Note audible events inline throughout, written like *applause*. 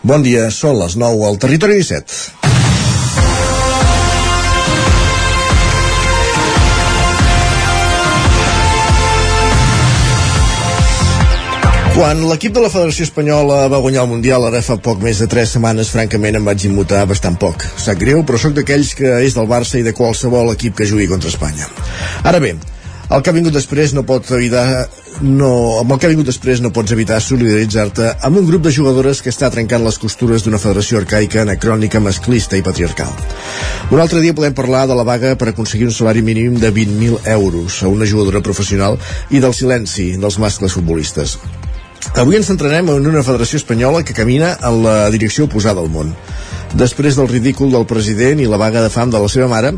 Bon dia, són les 9 al Territori 17. Quan l'equip de la Federació Espanyola va guanyar el Mundial ara fa poc més de 3 setmanes, francament em vaig immutar bastant poc. Sap greu, però sóc d'aquells que és del Barça i de qualsevol equip que jugui contra Espanya. Ara bé, el que ha vingut després no pot evitar no, amb el que ha vingut després no pots evitar solidaritzar-te amb un grup de jugadores que està trencant les costures d'una federació arcaica, anacrònica, masclista i patriarcal. Un altre dia podem parlar de la vaga per aconseguir un salari mínim de 20.000 euros a una jugadora professional i del silenci dels mascles futbolistes. Avui ens centrarem en una federació espanyola que camina en la direcció oposada al món. Després del ridícul del president i la vaga de fam de la seva mare,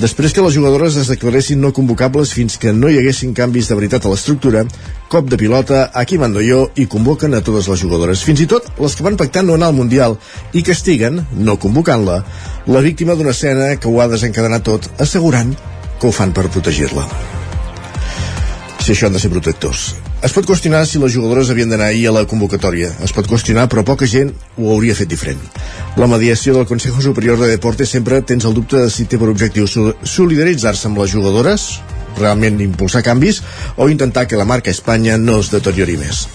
després que les jugadores es declaressin no convocables fins que no hi haguessin canvis de veritat a l'estructura, cop de pilota, aquí mando jo i convoquen a totes les jugadores. Fins i tot les que van pactar no anar al Mundial i castiguen, no convocant-la, la víctima d'una escena que ho ha desencadenat tot, assegurant que ho fan per protegir-la. Si això han de ser protectors. Es pot qüestionar si les jugadores havien d'anar ahir a la convocatòria. Es pot qüestionar, però poca gent ho hauria fet diferent. La mediació del Consejo Superior de Deportes sempre tens el dubte de si té per objectiu solidaritzar-se amb les jugadores, realment impulsar canvis, o intentar que la marca Espanya no es deteriori més.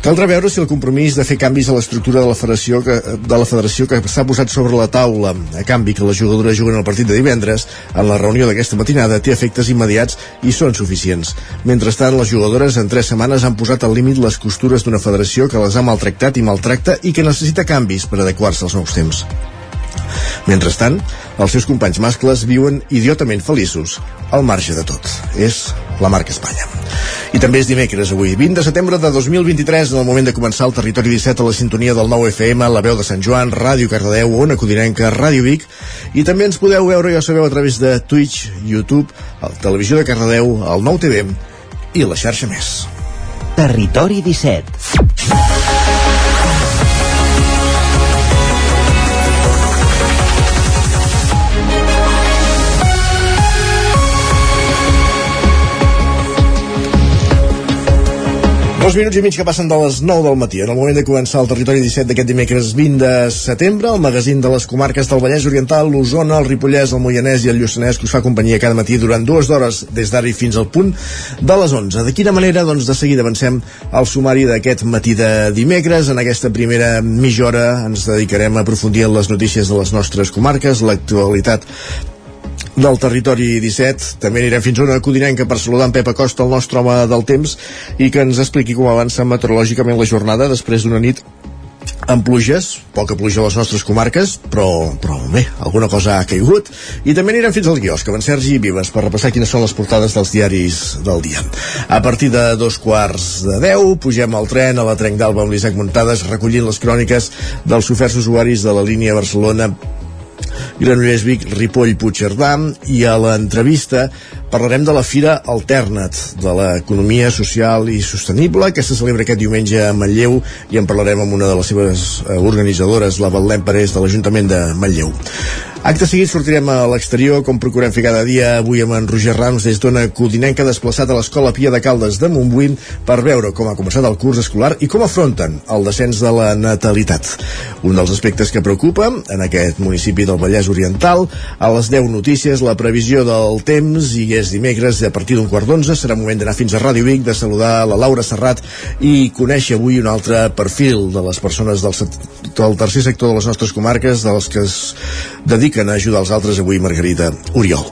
Caldrà veure si el compromís de fer canvis a l'estructura de la federació que, de la federació que s'ha posat sobre la taula a canvi que les jugadores juguen el partit de divendres en la reunió d'aquesta matinada té efectes immediats i són suficients. Mentrestant, les jugadores en tres setmanes han posat al límit les costures d'una federació que les ha maltractat i maltracta i que necessita canvis per adequar-se als nous temps. Mentrestant, els seus companys mascles viuen idiotament feliços, al marge de tot. És la marca Espanya. I també és dimecres avui, 20 de setembre de 2023, en el moment de començar el Territori 17 a la sintonia del 9 FM, la veu de Sant Joan, Ràdio Cardedeu, Ona Codinenca, Ràdio Vic, i també ens podeu veure, ja sabeu, a través de Twitch, YouTube, la Televisió de Cardedeu, el 9 TV i la xarxa més. Territori 17 Dos minuts i mig que passen de les 9 del matí, en el moment de començar el territori 17 d'aquest dimecres 20 de setembre, el magazín de les comarques del Vallès Oriental, l'Osona, el Ripollès, el Moianès i el Lluçanès, que us fa companyia cada matí durant dues hores des d'ara i fins al punt de les 11. De quina manera? Doncs de seguida avancem al sumari d'aquest matí de dimecres. En aquesta primera mitja hora ens dedicarem a aprofundir en les notícies de les nostres comarques, l'actualitat del territori 17. També anirem fins a una codinenca per saludar en Pep Acosta, el nostre home del temps, i que ens expliqui com avança meteorològicament la jornada després d'una nit amb pluges, poca pluja a les nostres comarques, però, però bé, alguna cosa ha caigut. I també anirem fins al quiosc, amb en Sergi Vives, per repassar quines són les portades dels diaris del dia. A partir de dos quarts de deu, pugem al tren a la Trenc d'Alba amb l'Isaac Muntades, recollint les cròniques dels oferts usuaris de la línia Barcelona Granollers Vic, Ripoll, Puigcerdà i a l'entrevista parlarem de la Fira Alternat, de l'economia social i sostenible que se celebra aquest diumenge a Manlleu i en parlarem amb una de les seves eh, organitzadores, la Betlem Parés de l'Ajuntament de Manlleu. Acte seguit sortirem a l'exterior, com procurem fer cada dia avui amb en Roger Rams des d'una codinenca desplaçat a l'Escola Pia de Caldes de Montbuí per veure com ha començat el curs escolar i com afronten el descens de la natalitat. Un dels aspectes que preocupa en aquest municipi del Vallès Oriental, a les 10 notícies, la previsió del temps i és dimecres a partir d'un quart d'onze, serà moment d'anar fins a Ràdio Vic, de saludar la Laura Serrat i conèixer avui un altre perfil de les persones del, del tercer sector de les nostres comarques, dels que es dediquen a ajudar els altres avui Margarita Oriol.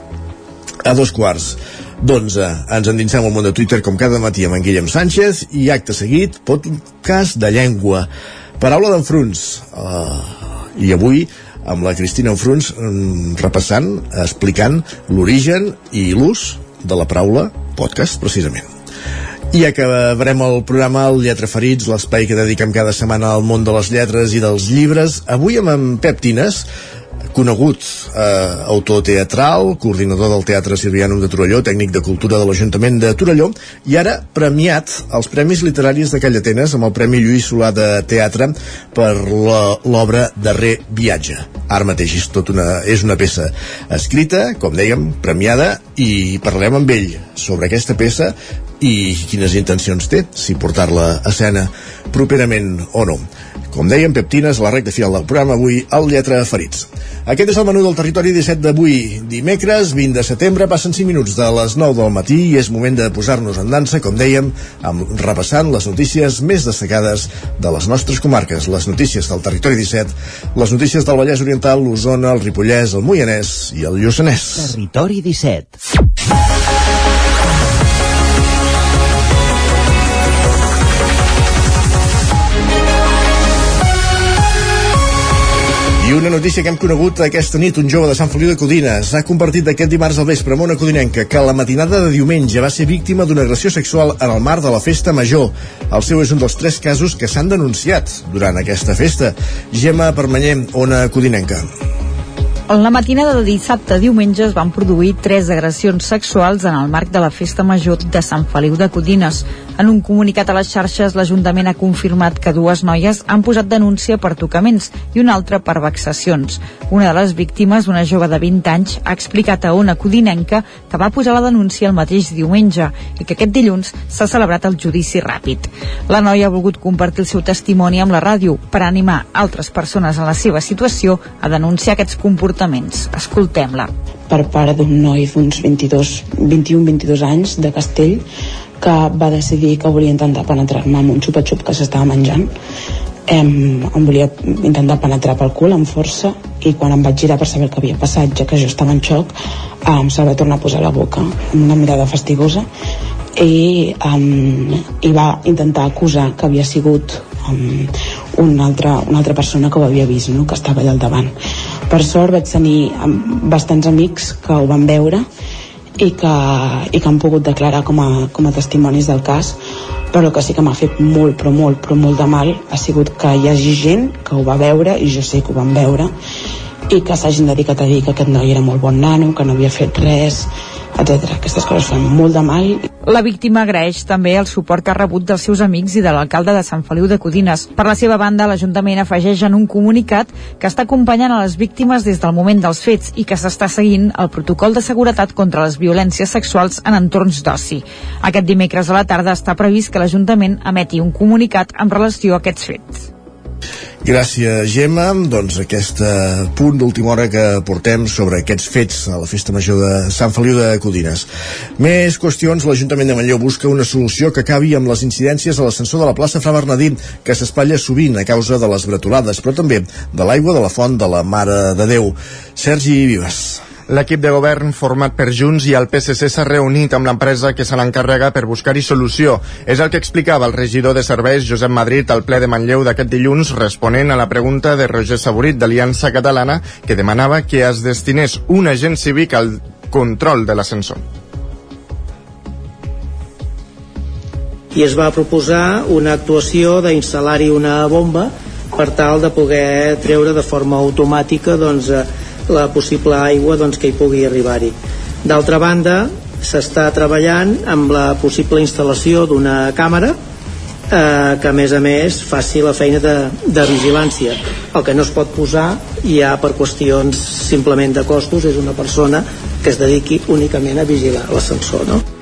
A dos quarts d'onze ens endinsem al món de Twitter com cada matí amb en Guillem Sánchez i acte seguit podcast de llengua. Paraula d'enfruns. Uh, I avui amb la Cristina Enfruns um, repassant, explicant l'origen i l'ús de la paraula podcast, precisament. I acabarem el programa el Lletra Ferits, l'espai que dediquem cada setmana al món de les lletres i dels llibres. Avui amb en Pep Tines, conegut eh, autor teatral, coordinador del Teatre Sirvianum de Torelló, tècnic de cultura de l'Ajuntament de Torelló, i ara premiat als Premis Literaris Call Atenes amb el Premi Lluís Solà de Teatre per l'obra Darrer Viatge. Ara mateix és, tot una, és una peça escrita, com dèiem, premiada, i parlarem amb ell sobre aquesta peça i quines intencions té, si portar-la a escena properament o no. Com dèiem, peptines, la recta final del programa avui, al Lletra Ferits. Aquest és el menú del territori 17 d'avui. Dimecres, 20 de setembre, passen 5 minuts de les 9 del matí i és moment de posar-nos en dansa, com dèiem, amb, repassant les notícies més destacades de les nostres comarques, les notícies del territori 17, les notícies del Vallès Oriental, l'Osona, el Ripollès, el Moianès i el Lluçanès. Territori 17. I una notícia que hem conegut aquesta nit, un jove de Sant Feliu de Codines s'ha convertit aquest dimarts al vespre en una codinenca que la matinada de diumenge va ser víctima d'una agressió sexual en el marc de la festa major. El seu és un dels tres casos que s'han denunciat durant aquesta festa. Gemma Permanyer, Ona Codinenca. En la matinada de dissabte a diumenge es van produir tres agressions sexuals en el marc de la Festa Major de Sant Feliu de Codines. En un comunicat a les xarxes, l'Ajuntament ha confirmat que dues noies han posat denúncia per tocaments i una altra per vexacions. Una de les víctimes, una jove de 20 anys, ha explicat a una codinenca que va posar la denúncia el mateix diumenge i que aquest dilluns s'ha celebrat el judici ràpid. La noia ha volgut compartir el seu testimoni amb la ràdio per animar altres persones en la seva situació a denunciar aquests comportaments. Escoltem-la. Per part d'un noi d'uns 22, 21-22 anys de Castell que va decidir que volia intentar penetrar-me amb un xupa-xup que s'estava menjant em, em volia intentar penetrar pel cul amb força i quan em vaig girar per saber el que havia passat ja que jo estava en xoc em se'l va tornar a posar a la boca amb una mirada fastigosa i, um, i va intentar acusar que havia sigut um, una, altra, una altra persona que ho havia vist no? que estava allà al davant per sort vaig tenir bastants amics que ho van veure i que, i que han pogut declarar com a, com a testimonis del cas però que sí que m'ha fet molt però molt però molt de mal. Ha sigut que hi hagi gent que ho va veure i jo sé que ho van veure i que s'hagin dedicat a dir que aquest noi era molt bon nano, que no havia fet res etc. Aquestes coses fan molt de mal. La víctima agraeix també el suport que ha rebut dels seus amics i de l'alcalde de Sant Feliu de Codines. Per la seva banda, l'Ajuntament afegeix en un comunicat que està acompanyant a les víctimes des del moment dels fets i que s'està seguint el protocol de seguretat contra les violències sexuals en entorns d'oci. Aquest dimecres a la tarda està previst que l'Ajuntament emeti un comunicat en relació a aquests fets. Gràcies, Gemma. Doncs aquest eh, punt d'última hora que portem sobre aquests fets a la Festa Major de Sant Feliu de Codines. Més qüestions. L'Ajuntament de Manlleu busca una solució que acabi amb les incidències a l'ascensor de la plaça Fra Bernadí, que s'espatlla sovint a causa de les bretolades, però també de l'aigua de la font de la Mare de Déu. Sergi Vives. L'equip de govern format per Junts i el PSC s'ha reunit amb l'empresa que se l'encarrega per buscar-hi solució. És el que explicava el regidor de serveis Josep Madrid al ple de Manlleu d'aquest dilluns responent a la pregunta de Roger Saborit d'Aliança Catalana que demanava que es destinés un agent cívic al control de l'ascensor. i es va proposar una actuació d'instal·lar-hi una bomba per tal de poder treure de forma automàtica doncs, eh, la possible aigua doncs, que hi pugui arribar-hi. D'altra banda, s'està treballant amb la possible instal·lació d'una càmera eh, que a més a més faci la feina de, de vigilància. El que no es pot posar ja per qüestions simplement de costos és una persona que es dediqui únicament a vigilar l'ascensor. No?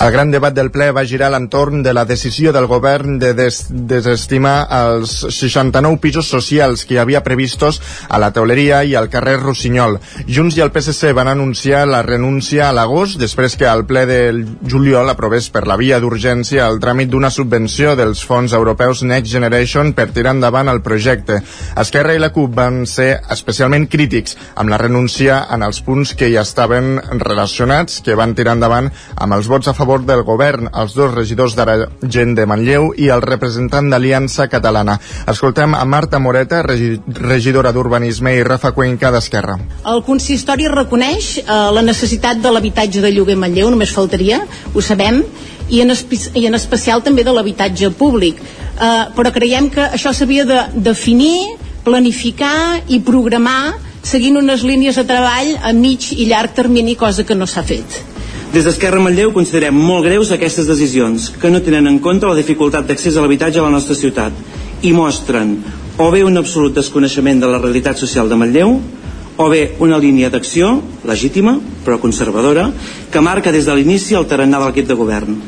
El gran debat del ple va girar l'entorn de la decisió del govern de des desestimar els 69 pisos socials que hi havia previstos a la Teuleria i al carrer Rossinyol. Junts i el PSC van anunciar la renúncia a l'agost després que el ple del juliol aprovés per la via d'urgència el tràmit d'una subvenció dels fons europeus Next Generation per tirar endavant el projecte. Esquerra i la CUP van ser especialment crítics amb la renúncia en els punts que hi estaven relacionats, que van tirar endavant amb els vots a favor del govern, els dos regidors d'Aragent de Manlleu i el representant d'Aliança Catalana. Escoltem a Marta Moreta, regidora d'Urbanisme i Rafa Cuenca d'Esquerra. El consistori reconeix eh, la necessitat de l'habitatge de lloguer Manlleu, només faltaria, ho sabem, i en, i en especial també de l'habitatge públic. Eh, però creiem que això s'havia de definir, planificar i programar seguint unes línies de treball a mig i llarg termini, cosa que no s'ha fet. Des d'Esquerra Manlleu considerem molt greus aquestes decisions, que no tenen en compte la dificultat d'accés a l'habitatge a la nostra ciutat i mostren o bé un absolut desconeixement de la realitat social de Manlleu o bé una línia d'acció legítima, però conservadora, que marca des de l'inici el tarannà de l'equip de govern.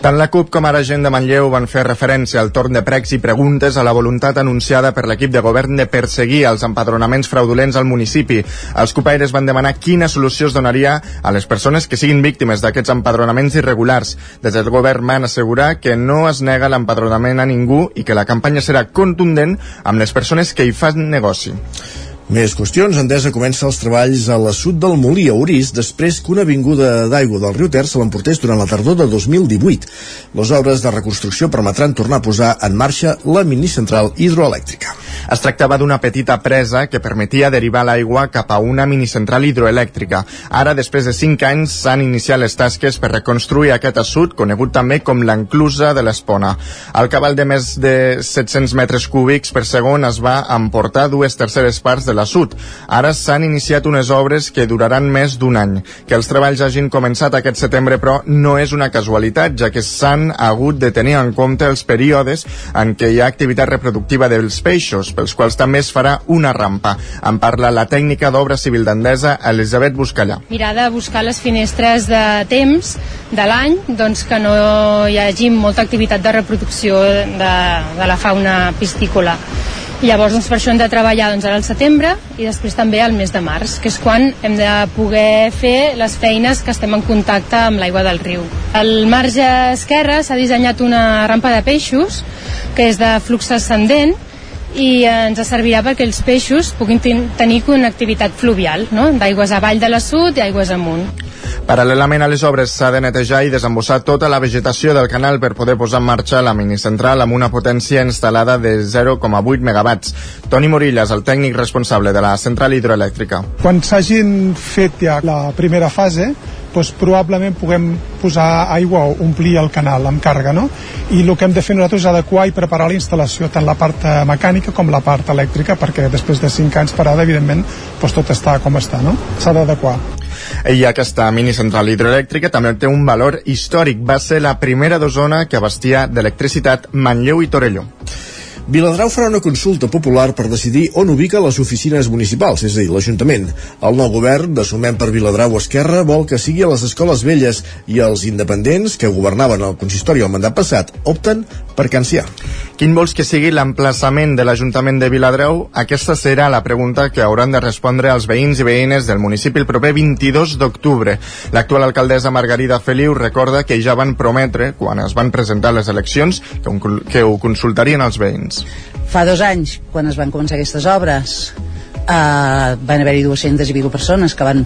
Tant la CUP com ara gent de Manlleu van fer referència al torn de pregs i preguntes a la voluntat anunciada per l'equip de govern de perseguir els empadronaments fraudulents al municipi. Els cupaires van demanar quina solució es donaria a les persones que siguin víctimes d'aquests empadronaments irregulars. Des del govern van assegurar que no es nega l'empadronament a ningú i que la campanya serà contundent amb les persones que hi fan negoci. Més qüestions. Endesa comença els treballs a la sud del Molí, a Orís, després que una avinguda d'aigua del riu Ter se l'emportés durant la tardor de 2018. Les obres de reconstrucció permetran tornar a posar en marxa la minicentral hidroelèctrica. Es tractava d'una petita presa que permetia derivar l'aigua cap a una minicentral hidroelèctrica. Ara, després de 5 anys, s'han iniciat les tasques per reconstruir aquest assut, conegut també com l'enclusa de l'Espona. El cabal de més de 700 metres cúbics per segon es va emportar dues terceres parts de l'assut. Ara s'han iniciat unes obres que duraran més d'un any. Que els treballs hagin començat aquest setembre, però, no és una casualitat, ja que s'han hagut de tenir en compte els períodes en què hi ha activitat reproductiva dels peixos, pels quals també es farà una rampa. En parla la tècnica d'obra civil d'Endesa, Elisabet Buscallà. Mirar de buscar les finestres de temps de l'any doncs que no hi hagi molta activitat de reproducció de, de la fauna piscícola. Llavors, doncs, per això hem de treballar doncs, ara al setembre i després també al mes de març, que és quan hem de poder fer les feines que estem en contacte amb l'aigua del riu. Al marge esquerre s'ha dissenyat una rampa de peixos que és de flux ascendent i ens servirà perquè els peixos puguin tenir connectivitat fluvial, no? d'aigües avall de la sud i aigües amunt. Paral·lelament a les obres s'ha de netejar i desembossar tota la vegetació del canal per poder posar en marxa la minicentral amb una potència instal·lada de 0,8 megawatts. Toni Morillas, el tècnic responsable de la central hidroelèctrica. Quan s'hagin fet ja la primera fase, doncs probablement puguem posar aigua o omplir el canal amb càrrega, no? I el que hem de fer nosaltres és adequar i preparar la instal·lació, tant la part eh, mecànica com la part elèctrica, perquè després de 5 anys parada, evidentment, doncs tot està com està, no? S'ha d'adequar. I aquesta minicentral hidroelèctrica també té un valor històric. Va ser la primera d'Osona que abastia d'electricitat Manlleu i Torelló. Viladrau farà una consulta popular per decidir on ubica les oficines municipals, és a dir, l'Ajuntament. El nou govern de Sumem per Viladrau Esquerra vol que sigui a les escoles velles i els independents que governaven el consistori el mandat passat opten per Cancià. Quin vols que sigui l'emplaçament de l'Ajuntament de Viladrau? Aquesta serà la pregunta que hauran de respondre els veïns i veïnes del municipi el proper 22 d'octubre. L'actual alcaldessa Margarida Feliu recorda que ja van prometre, quan es van presentar les eleccions, que, que ho consultarien els veïns. Fa dos anys, quan es van començar aquestes obres, eh, van haver-hi 200 i pico persones que van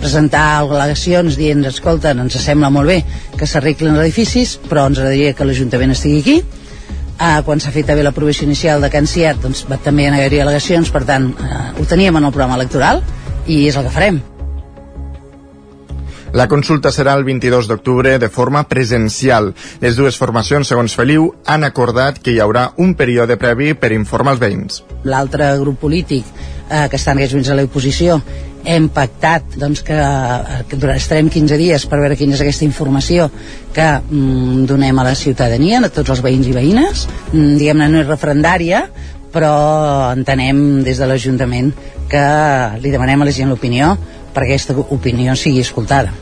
presentar al·legacions dient, escolta, ens sembla molt bé que s'arreglin els edificis, però ens agradaria que l'Ajuntament estigui aquí. Eh, quan s'ha fet també l'aprovació inicial de Can Ciat, doncs va, també haver-hi al·legacions, per tant, eh, ho teníem en el programa electoral i és el que farem. La consulta serà el 22 d'octubre de forma presencial. Les dues formacions, segons Feliu, han acordat que hi haurà un període previ per informar els veïns. L'altre grup polític eh, que està en aquests moments a l'oposició hem pactat doncs, que, que estarem 15 dies per veure quina és aquesta informació que mm, donem a la ciutadania, a tots els veïns i veïnes. Mm, Diguem-ne, no és referendària, però entenem des de l'Ajuntament que li demanem a la gent l'opinió perquè aquesta opinió sigui escoltada.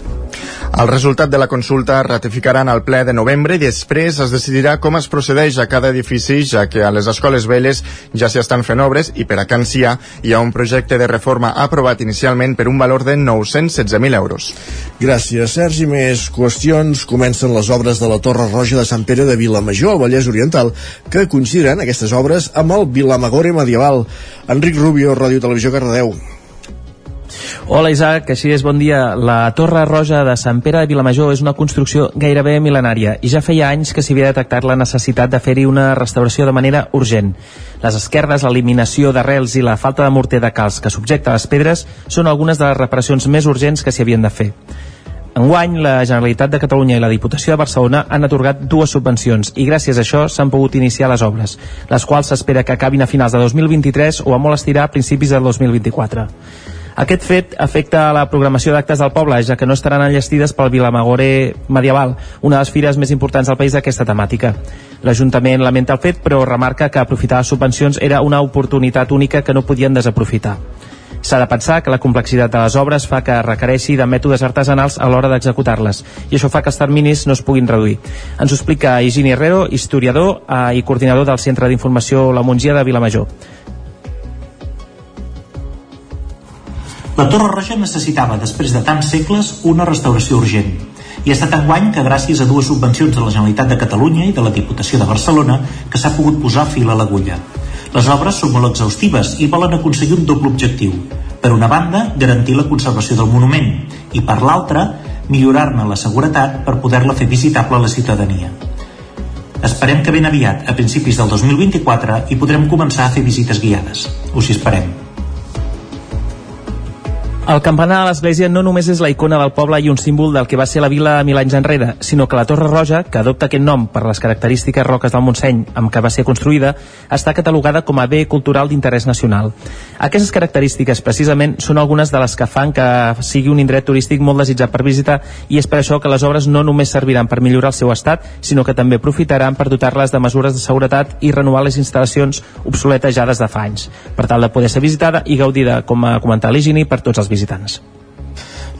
El resultat de la consulta ratificaran al ple de novembre i després es decidirà com es procedeix a cada edifici, ja que a les escoles velles ja s'hi estan fent obres i per a Can Cia hi ha un projecte de reforma aprovat inicialment per un valor de 916.000 euros. Gràcies, Sergi. Més qüestions. Comencen les obres de la Torre Roja de Sant Pere de Vilamajor, al Vallès Oriental, que consideren aquestes obres amb el Vilamagore medieval. Enric Rubio, Ràdio Televisió Cardedeu. Hola Isaac, així és, bon dia. La Torre Roja de Sant Pere de Vilamajor és una construcció gairebé mil·lenària i ja feia anys que s'hi havia detectat la necessitat de fer-hi una restauració de manera urgent. Les esquerdes, l'eliminació d'arrels i la falta de morter de calç que subjecta les pedres són algunes de les reparacions més urgents que s'hi havien de fer. Enguany, la Generalitat de Catalunya i la Diputació de Barcelona han atorgat dues subvencions i gràcies a això s'han pogut iniciar les obres, les quals s'espera que acabin a finals de 2023 o a molt estirar a principis de 2024. Aquest fet afecta a la programació d'actes del poble, ja que no estaran enllestides pel Vilamagore medieval, una de les fires més importants del país d'aquesta temàtica. L'Ajuntament lamenta el fet, però remarca que aprofitar les subvencions era una oportunitat única que no podien desaprofitar. S'ha de pensar que la complexitat de les obres fa que requereixi de mètodes artesanals a l'hora d'executar-les i això fa que els terminis no es puguin reduir. Ens ho explica Higini Herrero, historiador eh, i coordinador del Centre d'Informació La Mongia de Vilamajor. La Torre Roja necessitava, després de tants segles, una restauració urgent. I ha estat enguany que gràcies a dues subvencions de la Generalitat de Catalunya i de la Diputació de Barcelona que s'ha pogut posar fil a l'agulla. Les obres són molt exhaustives i volen aconseguir un doble objectiu. Per una banda, garantir la conservació del monument i per l'altra, millorar-ne la seguretat per poder-la fer visitable a la ciutadania. Esperem que ben aviat, a principis del 2024, hi podrem començar a fer visites guiades. Us hi esperem. El campanar de l'església no només és la icona del poble i un símbol del que va ser la vila mil anys enrere, sinó que la Torre Roja, que adopta aquest nom per les característiques roques del Montseny amb què va ser construïda, està catalogada com a bé cultural d'interès nacional. Aquestes característiques, precisament, són algunes de les que fan que sigui un indret turístic molt desitjat per visitar i és per això que les obres no només serviran per millorar el seu estat, sinó que també aprofitaran per dotar-les de mesures de seguretat i renovar les instal·lacions obsoletes ja des de fa anys, per tal de poder ser visitada i gaudida, com a comentat l'Higini, per tots els visitants.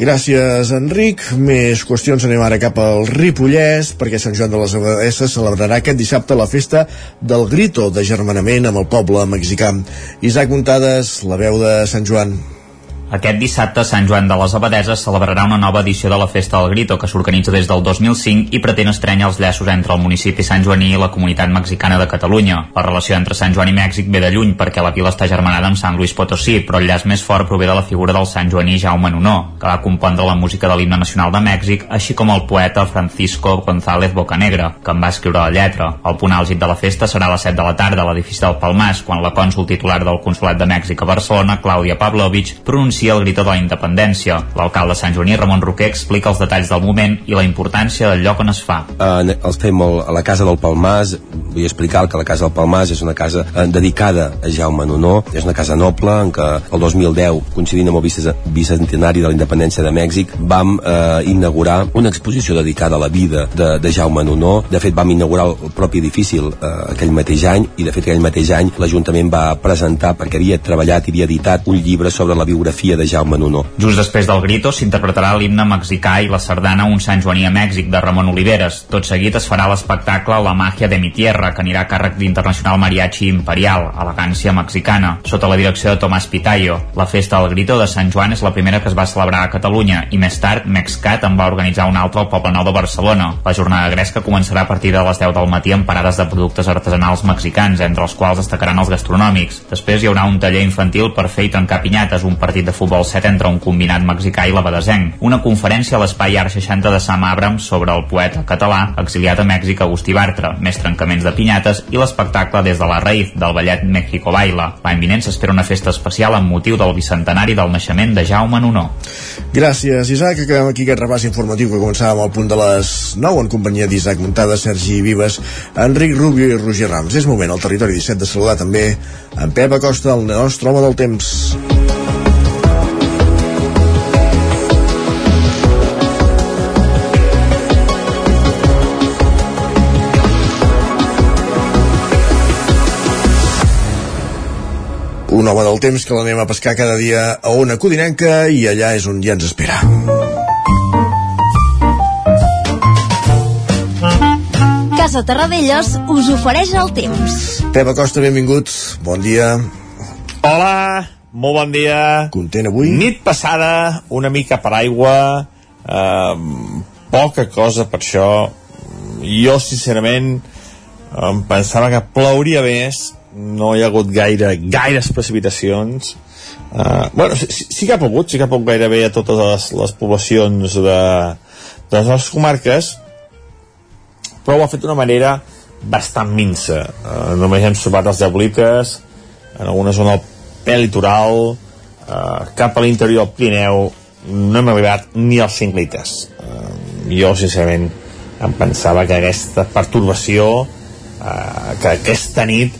Gràcies, Enric. Més qüestions anem ara cap al Ripollès, perquè Sant Joan de les Abadesses celebrarà aquest dissabte la festa del Grito de germanament amb el poble mexicà. Isaac Montades, la veu de Sant Joan. Aquest dissabte, Sant Joan de les Abadeses celebrarà una nova edició de la Festa del Grito, que s'organitza des del 2005 i pretén estrènyer els llaços entre el municipi Sant Joaní i la comunitat mexicana de Catalunya. La relació entre Sant Joan i Mèxic ve de lluny perquè la vila està germanada amb Sant Luis Potosí, però el llaç més fort prové de la figura del Sant Joaní Jaume Nunó, que va compondre la música de l'himne nacional de Mèxic, així com el poeta Francisco González Bocanegra, que en va escriure la lletra. El punt àlgid de la festa serà a les 7 de la tarda a l'edifici del Palmàs, quan la cònsul titular del Consolat de Mèxic a Barcelona, Clàudia Pavlovich, pronuncia el grito de la independència. L'alcalde Sant Joaní, Ramon Roquer, explica els detalls del moment i la importància del lloc on es fa. Uh, els fem el, a la casa del Palmàs, vull explicar que la casa del Palmàs és una casa uh, dedicada a Jaume Nonó, és una casa noble en què el 2010, coincidint amb el bicentenari de la independència de Mèxic, vam uh, inaugurar una exposició dedicada a la vida de, de Jaume Nonó. De fet, vam inaugurar el propi edifici uh, aquell mateix any i, de fet, aquell mateix any l'Ajuntament va presentar, perquè havia treballat i havia editat un llibre sobre la biografia de Jaume Nuno. Just després del grito s'interpretarà l'himne mexicà i la sardana Un Sant Joaní a Mèxic de Ramon Oliveres. Tot seguit es farà l'espectacle La màgia de mi tierra, que anirà a càrrec d'Internacional Mariachi Imperial, elegància mexicana, sota la direcció de Tomàs Pitayo. La festa del grito de Sant Joan és la primera que es va celebrar a Catalunya i més tard Mexcat en va organitzar una altra al Poble Nou de Barcelona. La jornada gresca començarà a partir de les 10 del matí amb parades de productes artesanals mexicans, entre els quals destacaran els gastronòmics. Després hi haurà un taller infantil per fer i trencar pinyates, un partit de futbol 7 entre un combinat mexicà i l'abadesenc. Una conferència a l'Espai Art 60 de Sam Abrams sobre el poeta català exiliat a Mèxic Agustí Bartra, més trencaments de pinyates i l'espectacle des de la raïz del ballet México Baila. L'any vinent s'espera una festa especial amb motiu del bicentenari del naixement de Jaume Nunó. Gràcies, Isaac. Acabem aquí aquest repàs informatiu que començàvem al punt de les 9 en companyia d'Isaac Montada, Sergi Vives, Enric Rubio i Roger Rams. És moment al territori 17 de saludar també en Pep Acosta, el nostre home del temps. Un home del temps que l'anem a pescar cada dia a una codinenca i allà és on ja ens espera. Casa Terradellos us ofereix el temps. Pep Acosta, benvingut. Bon dia. Hola, molt bon dia. Content avui? Nit passada, una mica per aigua, eh, poca cosa per això. Jo, sincerament, em pensava que plouria més, no hi ha hagut gaire, gaires precipitacions. Uh, bueno, sí, sí que ha pogut sí que ha pogut gairebé a totes les, les poblacions de, de les nostres comarques però ho ha fet d'una manera bastant minsa. Uh, només hem trobat els diablites en alguna zona del litoral uh, cap a l'interior del Pirineu no hem arribat ni als 5 litres. Uh, jo sincerament em pensava que aquesta pertorbació uh, que aquesta nit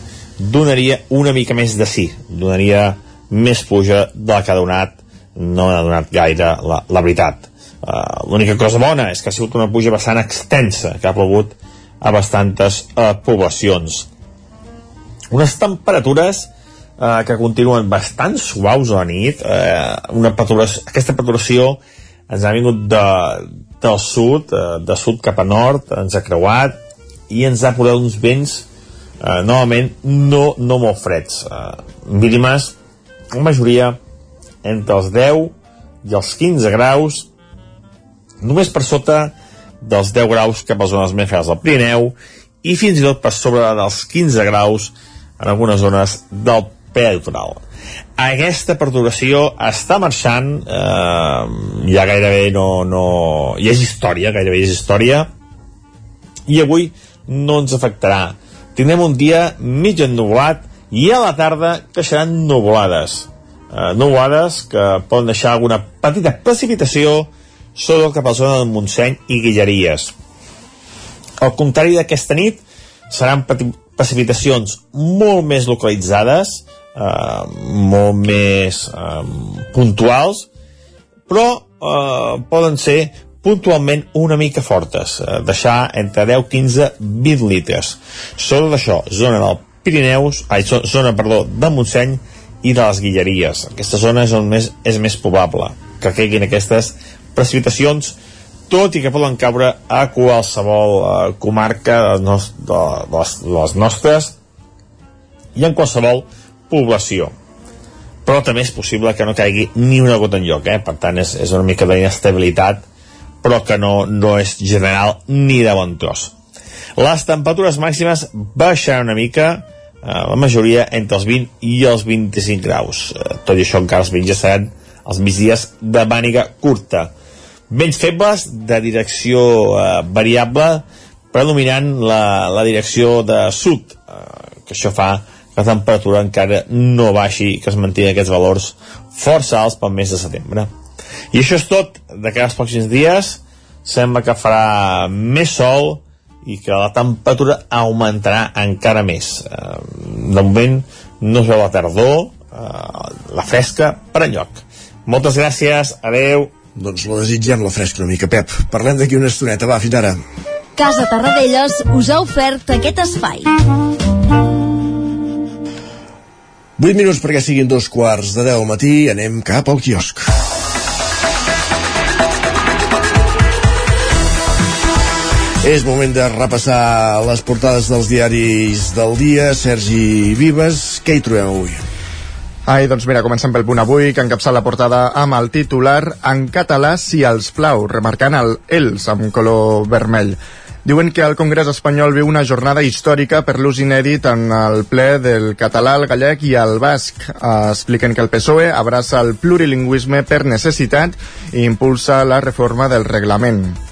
donaria una mica més de sí, donaria més pluja de la que ha donat, no ha donat gaire la, la veritat. Uh, L'única cosa bona és que ha sigut una pluja bastant extensa, que ha plogut a bastantes uh, poblacions. Unes temperatures eh, que continuen bastant suaus a la nit eh, una aquesta paturació ens ha vingut de, del sud eh, de sud cap a nord ens ha creuat i ens ha portat uns vents eh, novament no, no molt freds eh, mínimes en majoria entre els 10 i els 15 graus només per sota dels 10 graus cap a zones més fredes del Pirineu i fins i tot per sobre dels 15 graus en algunes zones del peritoral. Aquesta perturbació està marxant, eh, ja gairebé no, no... ja és història, gairebé és història, i avui no ens afectarà. Tindrem un dia mig ennublat i a la tarda creixeran nuvolades. Eh, nuvolades que poden deixar alguna petita precipitació sobre cap a la zona del Montseny i Guilleries. Al contrari d'aquesta nit, seran precipitacions molt més localitzades, eh, molt més eh, puntuals, però eh, poden ser puntualment una mica fortes, eh, deixar entre 10, 15, 20 litres. Sobre d'això, zona del Pirineus, ai, zona, perdó, del Montseny i de les Guilleries. Aquesta zona és on més, és més probable que caiguin aquestes precipitacions tot i que poden caure a qualsevol eh, comarca de, nos, de, de, les, de les nostres i en qualsevol població però també és possible que no caigui ni una gota en lloc, eh? per tant és, és una mica d'inestabilitat però que no, no és general ni de bon tros. Les temperatures màximes baixaran una mica eh, la majoria entre els 20 i els 25 graus. Eh, tot i això encara els 20 ja seran els migdies de màniga curta. Vents febles de direcció eh, variable predominant la, la direcció de sud eh, que això fa que la temperatura encara no baixi que es mantingui aquests valors força alts pel mes de setembre i això és tot de cada pocs dies sembla que farà més sol i que la temperatura augmentarà encara més eh, de moment no es veu la tardor eh, la fresca per enlloc moltes gràcies, adeu doncs la desitgem la fresca una mica, Pep. Parlem d'aquí una estoneta, va, fins ara. Casa Tarradellas us ha ofert aquest espai. 8 minuts perquè siguin dos quarts de 10 al matí, anem cap al quiosc. És moment de repassar les portades dels diaris del dia. Sergi Vives, què hi trobem avui? Ai, doncs mira, comencem pel punt avui, que encapçala la portada amb el titular en català si els plau, remarcant el els amb color vermell. Diuen que el Congrés espanyol viu una jornada històrica per l'ús inèdit en el ple del català, el gallec i el basc. expliquen que el PSOE abraça el plurilingüisme per necessitat i impulsa la reforma del reglament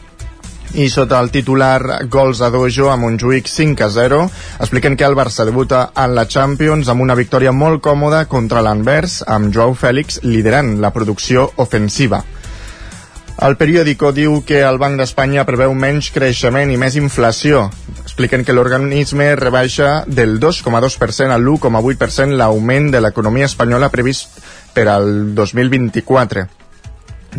i sota el titular gols a dojo a Montjuïc 5 a 0 expliquen que el Barça debuta en la Champions amb una victòria molt còmoda contra l'Anvers amb Joao Fèlix liderant la producció ofensiva el periòdico diu que el Banc d'Espanya preveu menys creixement i més inflació. Expliquen que l'organisme rebaixa del 2,2% al 1,8% l'augment de l'economia espanyola previst per al 2024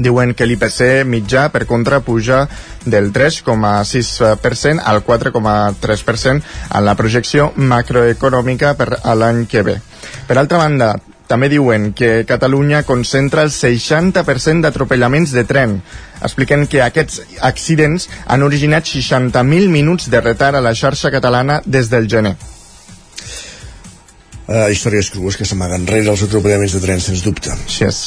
diuen que l'IPC mitjà per contra puja del 3,6% al 4,3% en la projecció macroeconòmica per a l'any que ve. Per altra banda, també diuen que Catalunya concentra el 60% d'atropellaments de tren. Expliquen que aquests accidents han originat 60.000 minuts de retard a la xarxa catalana des del gener. Uh, històries crues que s'amaguen rere els atropellaments de tren, sens dubte. Així és.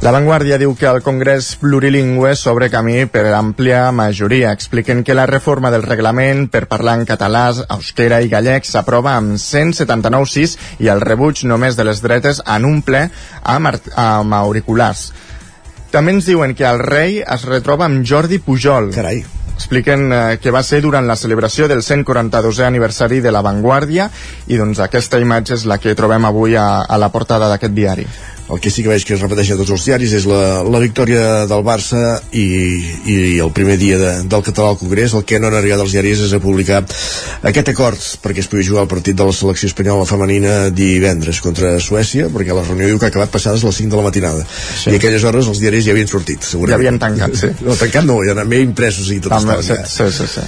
La Vanguardia diu que el Congrés plurilingüe s'obre camí per àmplia majoria. Expliquen que la reforma del reglament per parlar en català, euskera i gallec s'aprova amb 179-6 i el rebuig només de les dretes en un ple amb, amb auriculars. També ens diuen que el rei es retroba amb Jordi Pujol. Carai expliquen eh, que va ser durant la celebració del 142è aniversari de La Vanguardia i doncs aquesta imatge és la que trobem avui a, a la portada d'aquest diari el que sí que veig que es repeteix a tots els diaris és la, la victòria del Barça i, i el primer dia de, del català al Congrés el que no han arribat als diaris és a publicar aquest acord perquè es pugui jugar el partit de la selecció espanyola femenina divendres contra Suècia perquè la reunió diu que ha acabat passades a les 5 de la matinada sí. i aquelles hores els diaris ja havien sortit segurament. ja havien tancat, sí no, tancat no, ja n'han impresos i tot També, sí, sí, sí, sí.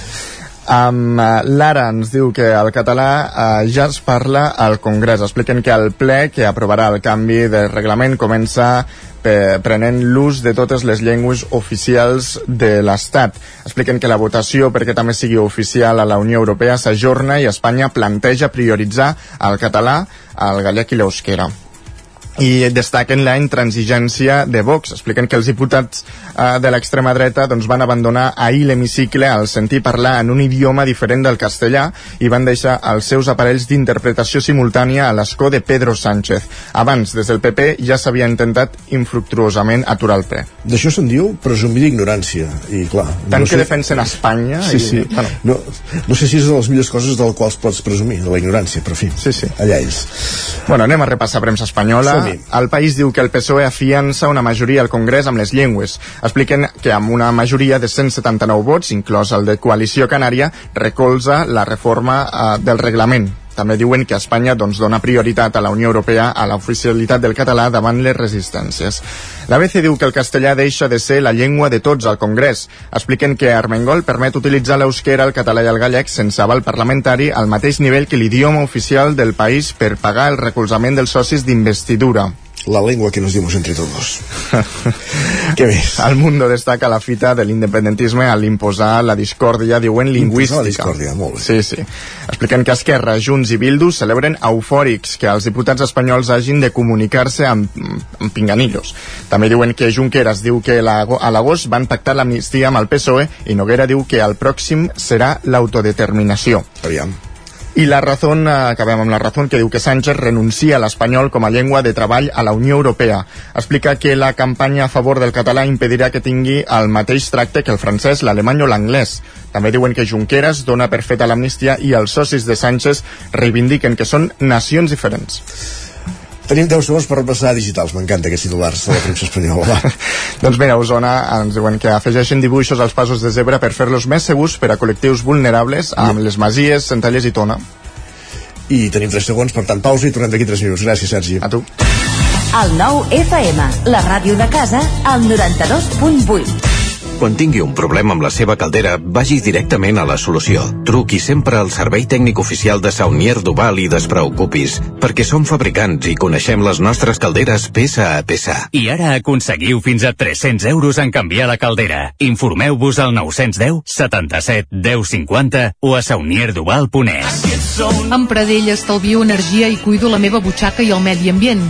Um, L'Ara ens diu que el català uh, ja es parla al Congrés. Expliquen que el ple que aprovarà el canvi de reglament comença prenent l'ús de totes les llengües oficials de l'Estat. Expliquen que la votació perquè també sigui oficial a la Unió Europea s'ajorna i Espanya planteja prioritzar el català, el gallec i l'eusquera i destaquen la intransigència de Vox. Expliquen que els diputats eh, de l'extrema dreta doncs, van abandonar ahir l'hemicicle al sentir parlar en un idioma diferent del castellà i van deixar els seus aparells d'interpretació simultània a l'escó de Pedro Sánchez. Abans, des del PP, ja s'havia intentat infructuosament aturar el ple. D'això se'n diu presumir d'ignorància. I clar... Tant no que sé... defensen Espanya... Sí, i, sí. Bueno, No, no sé si és de les millors coses del quals pots presumir, de la ignorància, però fi, sí, sí. allà ells. Bueno, anem a repassar premsa espanyola. Som-hi. El país diu que el PSOE afiança una majoria al Congrés amb les llengües. Expliquen que amb una majoria de 179 vots, inclòs el de Coalició Canària, recolza la reforma eh, del reglament. També diuen que Espanya doncs, dona prioritat a la Unió Europea a l'oficialitat del català davant les resistències. La BC diu que el castellà deixa de ser la llengua de tots al Congrés. Expliquen que Armengol permet utilitzar l'eusquera, el català i el gallec sense aval parlamentari al mateix nivell que l'idioma oficial del país per pagar el recolzament dels socis d'investidura. La lengua que nos dimos entre todos. *laughs* Què més? El Mundo destaca la fita de l'independentisme a l'imposar la discòrdia, diuen lingüística. la discòrdia, molt bé. Sí, sí. Expliquen que Esquerra, Junts i Bildu celebren eufòrics que els diputats espanyols hagin de comunicar-se amb, amb pinganillos. També diuen que Junqueras diu que la, a l'agost van pactar l'amnistia amb el PSOE i Noguera diu que el pròxim serà l'autodeterminació. Aviam. I la Razón, eh, acabem amb la Razón, que diu que Sánchez renuncia a l'espanyol com a llengua de treball a la Unió Europea. Explica que la campanya a favor del català impedirà que tingui el mateix tracte que el francès, l'alemany o l'anglès. També diuen que Junqueras dona per feta l'amnistia i els socis de Sánchez reivindiquen que són nacions diferents. Tenim 10 segons per repassar digitals. M'encanta aquests titulars de la premsa espanyola. Va. *laughs* Doncs mira, a Osona ens diuen que afegeixen dibuixos als passos de zebra per fer-los més segurs per a col·lectius vulnerables amb les masies, centelles i tona. I tenim 3 segons, per tant, pausa i tornem d'aquí 3 minuts. Gràcies, Sergi. A tu. El nou FM, la ràdio de casa, al 92.8. Quan tingui un problema amb la seva caldera, vagi directament a la solució. Truqui sempre al servei tècnic oficial de Saunier Duval i despreocupis, perquè som fabricants i coneixem les nostres calderes peça a peça. I ara aconseguiu fins a 300 euros en canviar la caldera. Informeu-vos al 910 77 10 50 o a saunierduval.es. Amb Pradell estalvio energia i cuido la meva butxaca i el medi ambient.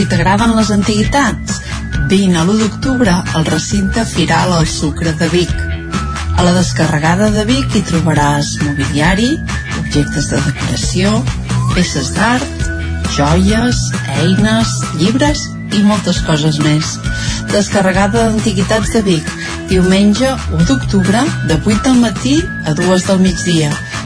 Si t'agraden les antiguitats, vine a l'1 d'octubre al recinte Firal al Sucre de Vic. A la descarregada de Vic hi trobaràs mobiliari, objectes de decoració, peces d'art, joies, eines, llibres i moltes coses més. Descarregada d'Antiguitats de Vic, diumenge 1 d'octubre, de 8 del matí a 2 del migdia.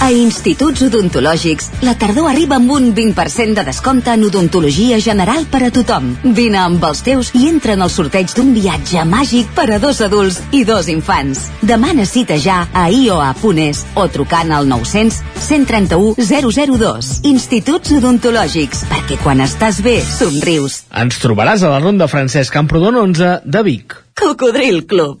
A Instituts Odontològics, la tardor arriba amb un 20% de descompte en odontologia general per a tothom. Vine amb els teus i entra en el sorteig d'un viatge màgic per a dos adults i dos infants. Demana cita ja a ioa.es o trucant al 900 131 002. Instituts Odontològics, perquè quan estàs bé, somrius. Ens trobaràs a la Ronda Francesc Camprodon 11 de Vic. Cocodril Club.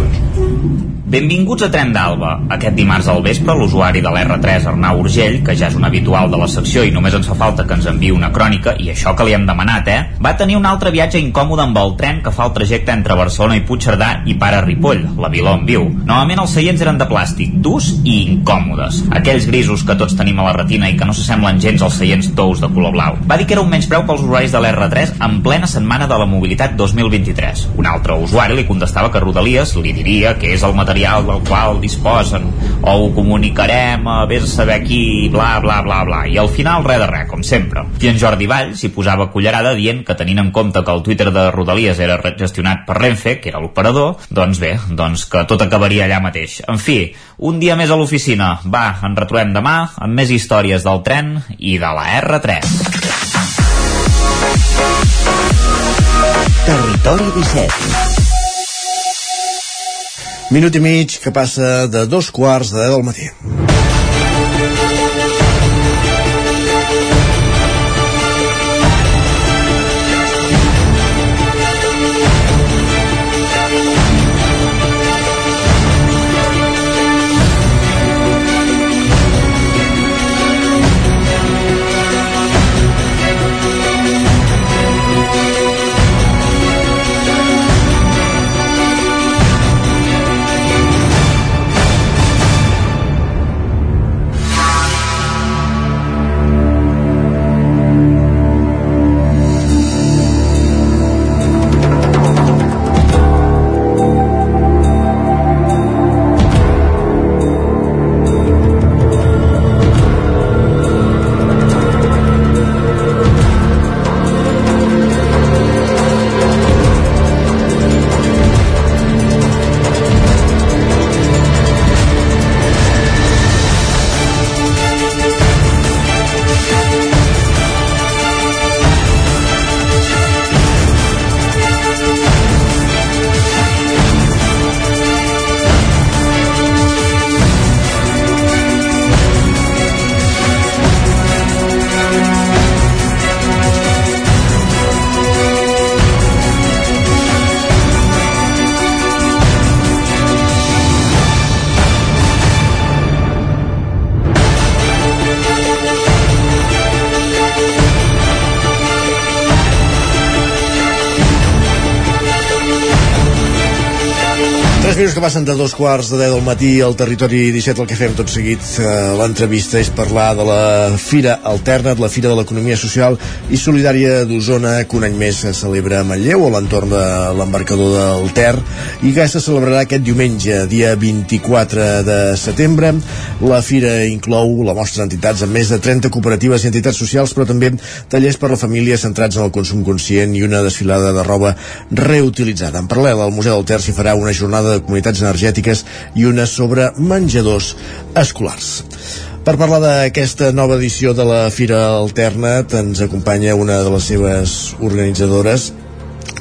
Benvinguts a Tren d'Alba. Aquest dimarts al vespre, l'usuari de l'R3 Arnau Urgell, que ja és un habitual de la secció i només ens fa falta que ens enviï una crònica, i això que li hem demanat, eh? Va tenir un altre viatge incòmode amb el tren que fa el trajecte entre Barcelona i Puigcerdà i para Ripoll, la vila on viu. Novament els seients eren de plàstic, durs i incòmodes. Aquells grisos que tots tenim a la retina i que no s'assemblen gens als seients tous de color blau. Va dir que era un menyspreu pels usuaris de l'R3 en plena setmana de la mobilitat 2023. Un altre usuari li contestava que Rodalies li diria que és el material del qual disposen o ho comunicarem a vés a saber qui bla bla bla bla. I al final res de res, com sempre. I en Jordi Vall s'hi posava cullerada dient que tenint en compte que el Twitter de Rodalies era gestionat per Renfe, que era l'operador doncs bé, doncs que tot acabaria allà mateix. En fi, un dia més a l'oficina. Va, en retrobem demà amb més històries del tren i de la R3 Territori 17. Minut i mig que passa de dos quarts de del matí. Quarts de deu del matí al territori 17, el que fem tot seguit eh, l'entrevista és parlar de la Fira Alternat, la Fira de l'Economia Social i Solidària d'Osona, que un any més se celebra a Manlleu, a l'entorn de l'embarcador del Ter, i que se celebrarà aquest diumenge, dia 24 de setembre. La Fira inclou la mostra d'entitats amb més de 30 cooperatives i entitats socials, però també tallers per a la família centrats en el consum conscient i una desfilada de roba reutilitzada. En paral·lel, al Museu del Ter s'hi farà una jornada de comunitats energètiques i una sobre menjadors escolars. Per parlar d'aquesta nova edició de la Fira Alternat ens acompanya una de les seves organitzadores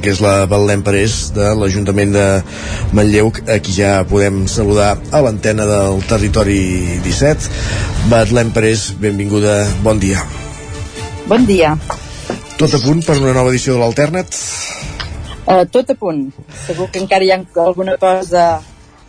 que és la Betlem Parés de l'Ajuntament de Manlleu, a qui ja podem saludar a l'antena del Territori 17. Betlem Parés, benvinguda, bon dia. Bon dia. Tot a punt per una nova edició de l'Alternat? Uh, tot a punt. Segur que encara hi ha alguna cosa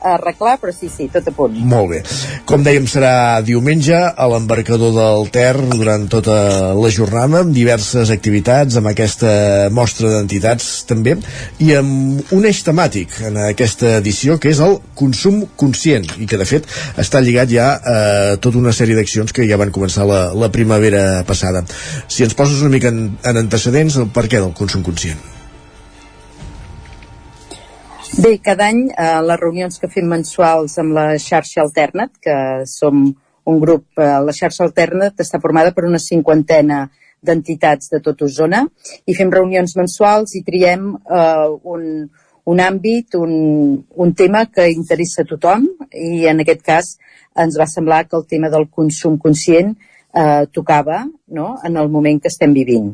arreglar, però sí, sí, tot a punt. Molt bé. Com dèiem, serà diumenge a l'embarcador del Ter durant tota la jornada, amb diverses activitats, amb aquesta mostra d'entitats també, i amb un eix temàtic en aquesta edició, que és el consum conscient, i que de fet està lligat ja a tota una sèrie d'accions que ja van començar la, la primavera passada. Si ens poses una mica en, en antecedents, el per què del consum conscient? Bé, cada any eh, les reunions que fem mensuals amb la xarxa Alternat, que som un grup, eh, la xarxa Alternat està formada per una cinquantena d'entitats de tot Osona i fem reunions mensuals i triem eh, un, un àmbit, un, un tema que interessa a tothom i en aquest cas ens va semblar que el tema del consum conscient eh, tocava no? en el moment que estem vivint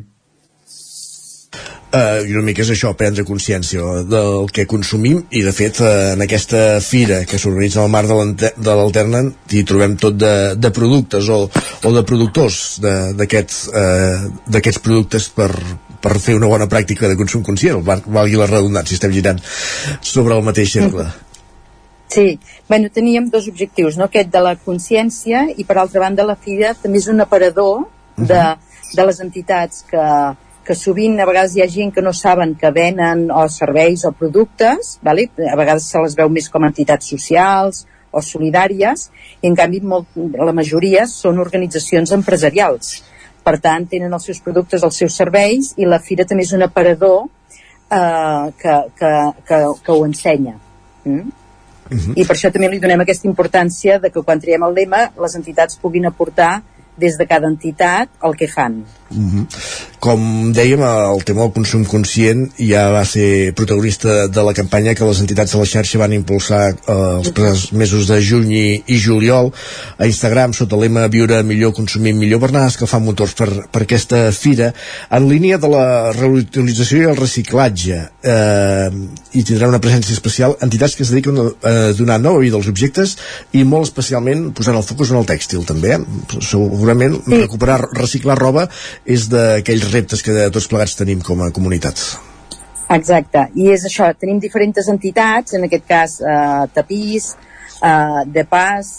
uh, i una mica és això, prendre consciència del que consumim i de fet uh, en aquesta fira que s'organitza al mar de l'Alterna hi trobem tot de, de productes o, o de productors d'aquests uh, productes per, per fer una bona pràctica de consum conscient, valgui la redundància, estem girant sobre el mateix cercle. Sí, bueno, teníem dos objectius, no? aquest de la consciència i per altra banda la fira també és un aparador de, uh -huh. de les entitats que, que sovint a vegades hi ha gent que no saben que venen o serveis o productes, vale? a vegades se les veu més com a entitats socials o solidàries, i en canvi molt, la majoria són organitzacions empresarials. Per tant, tenen els seus productes, els seus serveis, i la fira també és un aparador eh, que, que, que, que ho ensenya. Mm? Uh -huh. I per això també li donem aquesta importància de que quan triem el lema les entitats puguin aportar des de cada entitat el que fan. Uh -huh. Com dèiem, el tema del consum conscient ja va ser protagonista de la campanya que les entitats de la xarxa van impulsar eh, els mesos de juny i, i juliol a Instagram sota el lema Viure millor, consumir millor per anar escalfant motors per, per aquesta fira en línia de la reutilització i el reciclatge eh, i tindrà una presència especial entitats que es dediquen a donar nova vida als objectes i molt especialment posant el focus en el tèxtil també, segurament sí. recuperar, reciclar roba és d'aquells reptes que tots plegats tenim com a comunitats. Exacte, i és això, tenim diferents entitats, en aquest cas eh, Tapís, eh, De Pas,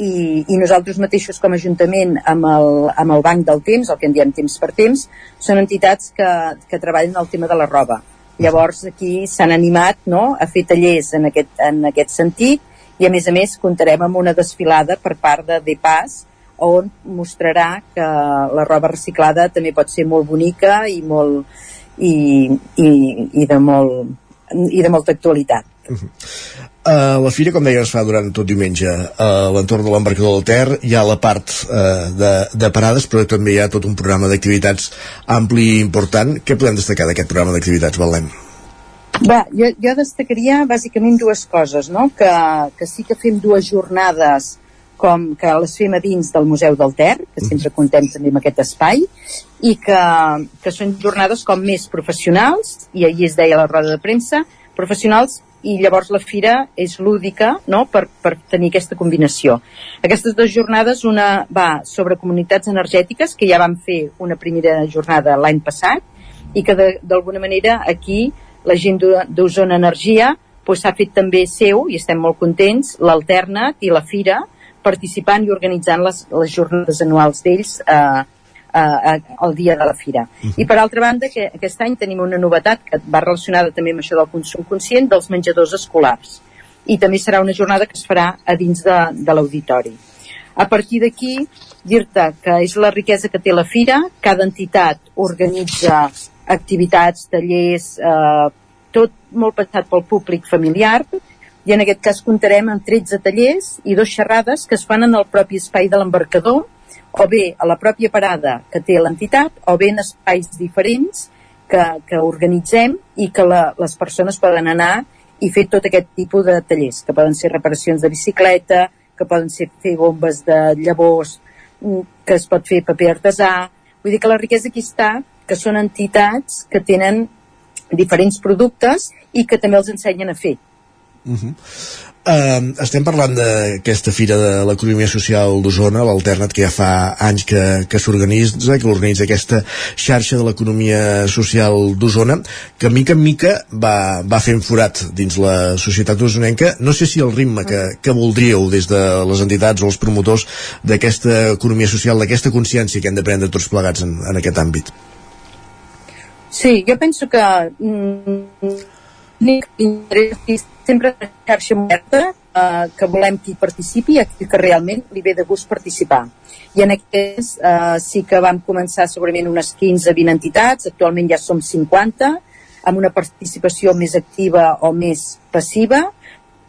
i, i nosaltres mateixos com a Ajuntament amb el, amb el Banc del Temps, el que en diem Temps per Temps, són entitats que, que treballen el tema de la roba. Llavors aquí s'han animat no, a fer tallers en aquest, en aquest sentit i a més a més comptarem amb una desfilada per part de De Pas on mostrarà que la roba reciclada també pot ser molt bonica i molt i, i, i de molt i de molta actualitat. Uh -huh. Uh, la fira, com deia, es fa durant tot diumenge a l'entorn de l'embarcador del Ter. Hi ha la part uh, de, de parades, però també hi ha tot un programa d'activitats ampli i important. Què podem destacar d'aquest programa d'activitats, Valem? Va, jo, jo destacaria bàsicament dues coses, no? Que, que sí que fem dues jornades com que les fem a dins del Museu del Ter, que sempre contem també amb aquest espai, i que, que són jornades com més professionals, i ahir es deia a la roda de premsa, professionals i llavors la fira és lúdica no? per, per tenir aquesta combinació. Aquestes dues jornades, una va sobre comunitats energètiques, que ja vam fer una primera jornada l'any passat, i que d'alguna manera aquí la gent d'Osona Energia s'ha pues, fet també seu, i estem molt contents, l'Alternat i la Fira, participant i organitzant les, les jornades anuals d'ells eh, eh, el dia de la fira. Uh -huh. I per altra banda, que aquest any tenim una novetat que va relacionada també amb això del consum conscient dels menjadors escolars. I també serà una jornada que es farà a dins de, de l'auditori. A partir d'aquí, dir-te que és la riquesa que té la fira, cada entitat organitza activitats, tallers, eh, tot molt pensat pel públic familiar, i en aquest cas comptarem amb 13 tallers i dos xerrades que es fan en el propi espai de l'embarcador o bé a la pròpia parada que té l'entitat o bé en espais diferents que, que organitzem i que la, les persones poden anar i fer tot aquest tipus de tallers, que poden ser reparacions de bicicleta, que poden ser fer bombes de llavors, mm, que es pot fer paper artesà... Vull dir que la riquesa aquí està, que són entitats que tenen diferents productes i que també els ensenyen a fer. Uh -huh. Uh, estem parlant d'aquesta fira de l'economia social d'Osona, l'Alternat, que ja fa anys que, que s'organitza, que organitza aquesta xarxa de l'economia social d'Osona, que mica en mica va, va fent forat dins la societat osonenca. No sé si el ritme que, que voldríeu des de les entitats o els promotors d'aquesta economia social, d'aquesta consciència que hem de prendre tots plegats en, en aquest àmbit. Sí, jo penso que mm, sempre una xarxa oberta eh, que volem qui participi i que realment li ve de gust participar. I en aquest eh, sí que vam començar segurament unes 15-20 entitats, actualment ja som 50, amb una participació més activa o més passiva,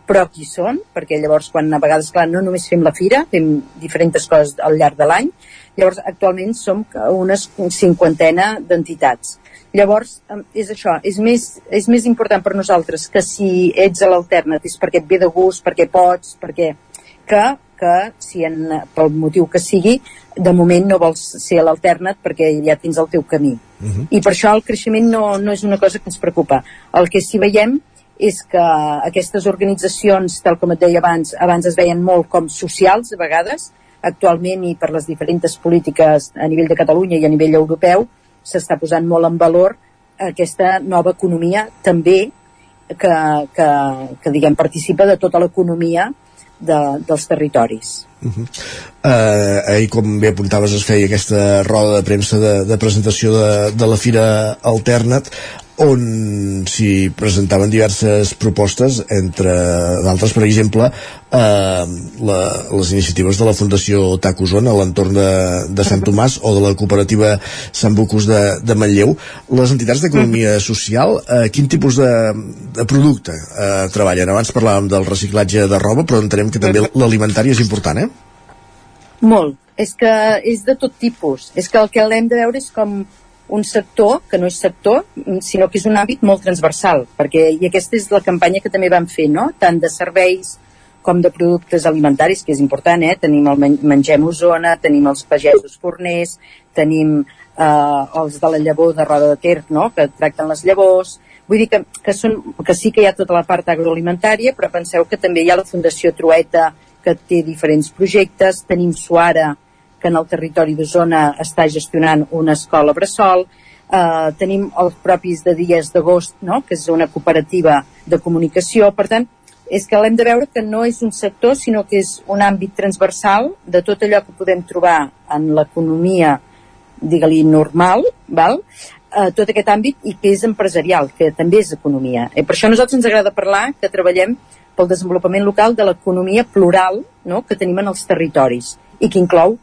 però qui són, perquè llavors quan a vegades, clar, no només fem la fira, fem diferents coses al llarg de l'any, llavors actualment som unes cinquantena d'entitats Llavors, és això, és més, és més important per nosaltres que si ets a l'alternat és perquè et ve de gust, perquè pots, perquè... que, que si en, pel motiu que sigui, de moment no vols ser a l'alternat perquè ja tens el teu camí. Uh -huh. I per això el creixement no, no és una cosa que ens preocupa. El que sí veiem és que aquestes organitzacions, tal com et deia abans, abans es veien molt com socials a vegades, actualment i per les diferents polítiques a nivell de Catalunya i a nivell europeu, s'està posant molt en valor aquesta nova economia també que, que, que diguem, participa de tota l'economia de, dels territoris. Uh -huh. uh, ahir, com bé apuntaves, es feia aquesta roda de premsa de, de presentació de, de la Fira Alternat on s'hi presentaven diverses propostes, entre d'altres, per exemple, eh, la, les iniciatives de la Fundació Tacuzon a l'entorn de, de Sant Tomàs o de la cooperativa Sant Bucus de, de Manlleu. Les entitats d'economia social, eh, quin tipus de, de producte eh, treballen? Abans parlàvem del reciclatge de roba, però entenem que també l'alimentari és important, eh? Molt. És que és de tot tipus. És que el que l'hem de veure és com un sector que no és sector, sinó que és un àmbit molt transversal, perquè, i aquesta és la campanya que també vam fer, no? tant de serveis com de productes alimentaris, que és important, eh? tenim el Mengem Osona, tenim els pagesos forners, tenim eh, els de la llavor de Roda de Ter, no? que tracten les llavors, vull dir que, que, són, que sí que hi ha tota la part agroalimentària, però penseu que també hi ha la Fundació Trueta, que té diferents projectes, tenim Suara, que en el territori d'Osona està gestionant una escola bressol, eh, tenim els propis de dies d'agost, no? que és una cooperativa de comunicació, per tant, és que l'hem de veure que no és un sector, sinó que és un àmbit transversal de tot allò que podem trobar en l'economia, digue-li, normal, val? Eh, tot aquest àmbit i que és empresarial, que també és economia. I per això a nosaltres ens agrada parlar que treballem pel desenvolupament local de l'economia plural no? que tenim en els territoris i que inclou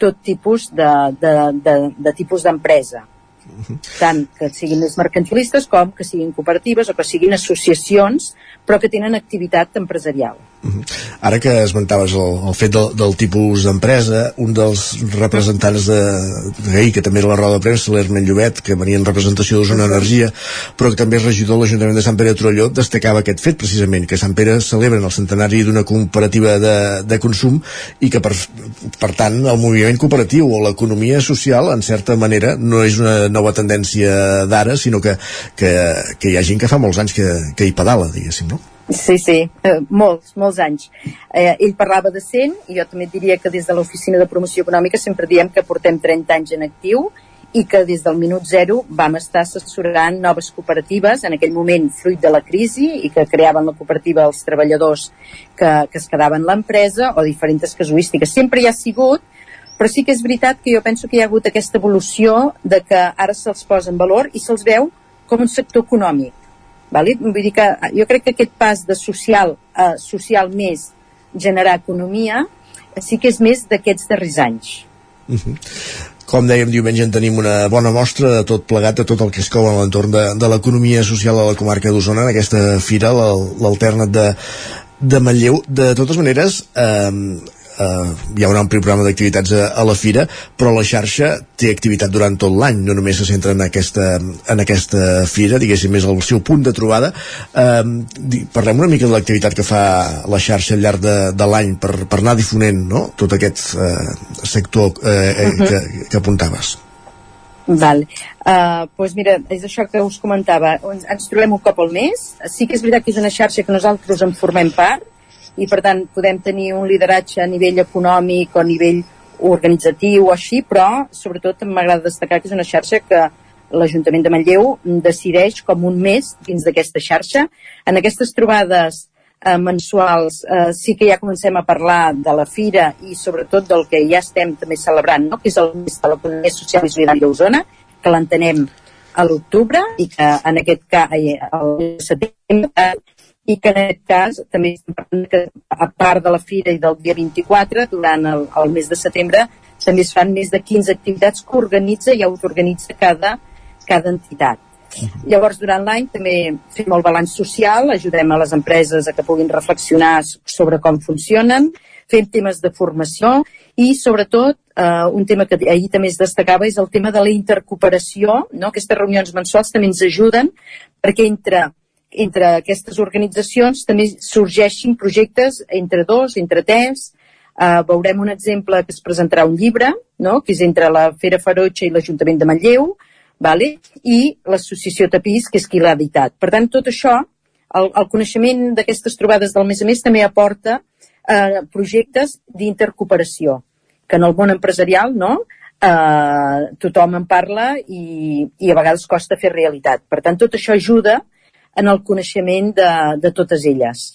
tot tipus de, de, de, de tipus d'empresa tant que siguin més mercantilistes com que siguin cooperatives o que siguin associacions però que tenen activitat empresarial. Ara que esmentaves el, el fet del, del tipus d'empresa, un dels representants de d'ahir, que també era la roda de premsa, l'Hermen Llobet, que venia en representació d'Osona Energia, però que també és regidor de l'Ajuntament de Sant Pere de Trolló, destacava aquest fet precisament, que Sant Pere celebren el centenari d'una cooperativa de, de consum i que per, per tant el moviment cooperatiu o l'economia social en certa manera no és una nova tendència d'ara, sinó que, que, que hi ha gent que fa molts anys que, que hi pedala, diguéssim, no? Sí, sí, eh, molts, molts anys. Eh, ell parlava de 100 i jo també diria que des de l'Oficina de Promoció Econòmica sempre diem que portem 30 anys en actiu i que des del minut zero vam estar assessorant noves cooperatives, en aquell moment fruit de la crisi i que creaven la cooperativa els treballadors que, que es quedaven l'empresa o diferents casuístiques. Sempre hi ha sigut, però sí que és veritat que jo penso que hi ha hagut aquesta evolució de que ara se'ls posa en valor i se'ls veu com un sector econòmic Vale? Vull dir que jo crec que aquest pas de social a social més generar economia sí que és més d'aquests darrers anys. Uh -huh. Com dèiem, diumenge en tenim una bona mostra de tot plegat, de tot el que es cou en l'entorn de, de l'economia social a la comarca d'Osona, en aquesta fira, l'alternat de, de Manlleu. De totes maneres, eh, eh, hi ha un ampli programa d'activitats a, a la fira, però la xarxa té activitat durant tot l'any, no només se centra en aquesta, en aquesta fira, diguéssim, és el seu punt de trobada. Eh, parlem una mica de l'activitat que fa la xarxa al llarg de, de l'any per, per anar difonent no? tot aquest eh, sector eh, uh -huh. que, que apuntaves. Val. Uh, pues mira, és això que us comentava. Ens, ens trobem un cop al mes. Sí que és veritat que és una xarxa que nosaltres en formem part, i per tant podem tenir un lideratge a nivell econòmic o a nivell organitzatiu o així, però sobretot m'agrada destacar que és una xarxa que l'Ajuntament de Manlleu decideix com un mes dins d'aquesta xarxa. En aquestes trobades eh, mensuals eh, sí que ja comencem a parlar de la fira i sobretot del que ja estem també celebrant, no? que és el mes de l'economia social i solidària a Osona, que l'entenem a l'octubre i que en aquest cas el setembre i que en aquest cas també que a part de la fira i del dia 24 durant el, el mes de setembre també es fan més de 15 activitats que organitza i autoorganitza cada, cada entitat. Llavors, durant l'any també fem el balanç social, ajudem a les empreses a que puguin reflexionar sobre com funcionen, fem temes de formació i, sobretot, eh, un tema que ahir també es destacava és el tema de la intercooperació. No? Aquestes reunions mensuals també ens ajuden perquè entre, entre aquestes organitzacions també sorgeixin projectes entre dos, entre tres, Uh, veurem un exemple que es presentarà un llibre, no? que és entre la Fera Ferotxa i l'Ajuntament de Manlleu, vale? i l'associació Tapís, que és qui l'ha editat. Per tant, tot això, el, el coneixement d'aquestes trobades del mes a més també aporta eh, projectes d'intercooperació, que en el món empresarial no, eh, tothom en parla i, i a vegades costa fer realitat. Per tant, tot això ajuda en el coneixement de, de totes elles.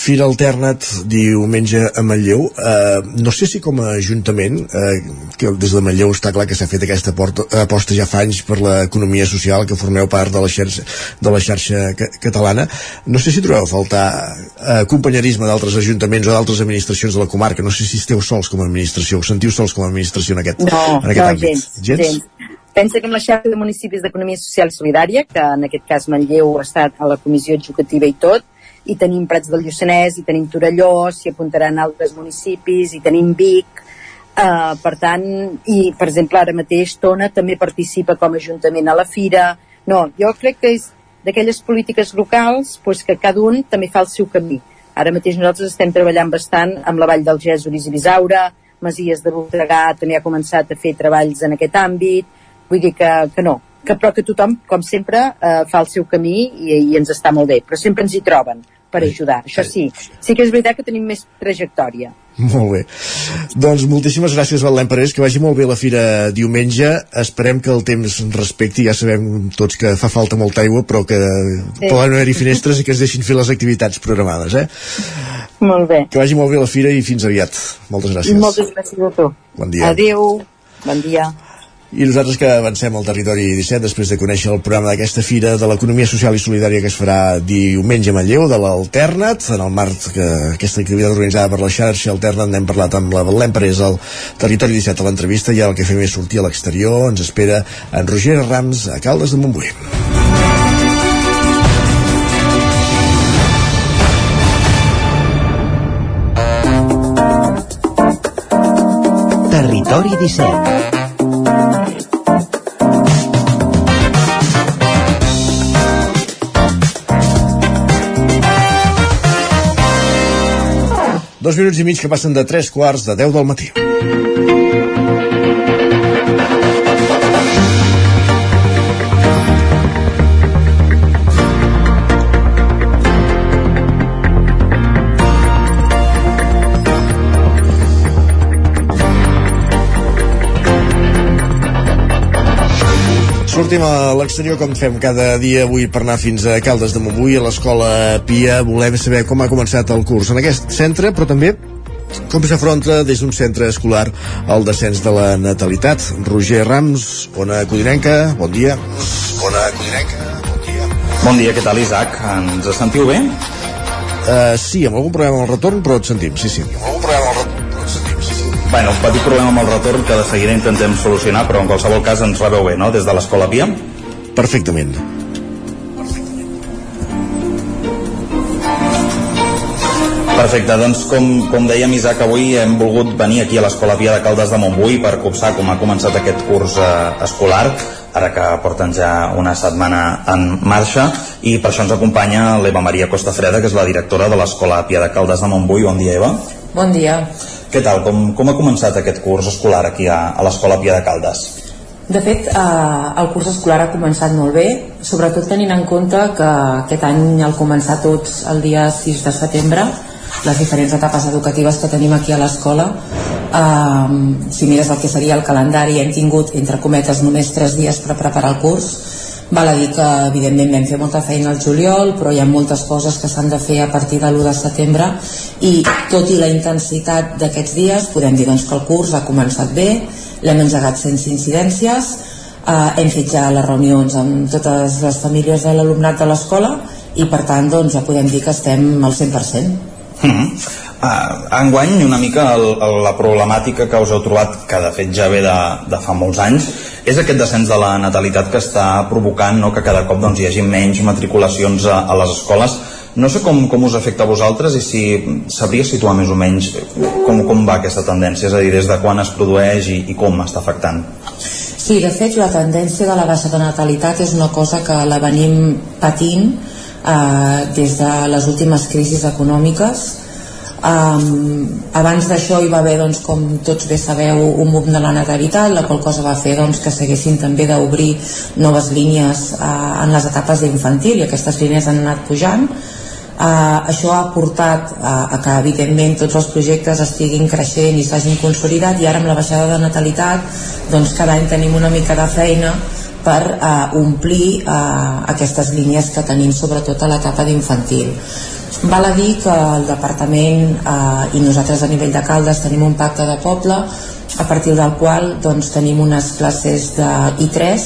Fira Alternat diumenge a Manlleu. Uh, no sé si com a Ajuntament, uh, que des de Manlleu està clar que s'ha fet aquesta porta, aposta ja fa anys per l'economia social, que formeu part de la xarxa, de la xarxa ca catalana, no sé si trobeu a faltar uh, companyerisme d'altres ajuntaments o d'altres administracions de la comarca. No sé si esteu sols com a administració, us sentiu sols com a administració en aquest, no, en aquest no, àmbit. Gens, gens? gens. Pensa que amb la xarxa de municipis d'Economia Social i Solidària, que en aquest cas Manlleu ha estat a la comissió executiva i tot, i tenim Prats del Lluçanès, i tenim Torelló, s'hi apuntaran altres municipis, i tenim Vic, uh, per tant, i per exemple ara mateix Tona també participa com a ajuntament a la fira. No, jo crec que és d'aquelles polítiques locals pues, que cada un també fa el seu camí. Ara mateix nosaltres estem treballant bastant amb la Vall del Gèsoris i Bisaura, Masies de Voltregà també ha començat a fer treballs en aquest àmbit, vull dir que, que no, que, però que tothom, com sempre, eh, fa el seu camí i, i ens està molt bé, però sempre ens hi troben per ajudar. Això sí, sí que és veritat que tenim més trajectòria. Molt bé. Doncs moltíssimes gràcies, Valent Parés, que vagi molt bé la fira diumenge. Esperem que el temps respecti, ja sabem tots que fa falta molta aigua, però que sí. poden haver-hi finestres i que es deixin fer les activitats programades, eh? Molt bé. Que vagi molt bé la fira i fins aviat. Moltes gràcies. Moltes gràcies a tu. Bon dia. Adéu. Bon dia. I nosaltres que avancem al territori 17 després de conèixer el programa d'aquesta fira de l'economia social i solidària que es farà diumenge a Manlleu, de l'Alternat, en el marc que aquesta activitat organitzada per la xarxa Alternat n'hem parlat amb la Belén Parés al territori 17 a l'entrevista i el que fem és sortir a l'exterior, ens espera en Roger Rams a Caldes de Montbui. Territori 17 Dos minuts i mig que passen de tres quarts de 10 del matí. Sortim a l'exterior com fem cada dia avui per anar fins a Caldes de Montbui a l'escola Pia. Volem saber com ha començat el curs en aquest centre però també com s'afronta des d'un centre escolar el descens de la natalitat. Roger Rams, Ona Codinenca bon dia. Ona Codinenca, bon dia. Bon dia, què tal Isaac? Ens sentiu bé? Uh, sí, amb algun problema al retorn però et sentim, sí, sí. Amb algun problema Bueno, un petit problema amb el retorn que de seguida intentem solucionar, però en qualsevol cas ens rebeu bé, no?, des de l'Escola Pia? Perfectament. Perfecte, doncs com, com dèiem Isaac, avui hem volgut venir aquí a l'Escola Pia de Caldes de Montbui per copsar com ha començat aquest curs eh, escolar, ara que porten ja una setmana en marxa, i per això ens acompanya l'Eva Maria Costafreda, que és la directora de l'Escola Pia de Caldes de Montbui. Bon dia, Eva. Bon dia. Què tal? Com, com ha començat aquest curs escolar aquí a, a l'Escola Pia de Caldes? De fet, eh, el curs escolar ha començat molt bé, sobretot tenint en compte que aquest any al començar tots el dia 6 de setembre les diferents etapes educatives que tenim aquí a l'escola eh, si mires el que seria el calendari hem tingut entre cometes només 3 dies per preparar el curs val a dir que evidentment vam fer molta feina al juliol però hi ha moltes coses que s'han de fer a partir de l'1 de setembre i tot i la intensitat d'aquests dies podem dir doncs, que el curs ha començat bé l'hem engegat sense incidències eh, hem fet ja les reunions amb totes les famílies de l'alumnat de l'escola i per tant doncs, ja podem dir que estem al 100% Mm -hmm. uh, enguany una mica el, el, la problemàtica que us heu trobat que de fet ja ve de, de fa molts anys és aquest descens de la natalitat que està provocant no, que cada cop doncs, hi hagi menys matriculacions a, a les escoles. No sé com, com us afecta a vosaltres i si sabria situar més o menys com, com va aquesta tendència, és a dir, des de quan es produeix i, i com està afectant. Sí, de fet la tendència de la baixa de natalitat és una cosa que la venim patint eh, des de les últimes crisis econòmiques Um, abans d'això hi va haver doncs, com tots bé sabeu un boom de la natalitat la qual cosa va fer doncs, que s'haguessin també d'obrir noves línies uh, en les etapes d'infantil i aquestes línies han anat pujant. Uh, això ha portat uh, a que evidentment tots els projectes estiguin creixent i s'hagin consolidat i ara amb la baixada de natalitat doncs cada any tenim una mica de feina per uh, omplir uh, aquestes línies que tenim sobretot a l'etapa d'infantil. Val a dir que el departament eh, i nosaltres a nivell de Caldes tenim un pacte de poble a partir del qual doncs, tenim unes classes de I3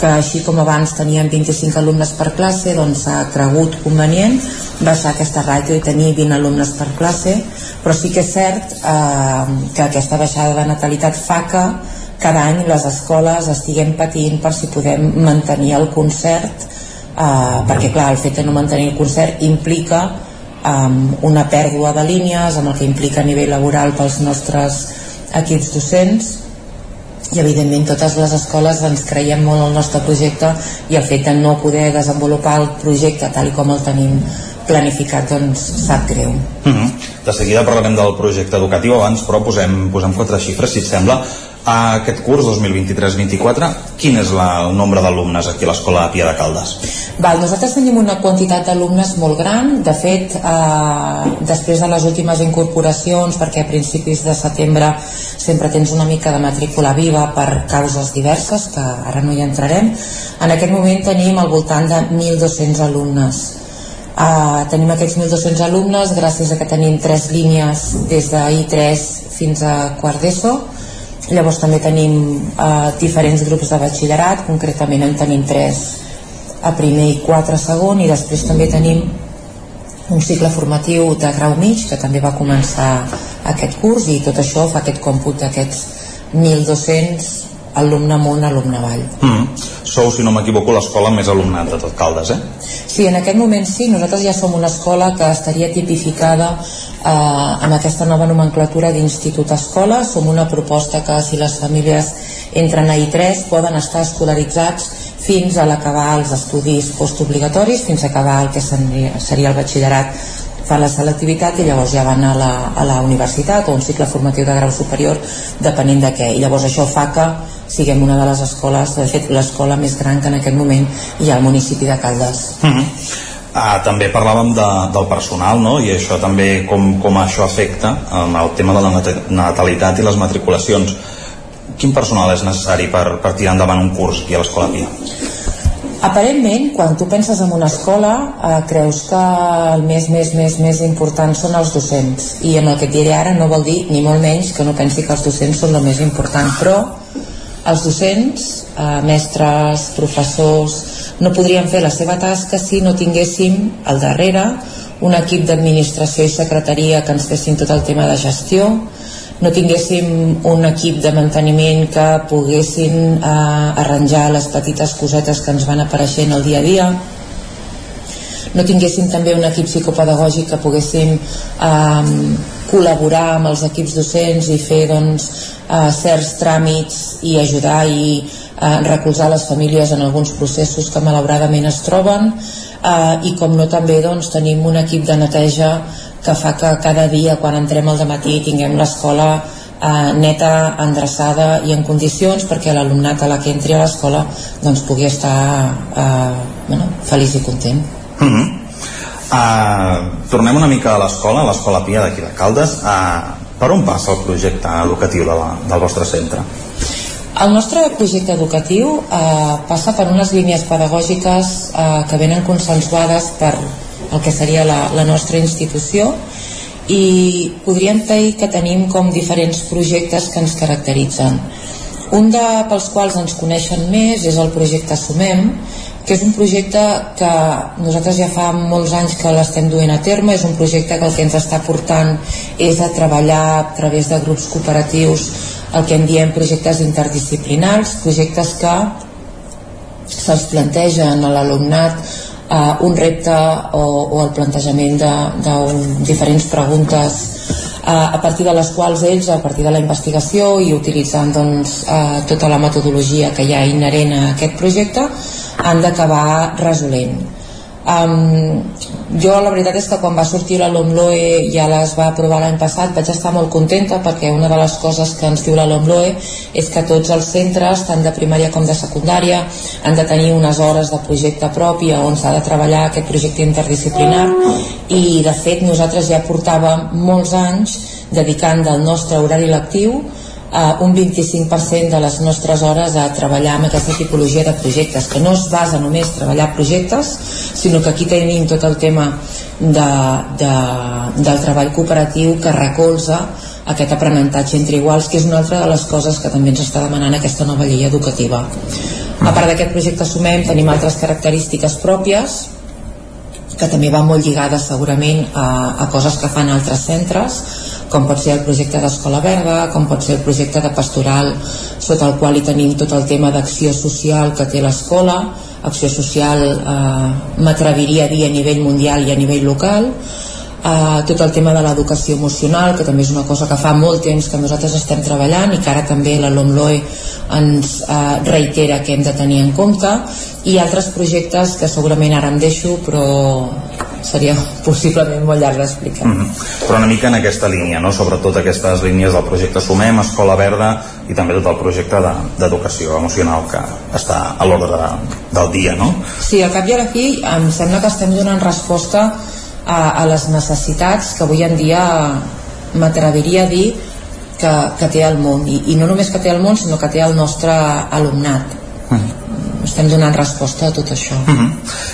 que així com abans teníem 25 alumnes per classe doncs s'ha cregut convenient baixar aquesta ràtio i tenir 20 alumnes per classe. Però sí que és cert eh, que aquesta baixada de natalitat fa que cada any les escoles estiguem patint per si podem mantenir el concert eh, perquè clar, el fet de no mantenir el concert implica um, una pèrdua de línies amb el que implica a nivell laboral pels nostres equips docents. I evidentment totes les escoles ens creiem molt el nostre projecte i el fet de no poder desenvolupar el projecte tal com el tenim planificat doncs sap greu. Mm -hmm. De seguida parlarem del projecte educatiu abans però posem, posem quatre xifres si et sembla aquest curs 2023-24 quin és la, el nombre d'alumnes aquí a l'escola Pia de Caldes? Val, nosaltres tenim una quantitat d'alumnes molt gran. De fet eh, després de les últimes incorporacions perquè a principis de setembre sempre tens una mica de matrícula viva per causes diverses que ara no hi entrarem en aquest moment tenim al voltant de 1.200 alumnes. Uh, tenim aquests 1.200 alumnes gràcies a que tenim tres línies des de I3 fins a quart d'ESO Llavors també tenim eh, diferents grups de batxillerat, concretament en tenim tres a primer i quatre a segon i després també tenim un cicle formatiu de grau mig que també va començar aquest curs i tot això fa aquest còmput d'aquests 1.200 alumne amunt, alumne avall. Mm. Sou, si no m'equivoco, l'escola més alumnat de tot Caldes, eh? Sí, en aquest moment sí, nosaltres ja som una escola que estaria tipificada eh, amb aquesta nova nomenclatura d'institut-escola. Som una proposta que si les famílies entren a I3 poden estar escolaritzats fins a l'acabar els estudis postobligatoris, fins a acabar el que seria, seria el batxillerat fa la selectivitat i llavors ja van a la, a la universitat o un cicle formatiu de grau superior depenent de què i llavors això fa que siguem una de les escoles, de fet l'escola més gran que en aquest moment hi ha al municipi de Caldes mm -hmm. Ah, també parlàvem de, del personal no? i això també com, com això afecta um, el tema de la natalitat i les matriculacions quin personal és necessari per, per tirar endavant un curs aquí a l'Escola Pia? Aparentment, quan tu penses en una escola, eh, creus que el més, més, més, més important són els docents. I amb el que et diré ara no vol dir, ni molt menys, que no pensi que els docents són el més important, però els docents, eh, mestres, professors, no podrien fer la seva tasca si no tinguéssim al darrere un equip d'administració i secretaria que ens fessin tot el tema de gestió, no tinguéssim un equip de manteniment que poguessin eh, arranjar les petites cosetes que ens van apareixent el dia a dia. No tinguéssim també un equip psicopedagògic que poguéssim eh, col·laborar amb els equips docents i fer doncs, eh, certs tràmits i ajudar i eh, recolzar les famílies en alguns processos que malauradament es troben. Eh, i com no també doncs, tenim un equip de neteja que fa que cada dia quan entrem al matí tinguem l'escola eh, neta, endreçada i en condicions perquè l'alumnat a la que entri a l'escola doncs pugui estar eh, bueno, feliç i content mm -hmm. Uh, tornem una mica a l'escola, a l'escola Pia d'aquí de Caldes. Uh, per on passa el projecte educatiu de la, del vostre centre? El nostre projecte educatiu eh, passa per unes línies pedagògiques eh, que venen consensuades per el que seria la, la nostra institució i podríem dir que tenim com diferents projectes que ens caracteritzen. Un de, pels quals ens coneixen més és el projecte Sumem, que és un projecte que nosaltres ja fa molts anys que l'estem duent a terme, és un projecte que el que ens està portant és a treballar a través de grups cooperatius el que en diem projectes interdisciplinars, projectes que se'ls plantegen a l'alumnat eh, un repte o, o el plantejament de, de un, diferents preguntes eh, a partir de les quals ells, a partir de la investigació i utilitzant doncs, eh, tota la metodologia que hi ha inherent a aquest projecte, han d'acabar resolent. Um, jo la veritat és que quan va sortir la LOMLOE ja les va aprovar l'any passat vaig estar molt contenta perquè una de les coses que ens diu la LOMLOE és que tots els centres, tant de primària com de secundària han de tenir unes hores de projecte propi on s'ha de treballar aquest projecte interdisciplinar. I de fet nosaltres ja portàvem molts anys dedicant del nostre horari lectiu eh, un 25% de les nostres hores a treballar amb aquesta tipologia de projectes, que no es basa només treballar projectes, sinó que aquí tenim tot el tema de, de, del treball cooperatiu que recolza aquest aprenentatge entre iguals, que és una altra de les coses que també ens està demanant aquesta nova llei educativa. A part d'aquest projecte Sumem tenim altres característiques pròpies que també van molt lligades segurament a, a coses que fan altres centres com pot ser el projecte d'Escola Verda, com pot ser el projecte de pastoral sota el qual hi tenim tot el tema d'acció social que té l'escola, acció social eh, m'atreviria a dir a nivell mundial i a nivell local, eh, tot el tema de l'educació emocional, que també és una cosa que fa molt temps que nosaltres estem treballant i que ara també la LOMLOE ens eh, reitera que hem de tenir en compte, i altres projectes que segurament ara em deixo, però seria possiblement molt llarg d'explicar. Mm -hmm. Però una mica en aquesta línia, no? sobretot aquestes línies del projecte Sumem, Escola Verda i també tot el projecte d'educació de, emocional que està a l'ordre de, del dia, no? Sí, al cap i a la fi em sembla que estem donant resposta a, a les necessitats que avui en dia m'atreviria a dir que, que té el món I, i no només que té el món sinó que té el nostre alumnat mm estem donant resposta a tot això. Mhm. -huh.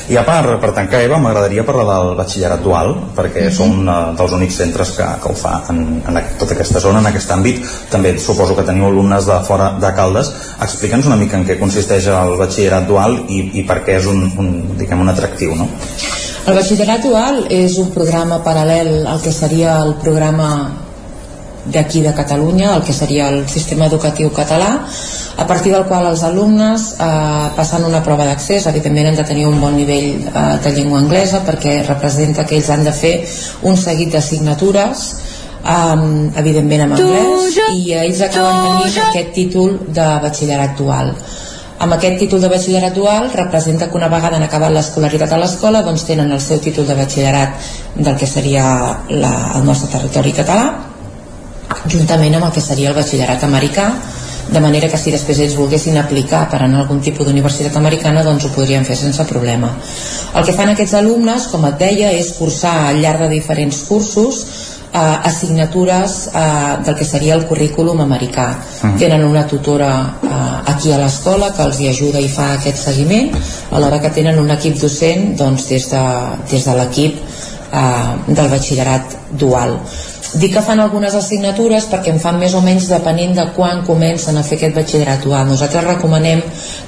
I a part, per tancar, Eva, m'agradaria parlar del batxillerat dual, perquè uh -huh. som uh, dels únics centres que, que ho fa en, en tota aquesta zona, en aquest àmbit. També suposo que teniu alumnes de fora de Caldes. Explica'ns una mica en què consisteix el batxillerat dual i, i per què és un, un, diguem, un atractiu, no? El batxillerat dual és un programa paral·lel al que seria el programa d'aquí de Catalunya, el que seria el sistema educatiu català, a partir del qual els alumnes eh, passen una prova d'accés, evidentment han de tenir un bon nivell eh, de llengua anglesa perquè representa que ells han de fer un seguit d'assignatures um, evidentment en anglès i ells acaben tenint aquest títol de batxillerat dual. Amb aquest títol de batxillerat dual representa que una vegada han acabat l'escolaritat a l'escola doncs tenen el seu títol de batxillerat del que seria la, el nostre territori català juntament amb el que seria el batxillerat americà de manera que si després ells volguessin aplicar per anar a algun tipus d'universitat americana doncs ho podrien fer sense problema el que fan aquests alumnes, com et deia és cursar al llarg de diferents cursos eh, assignatures eh, del que seria el currículum americà uh. -huh. tenen una tutora eh, aquí a l'escola que els hi ajuda i fa aquest seguiment alhora que tenen un equip docent doncs, des de, des de l'equip eh, del batxillerat dual Dic que fan algunes assignatures perquè en fan més o menys depenent de quan comencen a fer aquest batxillerat dual. Nosaltres recomanem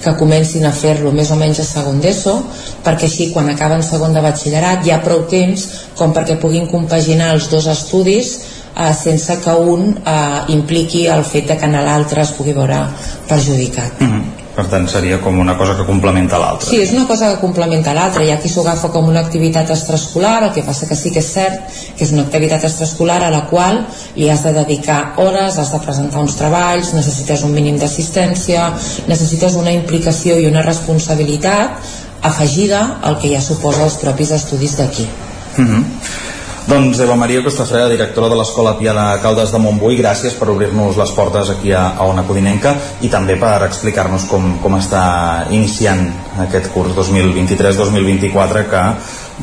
que comencin a fer-lo més o menys a segon d'ESO perquè així quan acaben segon de batxillerat hi ha prou temps com perquè puguin compaginar els dos estudis eh, sense que un eh, impliqui el fet de que l'altre es pugui veure perjudicat. Mm -hmm. Per tant, seria com una cosa que complementa l'altra. Sí, és una cosa que complementa l'altra. Hi ha qui s'ho agafa com una activitat extraescolar, el que passa que sí que és cert que és una activitat extraescolar a la qual li has de dedicar hores, has de presentar uns treballs, necessites un mínim d'assistència, necessites una implicació i una responsabilitat afegida al que ja suposa els propis estudis d'aquí. Mm -hmm. Doncs Eva Maria Costafreda, directora de l'Escola Pia de Caldes de Montbui, gràcies per obrir-nos les portes aquí a, a Ona Codinenca i també per explicar-nos com, com està iniciant aquest curs 2023-2024 que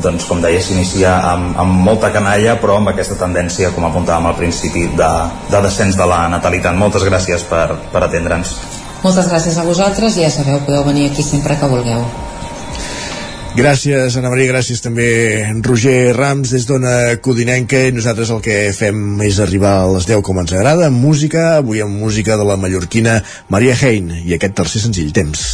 doncs com deia s'inicia amb, amb molta canalla però amb aquesta tendència com apuntàvem al principi de, de descens de la natalitat. Moltes gràcies per, per atendre'ns. Moltes gràcies a vosaltres i ja sabeu, podeu venir aquí sempre que vulgueu Gràcies, Ana Maria, gràcies també Roger Rams des d'Ona Codinenca i nosaltres el que fem és arribar a les 10 com ens agrada, amb música, avui amb música de la mallorquina Maria Hein i aquest tercer senzill, Temps.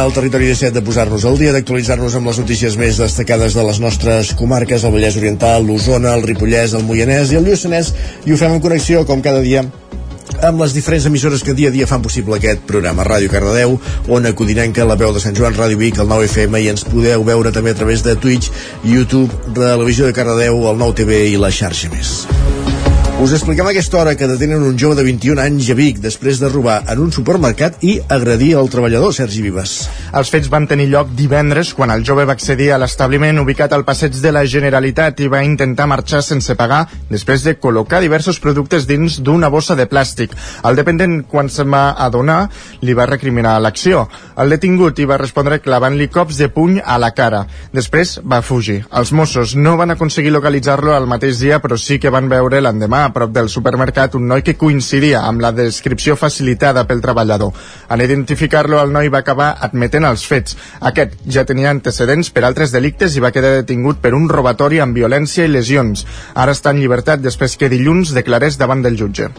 Moment al territori 17 de posar-nos al dia, d'actualitzar-nos amb les notícies més destacades de les nostres comarques, el Vallès Oriental, l'Osona, el Ripollès, el Moianès i el Lluçanès, i ho fem en connexió, com cada dia, amb les diferents emissores que dia a dia fan possible aquest programa. Ràdio Cardedeu, Ona Codinenca, la veu de Sant Joan, Ràdio Vic, el 9FM, i ens podeu veure també a través de Twitch, YouTube, Televisió de Cardedeu, el 9TV i la xarxa més. Us expliquem aquesta hora que detenen un jove de 21 anys a Vic després de robar en un supermercat i agredir el treballador, Sergi Vives. Els fets van tenir lloc divendres quan el jove va accedir a l'establiment ubicat al passeig de la Generalitat i va intentar marxar sense pagar després de col·locar diversos productes dins d'una bossa de plàstic. El dependent, quan se'n va adonar, li va recriminar l'acció. El detingut hi va respondre clavant-li cops de puny a la cara. Després va fugir. Els Mossos no van aconseguir localitzar-lo el mateix dia, però sí que van veure l'endemà a prop del supermercat un noi que coincidia amb la descripció facilitada pel treballador. En identificar-lo, el noi va acabar admetent els fets. Aquest ja tenia antecedents per altres delictes i va quedar detingut per un robatori amb violència i lesions. Ara està en llibertat després que dilluns declarés davant del jutge.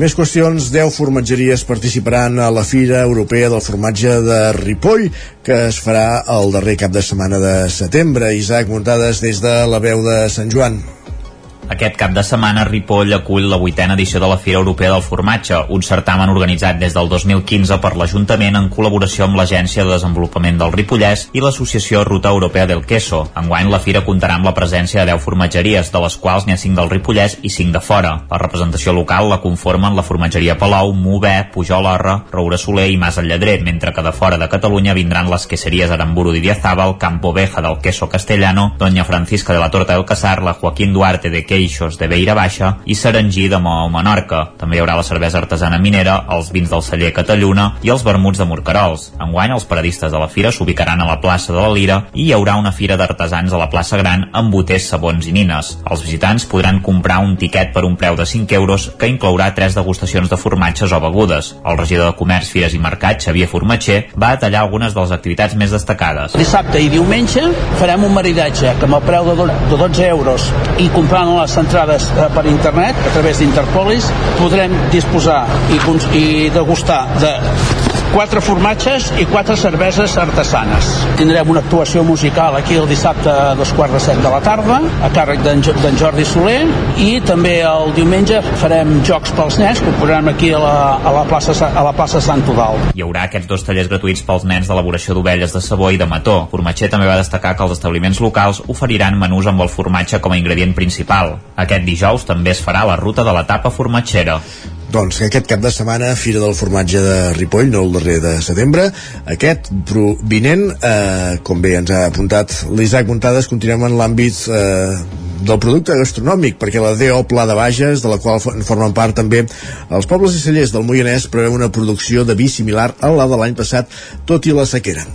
Més qüestions, 10 formatgeries participaran a la Fira Europea del Formatge de Ripoll, que es farà el darrer cap de setmana de setembre. Isaac Muntades des de la veu de Sant Joan. Aquest cap de setmana Ripoll acull la vuitena edició de la Fira Europea del Formatge, un certamen organitzat des del 2015 per l'Ajuntament en col·laboració amb l'Agència de Desenvolupament del Ripollès i l'Associació Ruta Europea del Queso. Enguany la fira comptarà amb la presència de 10 formatgeries, de les quals n'hi ha 5 del Ripollès i 5 de fora. La representació local la conformen la formatgeria Palau, Mover, Pujol Orra, Roure Soler i Mas el Lledrer, mentre que de fora de Catalunya vindran les queseries Aramburu d'Idiazábal, Campo Veja del Queso Castellano, Doña Francisca de la Torta del Casar, la Joaquín Duarte de Queixos de Beira Baixa i Serengí de Maó Menorca. També hi haurà la cervesa artesana minera, els vins del celler Catalluna i els vermuts de Morcarols. Enguany, els paradistes de la fira s'ubicaran a la plaça de la Lira i hi haurà una fira d'artesans a la plaça Gran amb boters, sabons i nines. Els visitants podran comprar un tiquet per un preu de 5 euros que inclourà tres degustacions de formatges o begudes. El regidor de Comerç, Fires i Mercat, Xavier Formatger, va detallar algunes de les activitats més destacades. Dissabte i diumenge farem un maridatge que amb el preu de 12 euros i comprant les entrades eh, per internet a través d'Interpolis podrem disposar i, i degustar de quatre formatges i quatre cerveses artesanes. Tindrem una actuació musical aquí el dissabte a dos quarts de set de la tarda, a càrrec d'en Jo- d'en Jordi Soler, i també el diumenge farem jocs pels nens que ho posarem aquí a la, a la, plaça, a la plaça Sant Eudald. Hi haurà aquests dos tallers gratuïts pels nens d'elaboració d'ovelles de sabó i de mató. Formatger també va destacar que els establiments locals oferiran menús amb el formatge com a ingredient principal. Aquest dijous també es farà la ruta de la tapa formatgera. Doncs que aquest cap de setmana, Fira del Formatge de Ripoll, no el darrer de setembre, aquest provinent, eh, com bé ens ha apuntat l'Isaac Montades, continuem en l'àmbit eh, del producte gastronòmic, perquè la DO Pla de Bages, de la qual en formen part també els pobles i cellers del Moianès, preveu una producció de vi similar a la de l'any passat, tot i la sequera.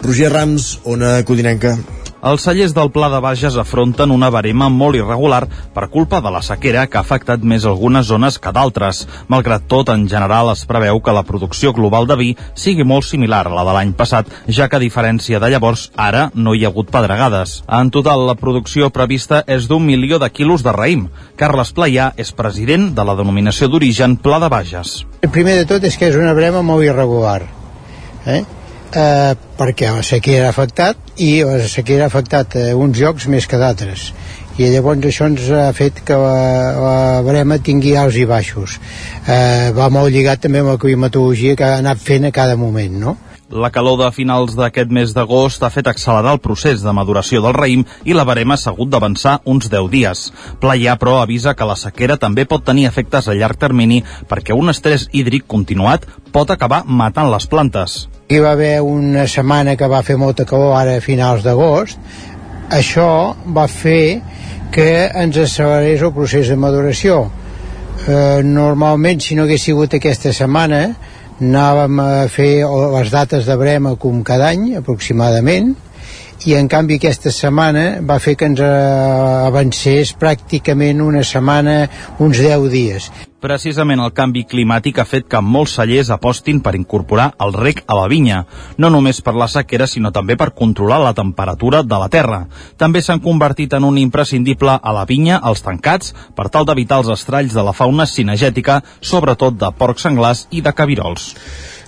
Roger Rams, Ona Codinenca. Els cellers del Pla de Bages afronten una barema molt irregular per culpa de la sequera que ha afectat més algunes zones que d'altres. Malgrat tot, en general es preveu que la producció global de vi sigui molt similar a la de l'any passat, ja que a diferència de llavors, ara no hi ha hagut pedregades. En total, la producció prevista és d'un milió de quilos de raïm. Carles Playà és president de la denominació d'origen Pla de Bages. El primer de tot és que és una brema molt irregular. Eh? Eh, perquè la sequera ha afectat i la sequera ha afectat eh, uns llocs més que d'altres i llavors això ens ha fet que la, la brema tingui alts i baixos eh, va molt lligat també amb la climatologia que ha anat fent a cada moment no? La calor de finals d'aquest mes d'agost ha fet accelerar el procés de maduració del raïm i la barema s'ha hagut d'avançar uns 10 dies. Playà, però, avisa que la sequera també pot tenir efectes a llarg termini perquè un estrès hídric continuat pot acabar matant les plantes. Hi va haver una setmana que va fer molta calor ara a finals d'agost. Això va fer que ens accelerés el procés de maduració. Eh, normalment, si no hagués sigut aquesta setmana, anàvem a fer les dates de Brema com cada any aproximadament i en canvi aquesta setmana va fer que ens avancés pràcticament una setmana, uns 10 dies. Precisament el canvi climàtic ha fet que molts cellers apostin per incorporar el rec a la vinya, no només per la sequera, sinó també per controlar la temperatura de la terra. També s'han convertit en un imprescindible a la vinya els tancats per tal d'evitar els estralls de la fauna cinegètica, sobretot de porcs senglars i de cabirols.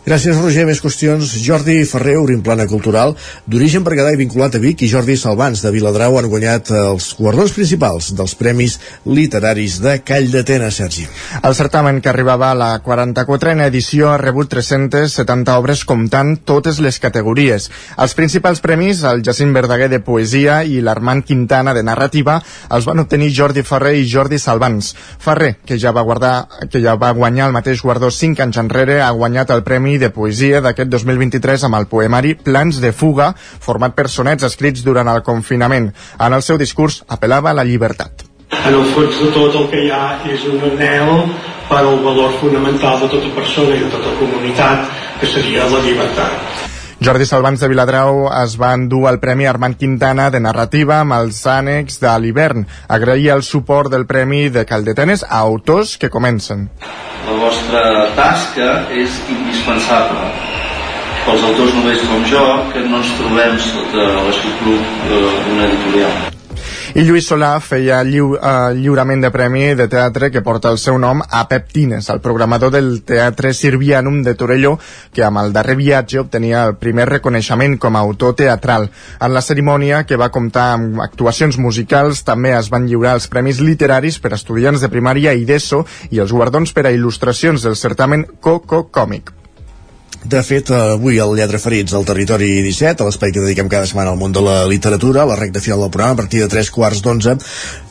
Gràcies, Roger. Més qüestions. Jordi Ferrer, obrim plana cultural, d'origen berguedà i vinculat a Vic, i Jordi Salvans, de Viladrau, han guanyat els guardons principals dels Premis Literaris de Call d'Atena, Sergi. El certamen que arribava a la 44a edició ha rebut 370 obres comptant totes les categories. Els principals premis, el Jacint Verdaguer de Poesia i l'Armand Quintana de Narrativa, els van obtenir Jordi Ferrer i Jordi Salvans. Ferrer, que ja va, guardar, que ja va guanyar el mateix guardó 5 anys enrere, ha guanyat el Premi de Poesia d'aquest 2023 amb el poemari Plans de fuga, format per sonets escrits durant el confinament. En el seu discurs apel·lava a la llibertat. En el fons de tot el que hi ha és un anel per al valor fonamental de tota persona i de tota comunitat, que seria la llibertat. Jordi Salvans de Viladrau es va endur el Premi Armand Quintana de Narrativa amb els ànecs de l'hivern. Agraïa el suport del Premi de Caldetenes a autors que comencen. La vostra tasca és indispensable pels autors només com jo que no ens trobem sota l'escluc d'una editorial. I Lluís Solà feia lliu, uh, lliurament de premi de teatre que porta el seu nom a Pep Tines, el programador del Teatre Sirvianum de Torelló, que amb el darrer viatge obtenia el primer reconeixement com a autor teatral. En la cerimònia, que va comptar amb actuacions musicals, també es van lliurar els premis literaris per a estudiants de primària i d'ESO i els guardons per a il·lustracions del certamen Coco Còmic. De fet, avui al Lletra Ferits al Territori 17, a l'espai que dediquem cada setmana al món de la literatura, a la recta final del programa, a partir de 3 quarts d'11,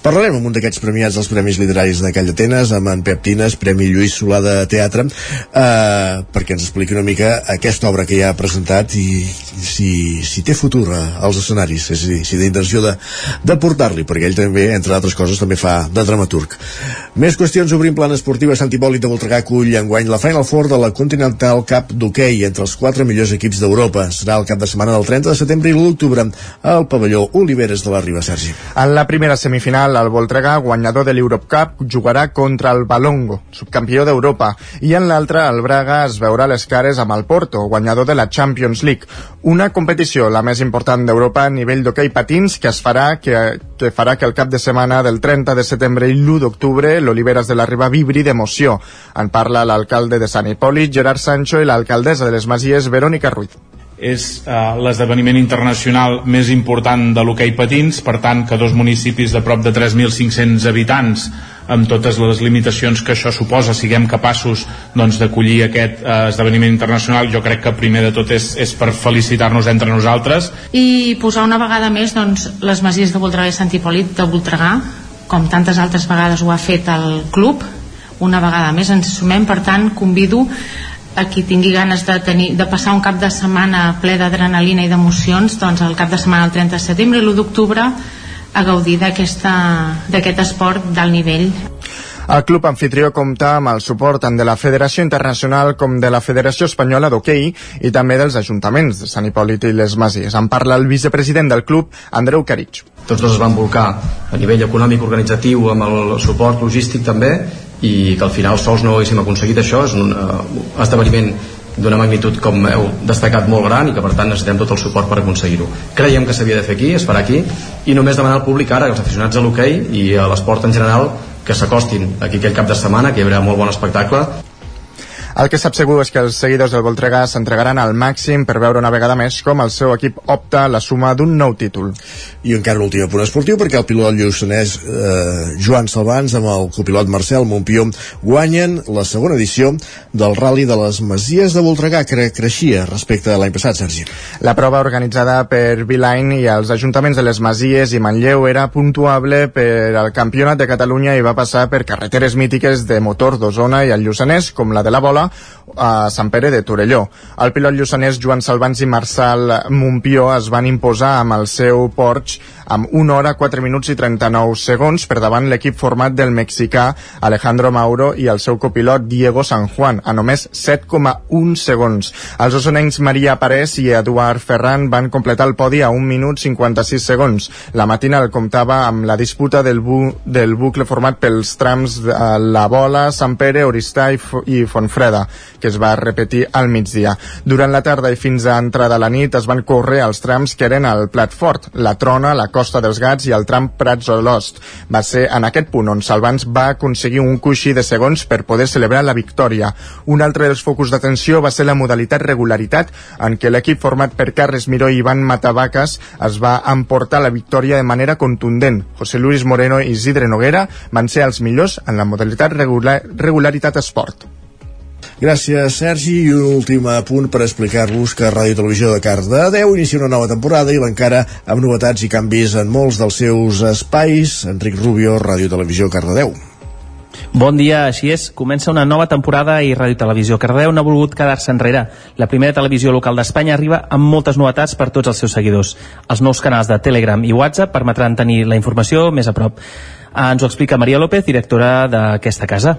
parlarem amb un d'aquests premiats dels Premis Literaris de Call d'Atenes, amb en Pep Tines, Premi Lluís Solà de Teatre, eh, perquè ens expliqui una mica aquesta obra que ja ha presentat i si, si té futur als escenaris, és a dir, si té intenció de, de portar-li, perquè ell també, entre altres coses, també fa de dramaturg. Més qüestions, obrim plana esportiva, Sant Hipòlit de Voltregà cull enguany la Final Four de la Continental Cup d'hoquei hoquei entre els quatre millors equips d'Europa. Serà el cap de setmana del 30 de setembre i l'1 d'octubre al pavelló Oliveres de la Riba, Sergi. En la primera semifinal, el Voltregà, guanyador de l'Europe Cup, jugarà contra el Balongo, subcampió d'Europa, i en l'altra, el Braga es veurà les cares amb el Porto, guanyador de la Champions League. Una competició, la més important d'Europa a nivell d'hoquei patins, que es farà que, que farà que el cap de setmana del 30 de setembre i l'1 d'octubre l'Oliveres de la Riba vibri d'emoció. En parla l'alcalde de Sant Hipòlit, Gerard Sancho, i l'alcaldessa de les Masies, Verònica Ruiz és eh, l'esdeveniment internacional més important de l'hoquei patins, per tant que dos municipis de prop de 3.500 habitants amb totes les limitacions que això suposa siguem capaços doncs, d'acollir aquest eh, esdeveniment internacional jo crec que primer de tot és, és per felicitar-nos entre nosaltres. I posar una vegada més doncs, les masies de Voltregà i Sant Hipòlit de Voltregà com tantes altres vegades ho ha fet el club una vegada més ens sumem. Per tant convido a qui tingui ganes de, tenir, de passar un cap de setmana ple d'adrenalina i d'emocions doncs el cap de setmana el 30 de setembre i l'1 d'octubre a gaudir d'aquest esport d'alt nivell el club anfitrió compta amb el suport tant de la Federació Internacional com de la Federació Espanyola d'Hockey i també dels ajuntaments de Sant Hipòlit i les Masies. En parla el vicepresident del club, Andreu Caritx. Tots dos es van volcar a nivell econòmic organitzatiu amb el suport logístic també i que al final sols no haguéssim aconseguit això és un uh, esdeveniment d'una magnitud com heu destacat molt gran i que per tant necessitem tot el suport per aconseguir-ho. Creiem que s'havia de fer aquí, es farà aquí i només demanar al públic ara, als aficionats a l'hoquei i a l'esport en general que s'acostin aquí aquell cap de setmana que hi haurà molt bon espectacle El que sap segur és que els seguidors del Voltregà s'entregaran al màxim per veure una vegada més com el seu equip opta la suma d'un nou títol. I encara l'últim punt esportiu perquè el pilot lluçanès eh, Joan Salvans amb el copilot Marcel Montpió guanyen la segona edició del Rally de les Masies de Voltregà que creixia respecte a l'any passat, Sergi. La prova organitzada per Vilain i els ajuntaments de les Masies i Manlleu era puntuable per al Campionat de Catalunya i va passar per carreteres mítiques de motor d'Osona i el Lluçanès, com la de la Bola, a Sant Pere de Torelló. El pilot lluçanès Joan Salvans i Marçal Montpió es van imposar amb el seu Porsche amb 1 hora, 4 minuts i 39 segons per davant l'equip format del mexicà Alejandro Mauro i el seu copilot Diego San Juan, a només 7,1 segons. Els osonencs Maria Parés i Eduard Ferran van completar el podi a 1 minut 56 segons. La matina el comptava amb la disputa del, bu del bucle format pels trams de La Bola, Sant Pere, Oristà i, F i Fontfreda, que es va repetir al migdia. Durant la tarda i fins a entrada a la nit es van córrer els trams que eren el Plat Fort, la Trona, la Costa dels Gats i el tram Prats Olost. Va ser en aquest punt on Salvans va aconseguir un coixí de segons per poder celebrar la victòria. Un altre dels focus d'atenció va ser la modalitat regularitat, en què l'equip format per Carles Miró i Ivan Matavacas es va emportar la victòria de manera contundent. José Luis Moreno i Isidre Noguera van ser els millors en la modalitat regular, regularitat esport. Gràcies, Sergi. I un últim punt per explicar-vos que Ràdio Televisió de Cardedeu inicia una nova temporada i l'encara amb novetats i canvis en molts dels seus espais. Enric Rubio, Ràdio Televisió Cardedeu. Bon dia, així és. Comença una nova temporada i Ràdio Televisió Cardeu no ha volgut quedar-se enrere. La primera televisió local d'Espanya arriba amb moltes novetats per tots els seus seguidors. Els nous canals de Telegram i WhatsApp permetran tenir la informació més a prop. Ens ho explica Maria López, directora d'aquesta casa.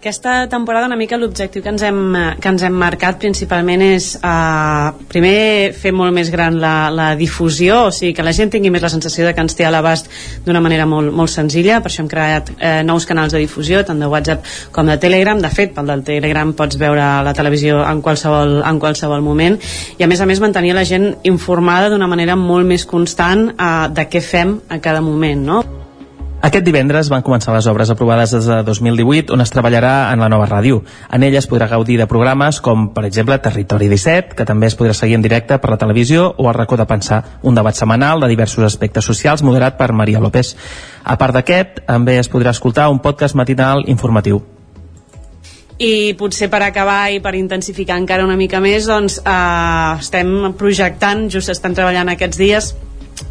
Aquesta temporada una mica l'objectiu que, ens hem, que ens hem marcat principalment és uh, primer fer molt més gran la, la difusió, o sigui que la gent tingui més la sensació de que ens té a l'abast d'una manera molt, molt senzilla, per això hem creat eh, nous canals de difusió, tant de WhatsApp com de Telegram, de fet pel del Telegram pots veure la televisió en qualsevol, en qualsevol moment. I a més a més mantenir la gent informada d'una manera molt més constant uh, de què fem a cada moment, no? Aquest divendres van començar les obres aprovades des de 2018 on es treballarà en la nova ràdio. En ella es podrà gaudir de programes com, per exemple, Territori 17, que també es podrà seguir en directe per la televisió, o el racó de pensar, un debat setmanal de diversos aspectes socials moderat per Maria López. A part d'aquest, també es podrà escoltar un podcast matinal informatiu. i potser per acabar i per intensificar encara una mica més doncs eh, estem projectant, just estan treballant aquests dies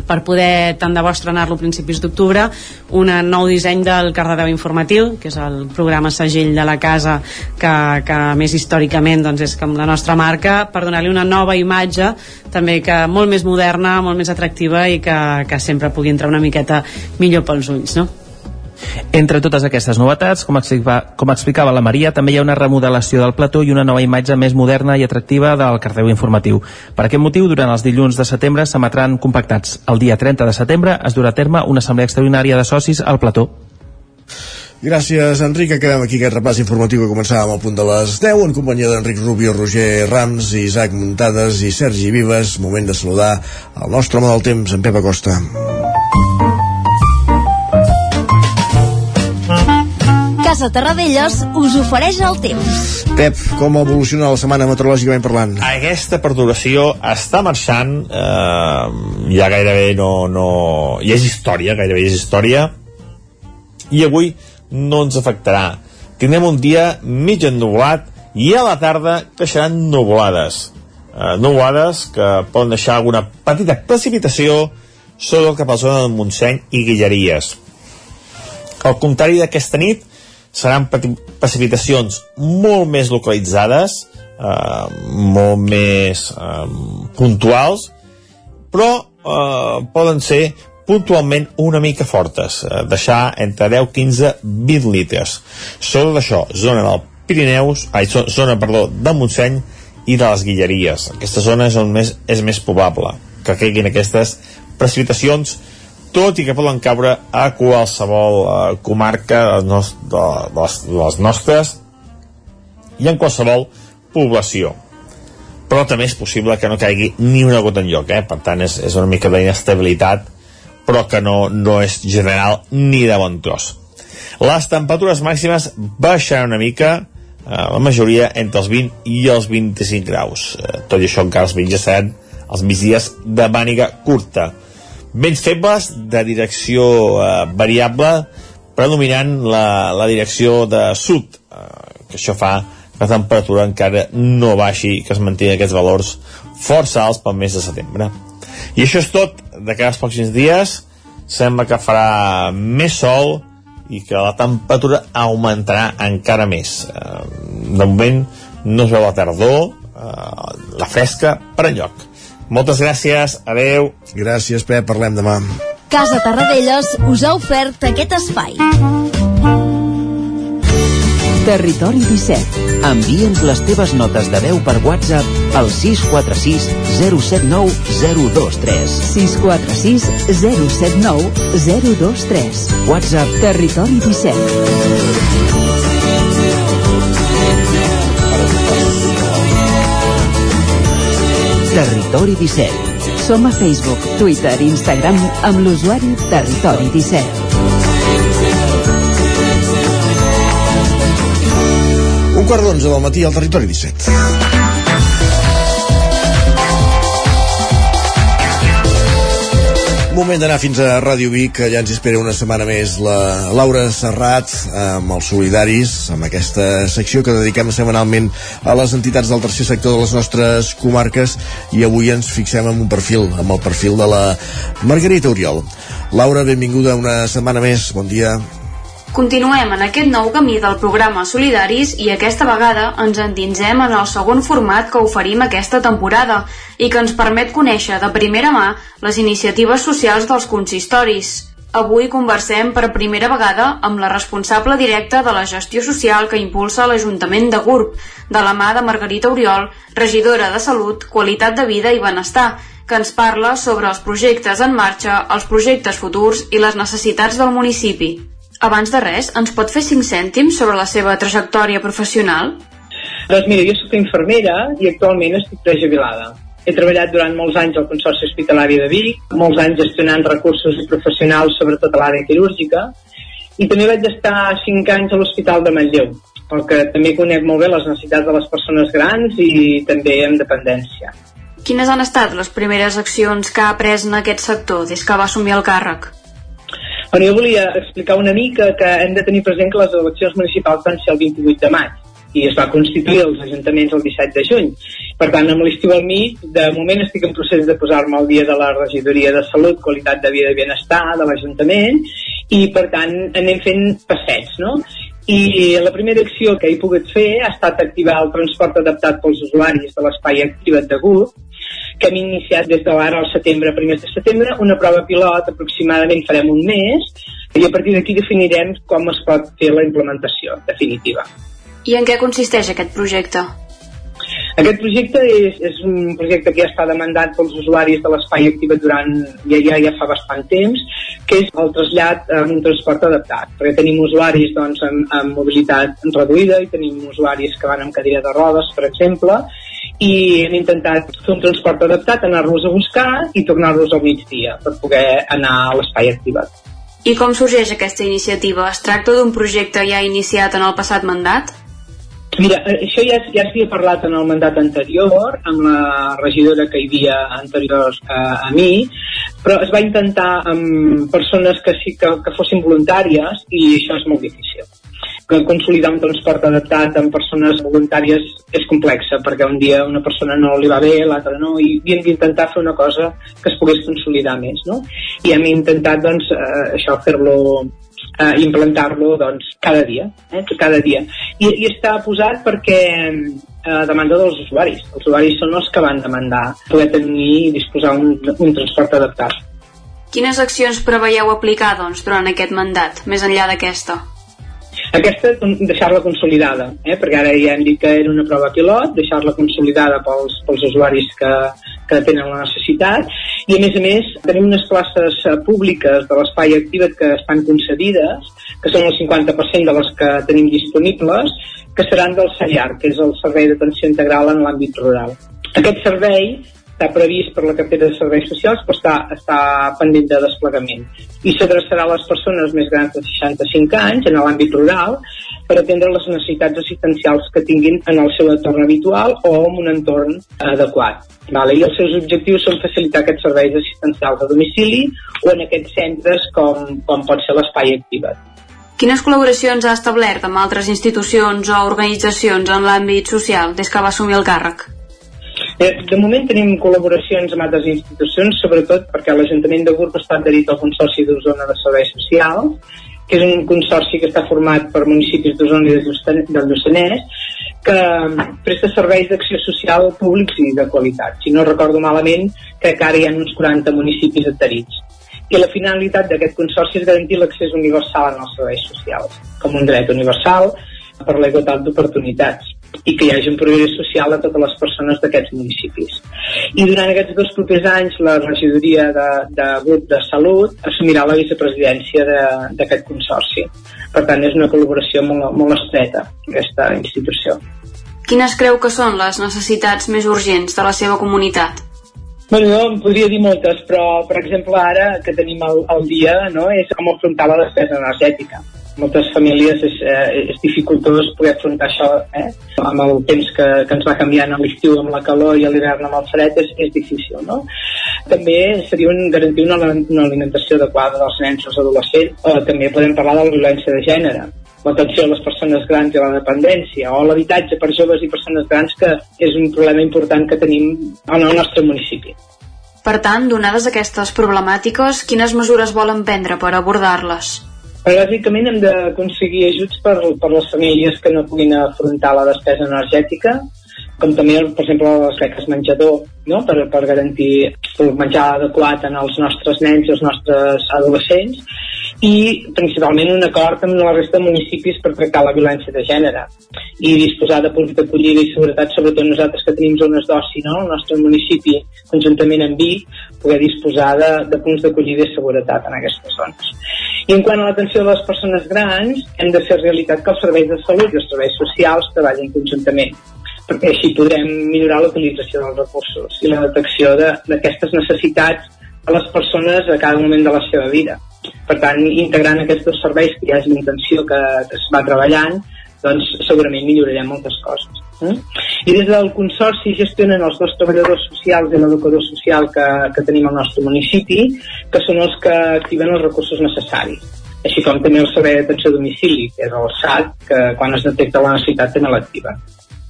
per poder tant de bo estrenar-lo a principis d'octubre un nou disseny del Cardedeu Informatiu que és el programa segell de la casa que, que més històricament doncs, és com la nostra marca per donar-li una nova imatge també que molt més moderna, molt més atractiva i que, que sempre pugui entrar una miqueta millor pels ulls no? Entre totes aquestes novetats, com, explica, com explicava la Maria, també hi ha una remodelació del plató i una nova imatge més moderna i atractiva del Cardeu informatiu. Per aquest motiu, durant els dilluns de setembre s'emetran compactats. El dia 30 de setembre es durà a terme una assemblea extraordinària de socis al plató. Gràcies, Enric. Acabem aquí aquest repàs informatiu que començàvem al punt de les 10 en companyia d'Enric Rubio, Roger Rams, Isaac Muntades i Sergi Vives. Moment de saludar el nostre home del temps, en Pep Acosta. Casa Terradellos us ofereix el temps. Pep, com evoluciona la setmana meteorològicament parlant? Aquesta perturbació està marxant, eh, ja gairebé no, no... ja és història, gairebé és història, i avui no ens afectarà. Tindrem un dia mig ennublat i a la tarda creixeran nuvolades. Eh, nuvolades que poden deixar alguna petita precipitació sobre cap a la zona del Montseny i Guilleries. Al contrari d'aquesta nit, seran precipitacions molt més localitzades, eh, molt més eh, puntuals, però eh, poden ser puntualment una mica fortes, eh, deixar entre 10, 15, 20 litres. Sobre d'això, zona del Pirineus, ai, zona, perdó, del Montseny i de les Guilleries. Aquesta zona és on més, és més probable que caiguin aquestes precipitacions tot i que poden caure a qualsevol eh, comarca de, de, de, les, de les nostres i en qualsevol població però també és possible que no caigui ni una gota enlloc, eh? per tant és, és una mica d'inestabilitat però que no, no és general ni de bon tros les temperatures màximes baixaran una mica la majoria entre els 20 i els 25 graus. Eh, tot i això encara els 27, els migdies de màniga curta. Vents febles de direcció eh, variable, predominant la, la direcció de sud, eh, que això fa que la temperatura encara no baixi i que es mantingui aquests valors força alts pel mes de setembre. I això és tot de cada pròxims dies. Sembla que farà més sol, i que la temperatura augmentarà encara més. Eh, de moment no es veu la tardor, eh, la fresca per enlloc. Moltes gràcies, adeu. Gràcies, Pep, parlem demà. Casa Tarradellas us ha ofert aquest espai. Territori 17. Envia'ns les teves notes de veu per WhatsApp al 646 079 023. 646 079 023. WhatsApp Territori 17. Territori 17. Som a Facebook, Twitter i Instagram amb l'usuari Territori 17. Un quart d'onze del matí al territori 17. Moment d'anar fins a Ràdio Vic, que ja ens espera una setmana més la Laura Serrat amb els solidaris, amb aquesta secció que dediquem setmanalment a les entitats del tercer sector de les nostres comarques i avui ens fixem en un perfil, amb el perfil de la Margarita Oriol. Laura, benvinguda una setmana més, bon dia. Continuem en aquest nou camí del programa Solidaris i aquesta vegada ens endinsem en el segon format que oferim aquesta temporada i que ens permet conèixer de primera mà les iniciatives socials dels consistoris. Avui conversem per primera vegada amb la responsable directa de la gestió social que impulsa l'Ajuntament de Gurb, de la mà de Margarita Oriol, regidora de Salut, Qualitat de Vida i Benestar, que ens parla sobre els projectes en marxa, els projectes futurs i les necessitats del municipi. Abans de res, ens pot fer 5 cèntims sobre la seva trajectòria professional? Doncs mira, jo soc infermera i actualment estic prejubilada. He treballat durant molts anys al Consorci Hospitalari de Vic, molts anys gestionant recursos i professionals, sobretot a l'àrea quirúrgica, i també vaig estar 5 anys a l'Hospital de Manlleu, perquè també conec molt bé les necessitats de les persones grans i també en dependència. Quines han estat les primeres accions que ha pres en aquest sector des que va assumir el càrrec? Bueno, jo volia explicar una mica que hem de tenir present que les eleccions municipals van ser el 28 de maig i es va constituir els ajuntaments el 17 de juny. Per tant, amb l'estiu al mig, de moment estic en procés de posar-me al dia de la regidoria de Salut, Qualitat de Vida i Benestar de l'Ajuntament i, per tant, anem fent passets, no? I la primera acció que he pogut fer ha estat activar el transport adaptat pels usuaris de l'espai activat de GUP, que hem iniciat des de l'ara al setembre, primers de setembre, una prova pilot, aproximadament farem un mes, i a partir d'aquí definirem com es pot fer la implementació definitiva. I en què consisteix aquest projecte? Aquest projecte és, és un projecte que ja està demandat pels usuaris de l'espai activa durant ja, ja, ja fa bastant temps, que és el trasllat en un transport adaptat, perquè tenim usuaris doncs, amb, amb mobilitat reduïda i tenim usuaris que van amb cadira de rodes, per exemple, i hem intentat fer un transport adaptat, anar-los a buscar i tornar-los al migdia per poder anar a l'espai activat. I com sorgeix aquesta iniciativa? Es tracta d'un projecte ja iniciat en el passat mandat? Mira, eh, això ja, ja s'havia parlat en el mandat anterior, amb la regidora que hi havia anterior a, a mi, però es va intentar amb persones que sí que, que fossin voluntàries i això és molt difícil que consolidar un transport adaptat amb persones voluntàries és complexa, perquè un dia una persona no li va bé, l'altra no, i havíem d'intentar fer una cosa que es pogués consolidar més, no? I hem intentat, doncs, eh, això, fer-lo eh, implantar-lo doncs, cada dia, eh, cada dia. I, I està posat perquè eh, demanda dels usuaris. Els usuaris són els que van demandar poder tenir i disposar un, un transport adaptat. Quines accions preveieu aplicar doncs, durant aquest mandat, més enllà d'aquesta? Aquesta, deixar-la consolidada, eh? perquè ara ja hem dit que era una prova pilot, deixar-la consolidada pels, pels usuaris que, que tenen la necessitat, i a més a més tenim unes places eh, públiques de l'espai activat que estan concedides, que són el 50% de les que tenim disponibles, que seran del SAIAR, que és el Servei d'Atenció Integral en l'àmbit rural. Aquest servei està previst per la cartera de serveis socials però està, està pendent de desplegament i s'adreçarà a les persones més grans de 65 anys en l'àmbit rural per atendre les necessitats assistencials que tinguin en el seu entorn habitual o en un entorn adequat. Vale? I els seus objectius són facilitar aquests serveis assistencials a domicili o en aquests centres com, com pot ser l'espai activat. Quines col·laboracions ha establert amb altres institucions o organitzacions en l'àmbit social des que va assumir el càrrec? Eh, De moment tenim col·laboracions amb altres institucions, sobretot perquè l'Ajuntament de Gurb està adherit al Consorci d'Osona de Serveis Socials, que és un consorci que està format per municipis d'Osona i del Lluçanès, que presta serveis d'acció social públics i de qualitat. Si no recordo malament, crec que ara hi ha uns 40 municipis adherits. I la finalitat d'aquest consorci és garantir l'accés universal en els serveis socials, com un dret universal per la igualtat d'oportunitats i que hi hagi un progrés social a totes les persones d'aquests municipis. I durant aquests dos propers anys la regidoria de, de grup de salut assumirà la vicepresidència de- d'aquest consorci. Per tant, és una col·laboració molt, molt estreta, aquesta institució. Quines creu que són les necessitats més urgents de la seva comunitat? Bueno, en podria dir moltes, però, per exemple, ara que tenim el, el dia, no, és com afrontar la despesa energètica. Moltes famílies és, eh, és dificultós poder afrontar això, eh? Amb el temps que, que ens va canviant a l'estiu amb la calor i a l'hivern amb el fred és, és difícil, no? També seria un, garantir una, una alimentació adequada dels nens i els adolescents, o també podem parlar de la violència de gènere, l'atenció a les persones grans i a la dependència, o l'habitatge per joves i persones grans, que és un problema important que tenim en el nostre municipi. Per tant, donades aquestes problemàtiques, quines mesures volen prendre per abordar-les? Bàsicament hem d'aconseguir ajuts per, per les famílies que no puguin afrontar la despesa energètica, com també, per exemple, les beques menjador, no? per, per garantir el menjar adequat en els nostres nens i els nostres adolescents, i principalment un acord amb la resta de municipis per tractar la violència de gènere i disposar de punts d'acollida i seguretat, sobretot nosaltres que tenim zones d'oci, no? el nostre municipi, conjuntament amb Vic, poder disposar de, de punts d'acollida i seguretat en aquestes zones. I en quant a l'atenció de les persones grans, hem de fer realitat que els serveis de salut i els serveis socials treballin conjuntament perquè així podrem millorar la utilització dels recursos i la detecció de- d'aquestes necessitats a les persones a cada moment de la seva vida. Per tant, integrant aquests dos serveis que hi hagi intenció que, que es va treballant, doncs segurament millorarem moltes coses. Eh? I des del Consorci gestionen els dos treballadors socials i l'educador social que, que tenim al nostre municipi, que són els que activen els recursos necessaris així com també el servei d'atenció a domicili, que és el SAT, que quan es detecta la necessitat també l'activa.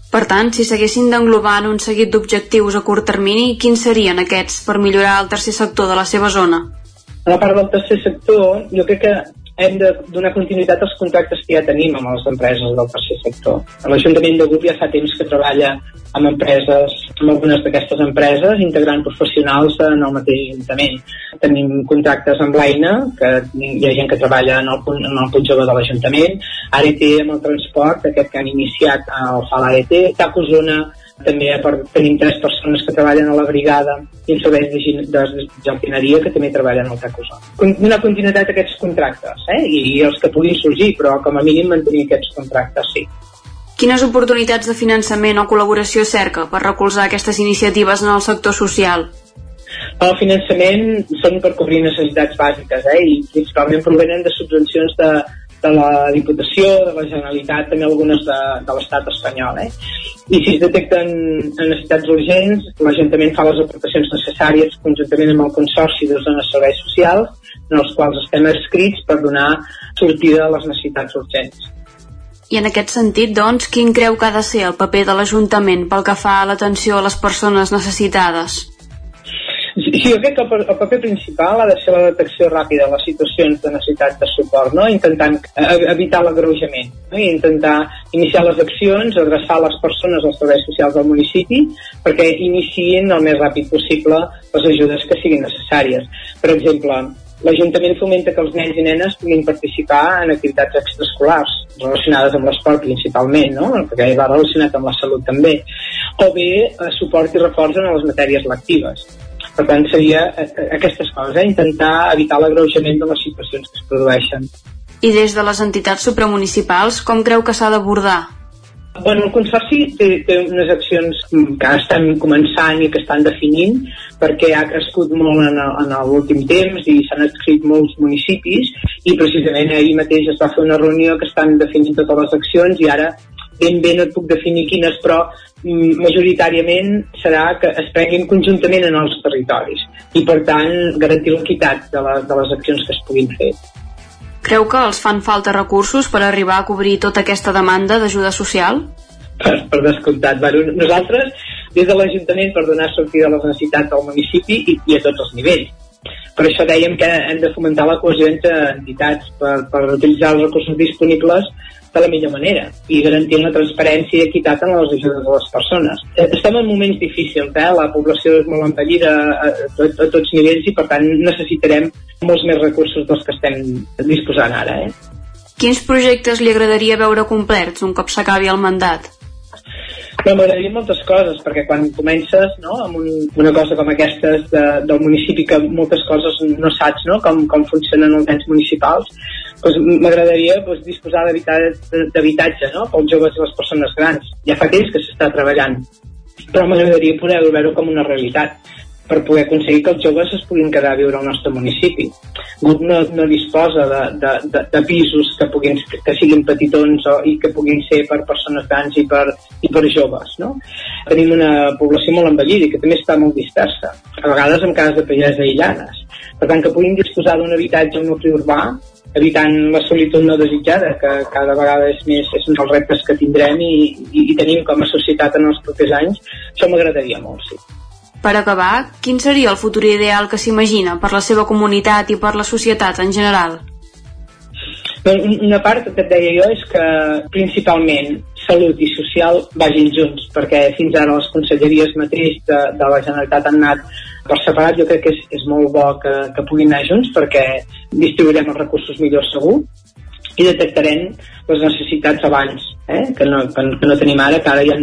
Per tant, si s'haguessin d'englobar en un seguit d'objectius a curt termini, quins serien aquests per millorar el tercer sector de la seva zona? A la part del tercer sector, jo crec que hem de donar continuïtat als contractes que ja tenim amb les empreses del tercer sector. L'Ajuntament de Grup ja fa temps que treballa amb empreses, amb algunes d'aquestes empreses, integrant professionals en el mateix Ajuntament. Tenim contractes amb l'Aina, que hi ha gent que treballa en el punt, en el punt jove de l'Ajuntament, ART amb el transport, aquest que han iniciat el fa l'ART, TAC Osona també per, tenim tres persones que treballen a la brigada i en serveis de, gin- de jardineria que també treballen al TAC Osona. Con- Donar continuïtat a aquests contractes eh? I, i els que puguin sorgir, però com a mínim mantenir aquests contractes, sí. Quines oportunitats de finançament o col·laboració cerca per recolzar aquestes iniciatives en el sector social? El finançament són per cobrir necessitats bàsiques eh? i principalment provenen de subvencions de, de la Diputació, de la Generalitat, també algunes de, de l'estat espanyol. Eh? I si es detecten necessitats urgents, l'Ajuntament fa les aportacions necessàries conjuntament amb el Consorci de zones serveis socials, en els quals estem escrits per donar sortida a les necessitats urgents. I en aquest sentit, doncs, quin creu que ha de ser el paper de l'Ajuntament pel que fa a l'atenció a les persones necessitades? Sí, jo crec que el paper principal ha de ser la detecció ràpida de les situacions de necessitat de suport, no? intentant eh, evitar l'agreujament, no? i intentar iniciar les accions, adreçar les persones als serveis socials del municipi perquè iniciïn el més ràpid possible les ajudes que siguin necessàries. Per exemple, l'Ajuntament fomenta que els nens i nenes puguin participar en activitats extraescolars relacionades amb l'esport principalment, no? perquè va relacionat amb la salut també, o bé eh, suport i reforç en les matèries lectives. Per tant, seria eh, eh, aquestes coses, eh? intentar evitar l'agreujament de les situacions que es produeixen. I des de les entitats supramunicipals, com creu que s'ha d'abordar? Bueno, el Consorci té, té unes accions que estan començant i que estan definint perquè ha crescut molt en, en l'últim temps i s'han escrit molts municipis i precisament ahir mateix es va fer una reunió que estan definint totes les accions i ara ben bé no et puc definir quines, però mm, majoritàriament serà que es prenguin conjuntament en els territoris i per tant garantir l'equitat de, la, de les accions que es puguin fer. Creu que els fan falta recursos per arribar a cobrir tota aquesta demanda d'ajuda social? Per, per descomptat. Bueno, nosaltres, des de l'Ajuntament, per donar sortida a les necessitats del municipi i, i a tots els nivells. Per això dèiem que hem de fomentar la cohesió entre entitats per, per utilitzar els recursos disponibles de la millor manera i garantint la transparència i equitat en les ajudes de les persones. Eh, Estem en moments difícils, eh? la població és molt envellida a, a, a tots nivells i per tant necessitarem molts més recursos dels que estem disposant ara. Eh? Quins projectes li agradaria veure complerts un cop s'acabi el mandat? Però m'agradaria moltes coses, perquè quan comences no, amb un, una cosa com aquestes de, del municipi, que moltes coses no saps no, com, com funcionen els ens municipals, doncs m'agradaria doncs, disposar d'habitat- d'habitatge no, pels joves i les persones grans. Ja fa temps que s'està treballant, però m'agradaria poder veure com una realitat per poder aconseguir que els joves es puguin quedar a viure al nostre municipi. GUT no, no disposa de, de, de, de pisos que, puguin, que siguin petitons o, i que puguin ser per persones grans i per, i per joves. No? Tenim una població molt envellida i que també està molt dispersa, a vegades en cases de pagès aïllades. Per tant, que puguin disposar d'un habitatge nucli urbà evitant la solitud no desitjada, que cada vegada és més és un dels reptes que tindrem i, i, i tenim com a societat en els propers anys, això m'agradaria molt, sí. Per acabar, quin seria el futur ideal que s'imagina per la seva comunitat i per la societat en general? Doncs Una part que et deia jo és que principalment salut i social vagin junts, perquè fins ara les conselleries matrius de, de la Generalitat han anat per separat, jo crec que és, és molt bo que, que puguin anar junts perquè distribuirem els recursos millor segur i detectarem les necessitats abans, eh? que, no, que, que no tenim ara, que ara hi ha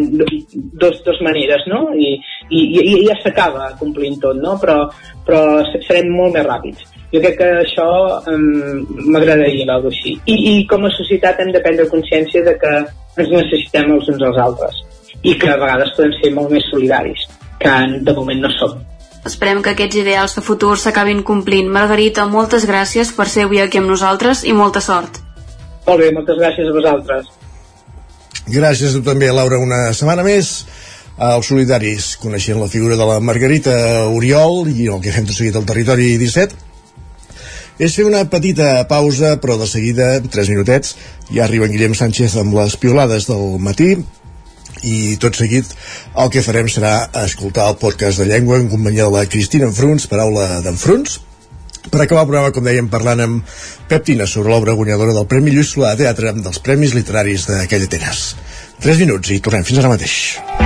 dos, dos maneres, no? I, i, i ja s'acaba complint tot, no? Però, però serem molt més ràpids. Jo crec que això um, m'agradaria veure així. I, I com a societat hem de prendre consciència de que ens necessitem els uns als altres i que a vegades podem ser molt més solidaris, que de moment no som. Esperem que aquests ideals de futur s'acabin complint. Margarita, moltes gràcies per ser avui aquí amb nosaltres i molta sort. Molt bé, moltes gràcies a vosaltres. Gràcies a tu també, Laura, una setmana més als solidaris, coneixent la figura de la Margarita Oriol i el que fem tot seguit al territori 17 és fer una petita pausa però de seguida, 3 minutets ja arriba en Guillem Sánchez amb les piolades del matí i tot seguit el que farem serà escoltar el podcast de llengua en companyia de la Cristina Enfruns, paraula d'Enfruns per acabar el programa, com dèiem, parlant amb Pep Tina sobre l'obra guanyadora del Premi Lluís Solà de Teatre dels Premis Literaris d'aquell Atenes. 3 minuts i tornem fins ara mateix.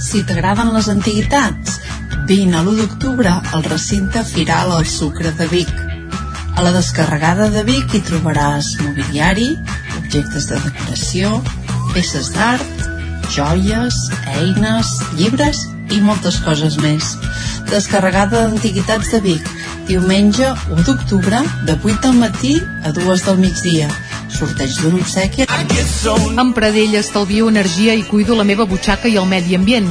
Si t'agraden les antiguitats, vine a l'1 d'octubre al recinte Firal al Sucre de Vic. A la descarregada de Vic hi trobaràs mobiliari, objectes de decoració, peces d'art, joies, eines, llibres i moltes coses més. Descarregada d'Antiguitats de Vic, diumenge 1 d'octubre, de 8 del matí a 2 del migdia. Sorteig d'un obsequi. Amb Pradell estalvio energia i cuido la meva butxaca i el medi ambient.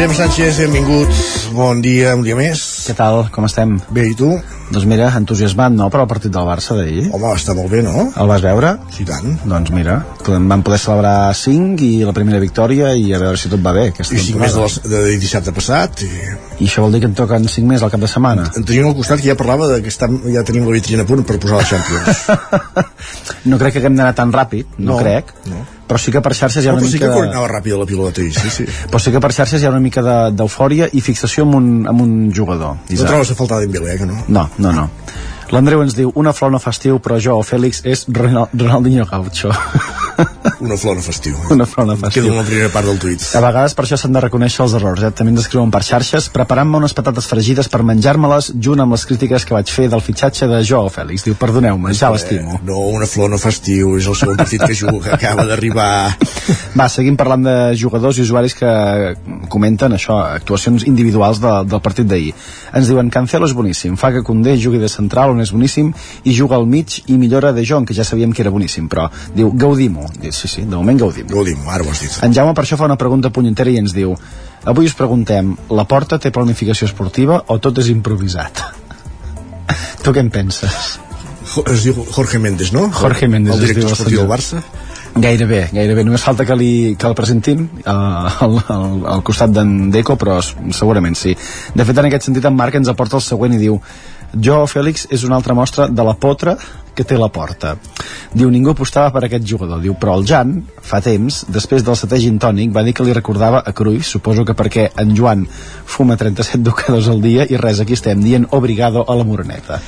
Guillem Sánchez, benvingut. Bon dia, un dia més. Què tal? Com estem? Bé, i tu? Doncs mira, entusiasmat, no?, per al partit del Barça d'ahir. Home, està molt bé, no? El vas veure? Sí, tant. Doncs mira, vam poder celebrar 5 i la primera victòria i a veure si tot va bé aquesta I 5 més de, temporada. de dissabte passat. I... I això vol dir que en toquen 5 més al cap de setmana? En tenim al costat que ja parlava de que estem, ja tenim la vitrina a punt per posar la Champions. *laughs* No crec que haguem d'anar tan ràpid, no, No, crec. no. Però sí que per xarxes hi ha No, una però sí mica... que de- anava ràpid la pilota sí, sí. *laughs* Però sí que per xarxes hi ha una mica de- d'eufòria i fixació amb un, amb un jugador. No Isaac. trobes a faltar Dembélé, eh, que no? No, no, no. L'Andreu ens diu, una flor no fa estiu, però jo o Fèlix és Ronald, Ronaldinho Gaucho. *laughs* Una flor no fa estiu. Una flor no fa estiu. Queda en la primera part del tuit. A vegades per això s'han de reconèixer els errors, eh? També ens escriuen per xarxes, preparant-me unes patates fregides per menjar-me-les junt amb les crítiques que vaig fer del fitxatge de Joao Fèlix. Diu, perdoneu-me, ja l'estimo. No, una flor no fa estiu, és el segon partit que juga, acaba d'arribar. *laughs* Va, seguim parlant de jugadors i usuaris que comenten això, actuacions individuals de, del partit d'ahir. Ens diuen, Cancelo és boníssim, fa que Condé jugui de central on és boníssim i juga al mig i millora de Jong, que ja sabíem que era boníssim, però diu, gaudim-ho. Diu, Sí, sí, de moment gaudim. Gaudim, ara ho has dit. En Jaume per això fa una pregunta punyentera i ens diu Avui us preguntem, la porta té planificació esportiva o tot és improvisat? *laughs* tu què en penses? Es diu Jorge Méndez, no? Jorge Méndez El director esportiu del. Barça. Gairebé, gairebé. Només falta que, li, que el presentin uh, al, al, al costat d'en Deco, però segurament sí. De fet, en aquest sentit, en Marc ens aporta el següent i diu Jo, Fèlix, és una altra mostra de la potra que té la porta. Diu, ningú apostava per aquest jugador. Diu, però el Jan, fa temps, després del setè gin tònic, va dir que li recordava a Cruyff, suposo que perquè en Joan fuma 37 *laughs* ducados al dia i res, aquí estem dient obrigado a la moreneta.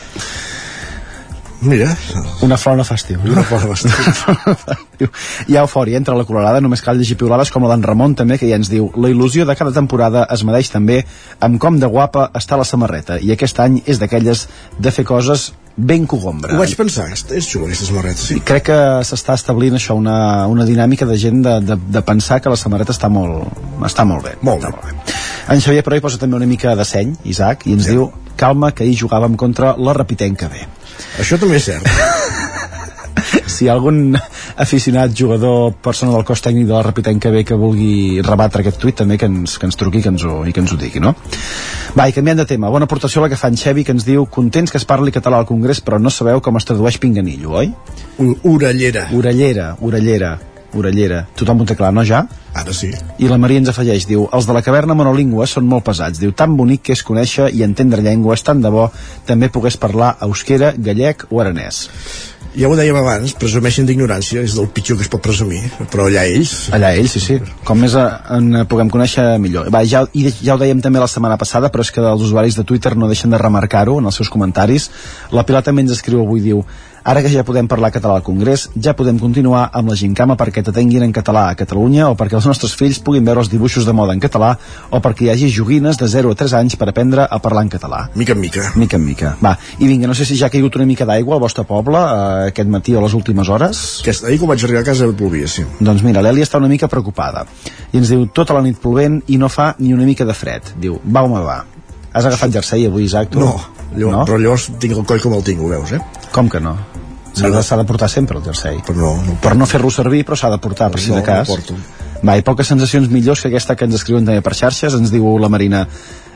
Mira. Una flor no fa estiu. no? Una flor no fa estiu. Hi ha eufòria entre la colorada, només cal llegir piulades com la d'en Ramon també, que ja ens diu la il·lusió de cada temporada es medeix també amb com de guapa està la samarreta i aquest any és d'aquelles de fer coses ben cogombra. Ho vaig pensar, és, és xulo aquesta samarreta, sí. Crec que s'està establint això, una, una dinàmica de gent de, de, de pensar que la samarreta està molt, està molt bé. Molt bé. Molt bé. En Xavier però hi posa també una mica de seny, Isaac, i ens diu calma que ahir jugàvem contra la Repitenca B. Això també és cert. *laughs* si hi ha algun aficionat, jugador, persona del cos tècnic de la Repitenca B que vulgui rebatre aquest tuit també que ens, que ens truqui que ens ho, i que ens ho digui, no? Va, i canviant de tema, bona aportació la que fa en Xevi que ens diu contents que es parli català al Congrés però no sabeu com es tradueix pinganillo, oi? Orellera. Orellera, orellera, orellera. Tothom ho té clar, no ja? Ara sí. I la Maria ens afegeix, diu, els de la caverna monolingüe són molt pesats. Diu, tan bonic que és conèixer i entendre llengües, tant de bo també pogués parlar euskera, gallec o aranès. Ja ho dèiem abans, presumeixen d'ignorància, és del pitjor que es pot presumir, però allà ells... Allà ells, sí, sí. Com més eh, en puguem conèixer, millor. Va, ja, i ja ho dèiem també la setmana passada, però és que els usuaris de Twitter no deixen de remarcar-ho en els seus comentaris. La Pilar també ens escriu avui, diu Ara que ja podem parlar català al Congrés, ja podem continuar amb la gincama perquè t'atenguin en català a Catalunya o perquè els nostres fills puguin veure els dibuixos de moda en català o perquè hi hagi joguines de 0 a 3 anys per aprendre a parlar en català. Mica en mica. Mica en mica. Va, i vinga, no sé si ja ha caigut una mica d'aigua al vostre poble eh, aquest matí o les últimes hores. Aquest, ahir quan vaig arribar a casa plovia, sí. Doncs mira, l'Èlia està una mica preocupada. I ens diu, tota la nit plovent i no fa ni una mica de fred. Diu, va home, va. Has agafat jersei avui, Isaac, tu? No, llavors, no? però llavors tinc el coll com el tinc, ho veus, eh? Com que no? S'ha de, de portar sempre el jersei. Però no, no per no fer-lo servir, però s'ha de portar, per si no, de cas. No porto. Va, i poques sensacions millors que aquesta que ens escriuen també per xarxes, ens diu la Marina,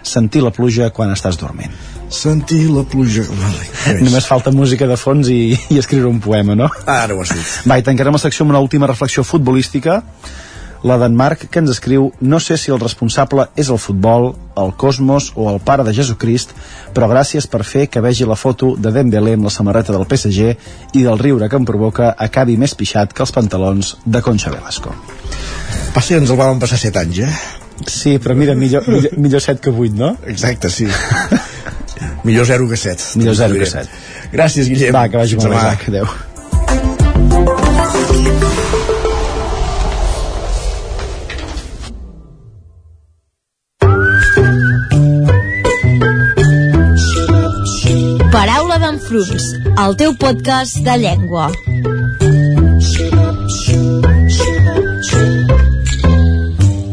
sentir la pluja quan estàs dormint. Sentir la pluja... Vale, Només falta música de fons i, i escriure un poema, no? Ara ho has dit. Va, i tancarem la secció amb una última reflexió futbolística la d'en Marc, que ens escriu no sé si el responsable és el futbol, el cosmos o el pare de Jesucrist, però gràcies per fer que vegi la foto de Dembélé amb la samarreta del PSG i del riure que em provoca acabi més pixat que els pantalons de Concha Velasco. Passa que ens el vam passar 7 anys, eh? Sí, però mira, millor, millor, millor 7 que 8, no? Exacte, sí. millor 0 que 7. Millor 0 que 7. Gràcies, Guillem. Va, que vagi molt bé. Adéu. D'enfruns, el teu podcast de llengua.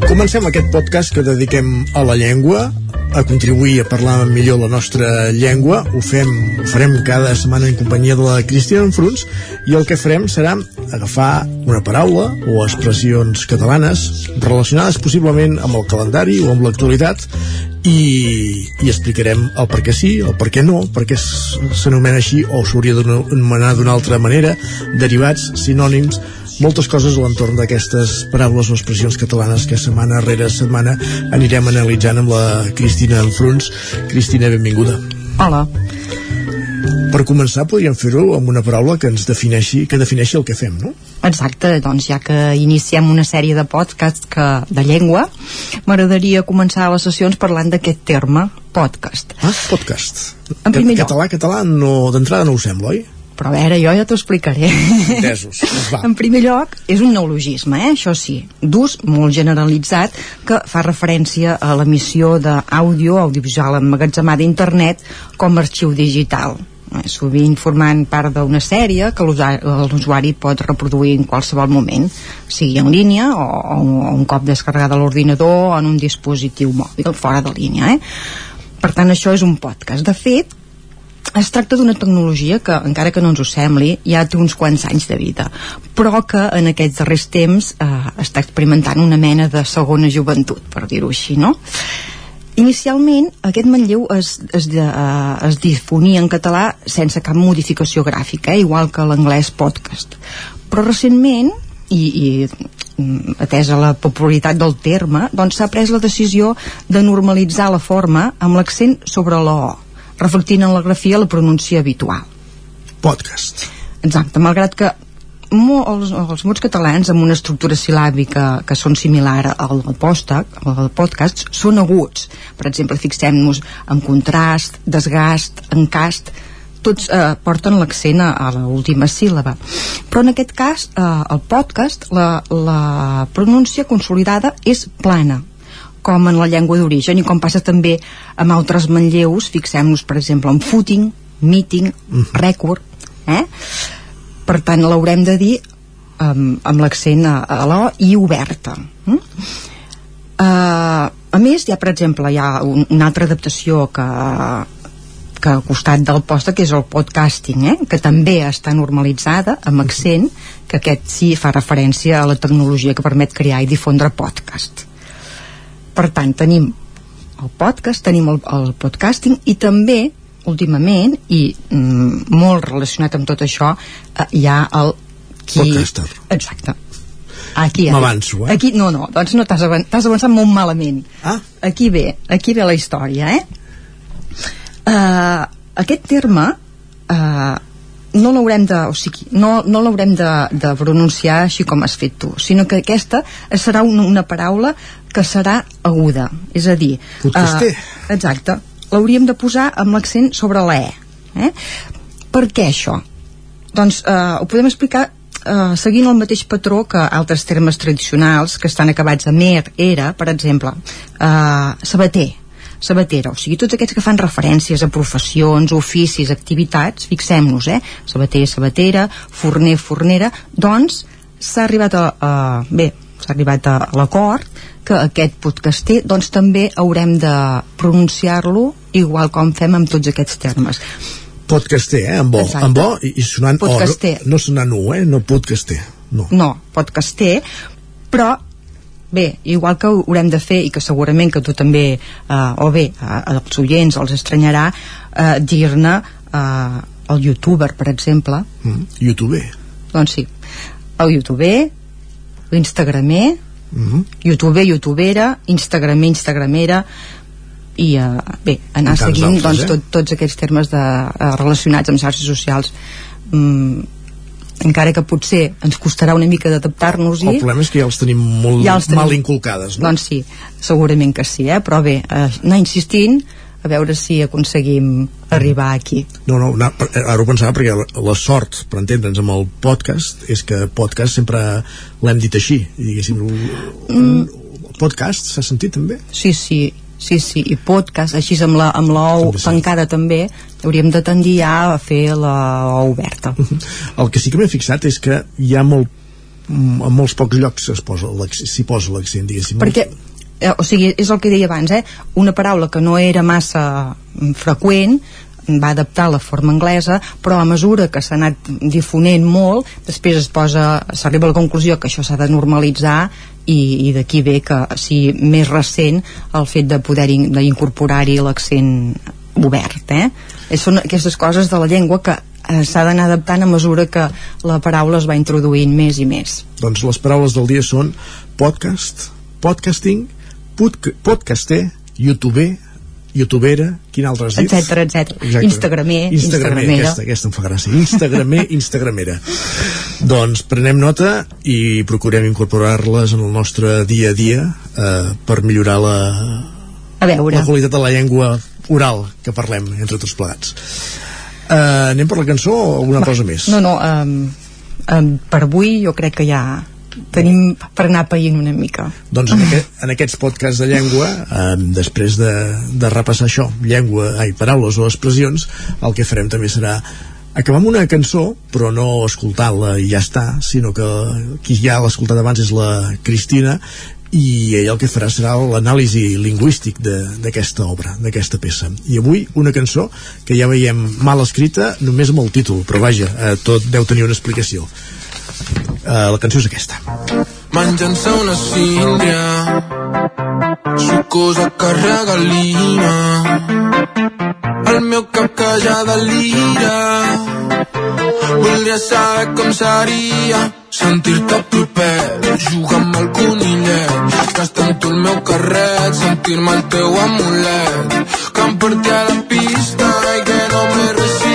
Comencem aquest podcast que dediquem a la llengua, a contribuir a parlar millor la nostra llengua. Ho fem, ho farem cada setmana en companyia de la Cristina Enfruns i el que farem serà agafar una paraula o expressions catalanes relacionades possiblement amb el calendari o amb l'actualitat i, i explicarem el per què sí, el per què no, per què s'anomena així o s'hauria d'anomenar d'una altra manera, derivats, sinònims, moltes coses a l'entorn d'aquestes paraules o expressions catalanes que setmana rere setmana anirem analitzant amb la Cristina Enfruns. Cristina, benvinguda. Hola. Per començar, podríem fer-ho amb una paraula que ens defineixi, que defineixi el que fem, no? Exacte, doncs ja que iniciem una sèrie de podcasts que, de llengua, m'agradaria començar les sessions parlant d'aquest terme, podcast. Ah, podcast. En primer lloc. Català, català, no, d'entrada no ho sembla, oi? Però a veure, jo ja t'ho explicaré. Entesos. Va. *laughs* En primer lloc, és un neologisme, eh? això sí, d'ús molt generalitzat, que fa referència a l'emissió d'àudio audiovisual emmagatzemada d'internet com a arxiu digital sovint formant part d'una sèrie que l'usuari pot reproduir en qualsevol moment, sigui en línia o, o un cop descarregat a l'ordinador o en un dispositiu mòbil fora de línia. Eh? Per tant, això és un podcast. De fet, es tracta d'una tecnologia que, encara que no ens ho sembli, ja té uns quants anys de vida, però que en aquests darrers temps eh, està experimentant una mena de segona joventut, per dir-ho així, no? Inicialment, aquest manlleu es, es, de, uh, es difonia en català sense cap modificació gràfica, eh, igual que l'anglès podcast. Però recentment, i, i mm, atesa la popularitat del terme, doncs s'ha pres la decisió de normalitzar la forma amb l'accent sobre la O, reflectint en la grafia la pronúncia habitual. Podcast. Exacte, malgrat que mo, els, els mots catalans amb una estructura silàbica que són similar al podcast, al podcast són aguts. Per exemple, fixem-nos en contrast, desgast, encast, tots eh, porten l'accent a, a l'última síl·laba. Però en aquest cas, eh, el podcast, la, la pronúncia consolidada és plana, com en la llengua d'origen i com passa també amb altres manlleus, fixem-nos per exemple en footing, meeting, rècord, eh? Per tant l'haurem de dir um, amb l'accent a, a l'O i oberta mm? uh, a més hi ha per exemple hi ha un, una altra adaptació que que al costat del posta que és el podcasting eh? que també està normalitzada amb accent que aquest sí fa referència a la tecnologia que permet crear i difondre podcast per tant tenim el podcast, tenim el, el podcasting i també últimament i mm, molt relacionat amb tot això eh, hi ha el qui... Podcaster. exacte aquí, M'avanço, eh? aquí, no, no, doncs no t'has avan avançat molt malament ah. aquí ve, aquí ve la història eh? uh, aquest terme uh, no l'haurem de, o sigui, no, no l'haurem de, de pronunciar així com has fet tu, sinó que aquesta serà una, una paraula que serà aguda, és a dir Podcaster. uh, exacte l'hauríem de posar amb l'accent sobre la E eh? per què això? doncs eh, ho podem explicar eh, seguint el mateix patró que altres termes tradicionals que estan acabats amb er, era, per exemple, eh, sabater, sabatera, o sigui, tots aquests que fan referències a professions, oficis, activitats, fixem-nos, eh? Sabater, sabatera, forner, fornera, doncs s'ha arribat a, a bé, s'ha arribat a l'acord que aquest podcaster doncs també haurem de pronunciar-lo igual com fem amb tots aquests termes podcaster, eh? amb bo, Exacte. amb bo i, i sonant Podcaster. O, no, no sonant u, eh? no podcaster no. no, podcaster però bé, igual que ho haurem de fer i que segurament que tu també eh, o bé, eh, als oients els estranyarà eh, dir-ne eh, el youtuber, per exemple mm, youtuber doncs sí, el youtuber l'instagramer mm -hmm. youtuber, youtubera instagramer, instagramera i uh, bé, anar I seguint doncs, eh? tot, tots aquests termes de, uh, relacionats amb xarxes socials mm, encara que potser ens costarà una mica d'adaptar-nos-hi el problema és que ja els tenim molt Ja els tenim. mal inculcades no? doncs sí, segurament que sí eh? però bé, uh, anar insistint a veure si aconseguim arribar aquí No, no, no, ara ho pensava perquè la, la sort, per entendre'ns amb el podcast, és que podcast sempre l'hem dit així, diguéssim, mm. podcast s'ha sentit també? Sí, sí, sí, sí, i podcast, així amb la, amb la O sí. tancada també, hauríem de tendir ja a fer la O oberta. *laughs* El que sí que m'he fixat és que hi ha molt en molts pocs llocs es posa l'ac- s'hi posa l'accent, diguéssim. Perquè, eh, o sigui, és el que deia abans, eh? una paraula que no era massa mm, freqüent, va adaptar la forma anglesa, però a mesura que s'ha anat difonent molt, després es posa, s'arriba a la conclusió que això s'ha de normalitzar i, i d'aquí ve que sí, més recent el fet de poder in, d'incorporar-hi l'accent obert eh? Són aquestes coses de la llengua que eh, s'ha d'anar adaptant a mesura que la paraula es va introduint més i més Doncs les paraules del dia són podcast, podcasting, podca podcaster, youtuber, youtubera, quin altre has dit? etcètera, etcètera. Exacte. Instagramer, Instagramer, instagramera. aquesta, aquesta em fa gràcia. Instagramer, *laughs* instagramera. doncs prenem nota i procurem incorporar-les en el nostre dia a dia eh, per millorar la, a veure la qualitat de la llengua oral que parlem entre tots plegats. Eh, anem per la cançó o alguna Va, cosa més? No, no, um, um, per avui jo crec que ja tenim per anar païnt una mica. Doncs en, aquest, en aquests podcasts de llengua, eh, després de, de repassar això, llengua, ai, paraules o expressions, el que farem també serà acabar amb una cançó, però no escoltar-la i ja està, sinó que qui ja l'ha escoltat abans és la Cristina i ella el que farà serà l'anàlisi lingüístic d'aquesta obra, d'aquesta peça. I avui una cançó que ja veiem mal escrita només amb el títol, però vaja, eh, tot deu tenir una explicació. Eh, la cançó és aquesta. Menjant-se una síndria Sucosa que regalina El meu cap que ja delira Voldria saber com seria Sentir-te proper Jugar amb el conillet Gastar tu el meu carret Sentir-me el teu amulet Que em porti a la pista I que no me resista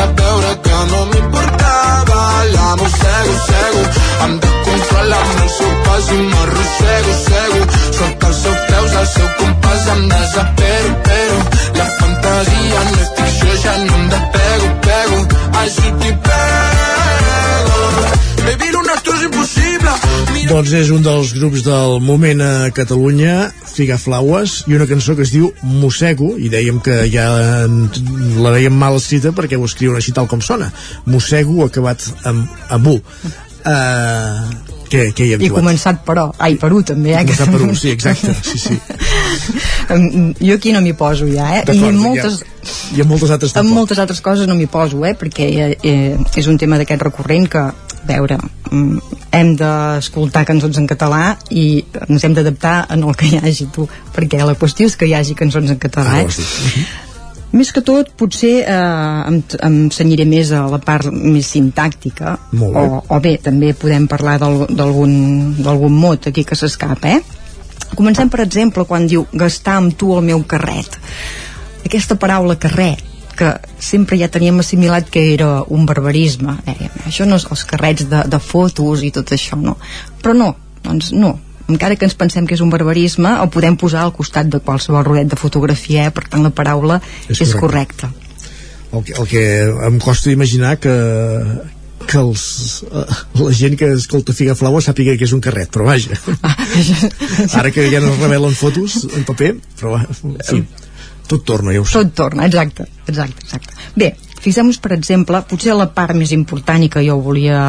feia veure que no m'importava. La mossego, cego em descontrola amb el seu pas i m'arrossego, cego sota els seus peus, al seu compàs em desespero, però la fantasia no és ficció, ja no em despego, pego. Ajut i pego. Baby, lo nostre és impossible Doncs és un dels grups del moment a Catalunya, Figa Flaues, i una cançó que es diu Mossego, i dèiem que ja en- la veiem mal escrita perquè ho escriuen així tal com sona. Mossego acabat amb, amb U. Uh, què, què hi hem I trobat? començat per O, ai, per U també, eh? Començat per U, sí, exacte, sí, sí. *laughs* Jo aquí no m'hi poso ja, eh? I en ja- moltes, I en moltes altres en tampoc. moltes altres coses no m'hi poso, eh? Perquè eh, eh, és un tema d'aquest recurrent que, veure, mm, hem d'escoltar cançons en català i ens hem d'adaptar en el que hi hagi tu, perquè la qüestió és que hi hagi cançons en català, Ah, eh? has dit. Més que tot, potser eh, em, em senyiré més a la part més sintàctica, Molt bé. o, o bé, també podem parlar d'al- d'algun d'algun mot aquí que s'escapa, eh? Comencem, per exemple, quan diu gastar amb tu el meu carret. Aquesta paraula carret, que sempre ja teníem assimilat que era un barbarisme eh, això no és els carrets de, de fotos i tot això, no però no, doncs no, encara que ens pensem que és un barbarisme, el podem posar al costat de qualsevol rodet de fotografia, eh? per tant la paraula és, és correcta. El que, el que em costa imaginar que, que els, uh, la gent que escolta Figaflaues sàpiga que és un carret, però vaja. *laughs* Ara que ja no es revelen fotos en paper, però sí, tot torna, ja ho sé. Tot torna, exacte, exacte, exacte. Bé, fixem-nos, per exemple, potser la part més important i que jo volia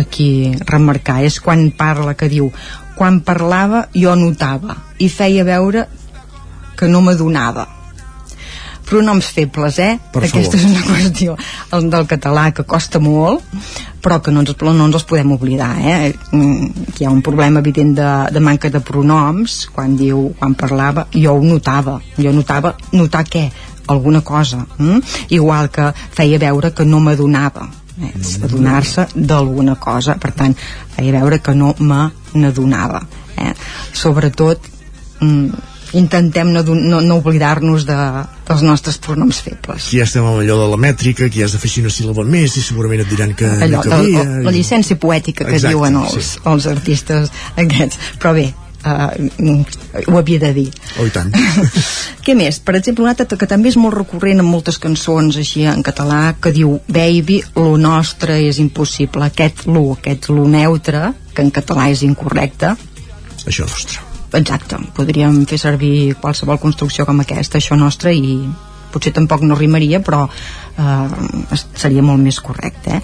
aquí remarcar és quan parla, que diu quan parlava jo notava i feia veure que no m'adonava pronoms febles, eh? Per Aquesta favor. és una qüestió el del català que costa molt, però que no ens, no ens els podem oblidar, eh? Mm, Hi ha un problema evident de, de manca de pronoms, quan diu, quan parlava, jo ho notava. Jo notava, notar què? Alguna cosa. Mm? Igual que feia veure que no m'adonava. Eh? Adonar-se d'alguna cosa. Per tant, feia veure que no me n'adonava. Eh? Sobretot, mm, intentem no, no, no oblidar-nos de, dels nostres pronoms febles. Aquí ja estem amb allò de la mètrica, ja has d'afegir una síl·laba més i segurament et diran que allò, no calia. la, la llicència poètica que Exacte, diuen els, sí. els artistes aquests però bé, uh, ho havia de dir Oh, i tant. *laughs* què més? Per exemple, un altre que també és molt recurrent en moltes cançons així en català que diu Baby, lo nostre és impossible aquest lo, aquest lo neutre que en català és incorrecte això nostre exacte, podríem fer servir qualsevol construcció com aquesta, això nostre i potser tampoc no rimaria però eh, seria molt més correcte eh?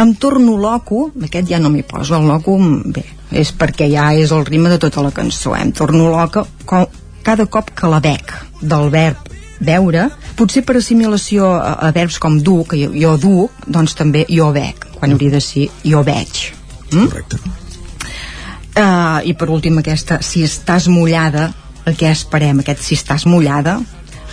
em torno loco aquest ja no m'hi poso, el loco bé, és perquè ja és el ritme de tota la cançó eh? em torno loca com, cada cop que la bec del verb veure, potser per assimilació a, a verbs com dur, que jo, jo duc doncs també jo bec, quan hauria de ser jo veig mm? correcte Uh, I per últim aquesta, si estàs mullada, el que esperem, aquest si estàs mullada,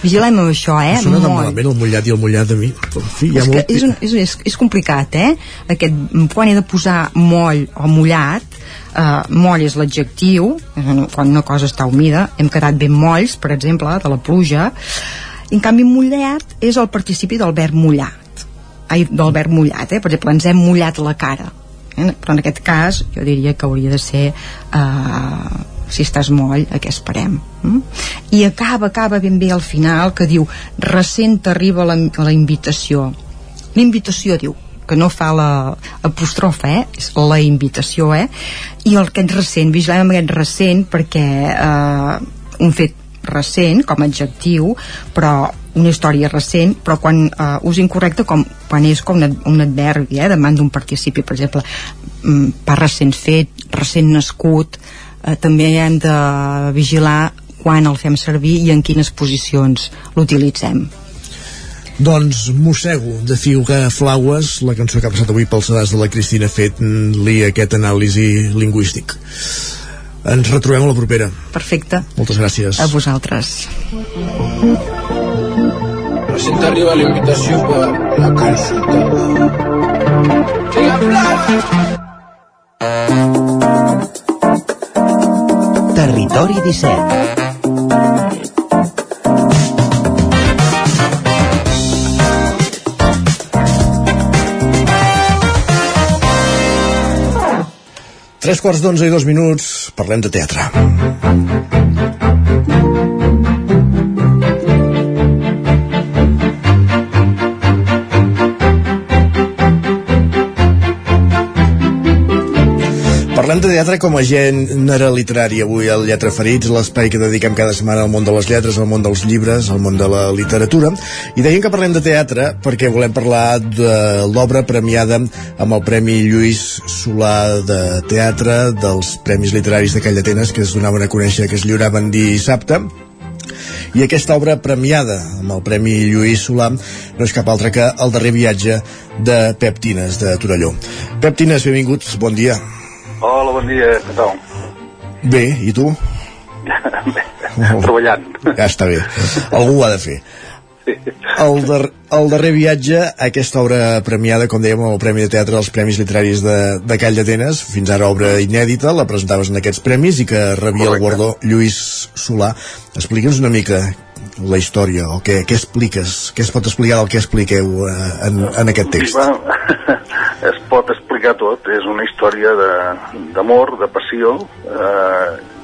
vigilem amb això, eh? Sona tan malament el mullat i el mullat de mi. En fi, hi ha és, molt... és, un, és, és, és complicat, eh? Aquest, quan he de posar moll o mullat, uh, moll és l'adjectiu, eh, quan una cosa està humida, hem quedat ben molls, per exemple, de la pluja, en canvi mullat és el participi del verb mullat, ai, del verb mullat, eh? Per exemple, ens hem mullat la cara, eh? Però en aquest cas jo diria que hauria de ser uh, si estàs moll, a què esperem mm? i acaba, acaba ben bé al final que diu, recent arriba la, la invitació la invitació diu que no fa la eh? és la invitació, eh? I el aquest recent, vigilem amb aquest recent perquè eh, un fet recent com a adjectiu, però una història recent, però quan eh, ús incorrecte com quan és com un, un adverbi, eh? demanda un participi, per exemple, mm, pa recent fet, recent nascut, eh, també hem de vigilar quan el fem servir i en quines posicions l'utilitzem. Doncs mossego de Fiuga Flaues, la cançó que ha passat avui pels sedars de la Cristina fent-li aquest anàlisi lingüístic. Ens retrobem a la propera. Perfecte. Moltes gràcies. A vosaltres. Recent arriba la invitació per la consulta. Territori 17 Tres quarts d'onze i dos minuts, parlem de teatre. Parlem de teatre com a gènere literari avui al Lletra Ferits, l'espai que dediquem cada setmana al món de les lletres, al món dels llibres, al món de la literatura. I deien que parlem de teatre perquè volem parlar de l'obra premiada amb el Premi Lluís Solà de Teatre, dels Premis Literaris de Call d'Atenes, que es donaven a conèixer, que es lliuraven dissabte. I aquesta obra premiada amb el Premi Lluís Solà no és cap altra que el darrer viatge de Pep Tines, de Torelló. Pep Tines, benvinguts, bon dia. Hola, bon dia, què tal? Bé, i tu? Bé, treballant. Ja està bé. Algú ho ha de fer. El, dar el darrer viatge aquesta obra premiada, com dèiem, el Premi de Teatre dels Premis Literaris de, de Call d'Atenes, fins ara obra inèdita, la presentaves en aquests premis i que rebia Correcte. el guardó Lluís Solà. Explica'ns una mica la història, o què, què expliques, què es pot explicar del que expliqueu eh, en, en aquest text? Bueno, *laughs* es pot explicar tot, és una història d'amor, de, de passió, eh,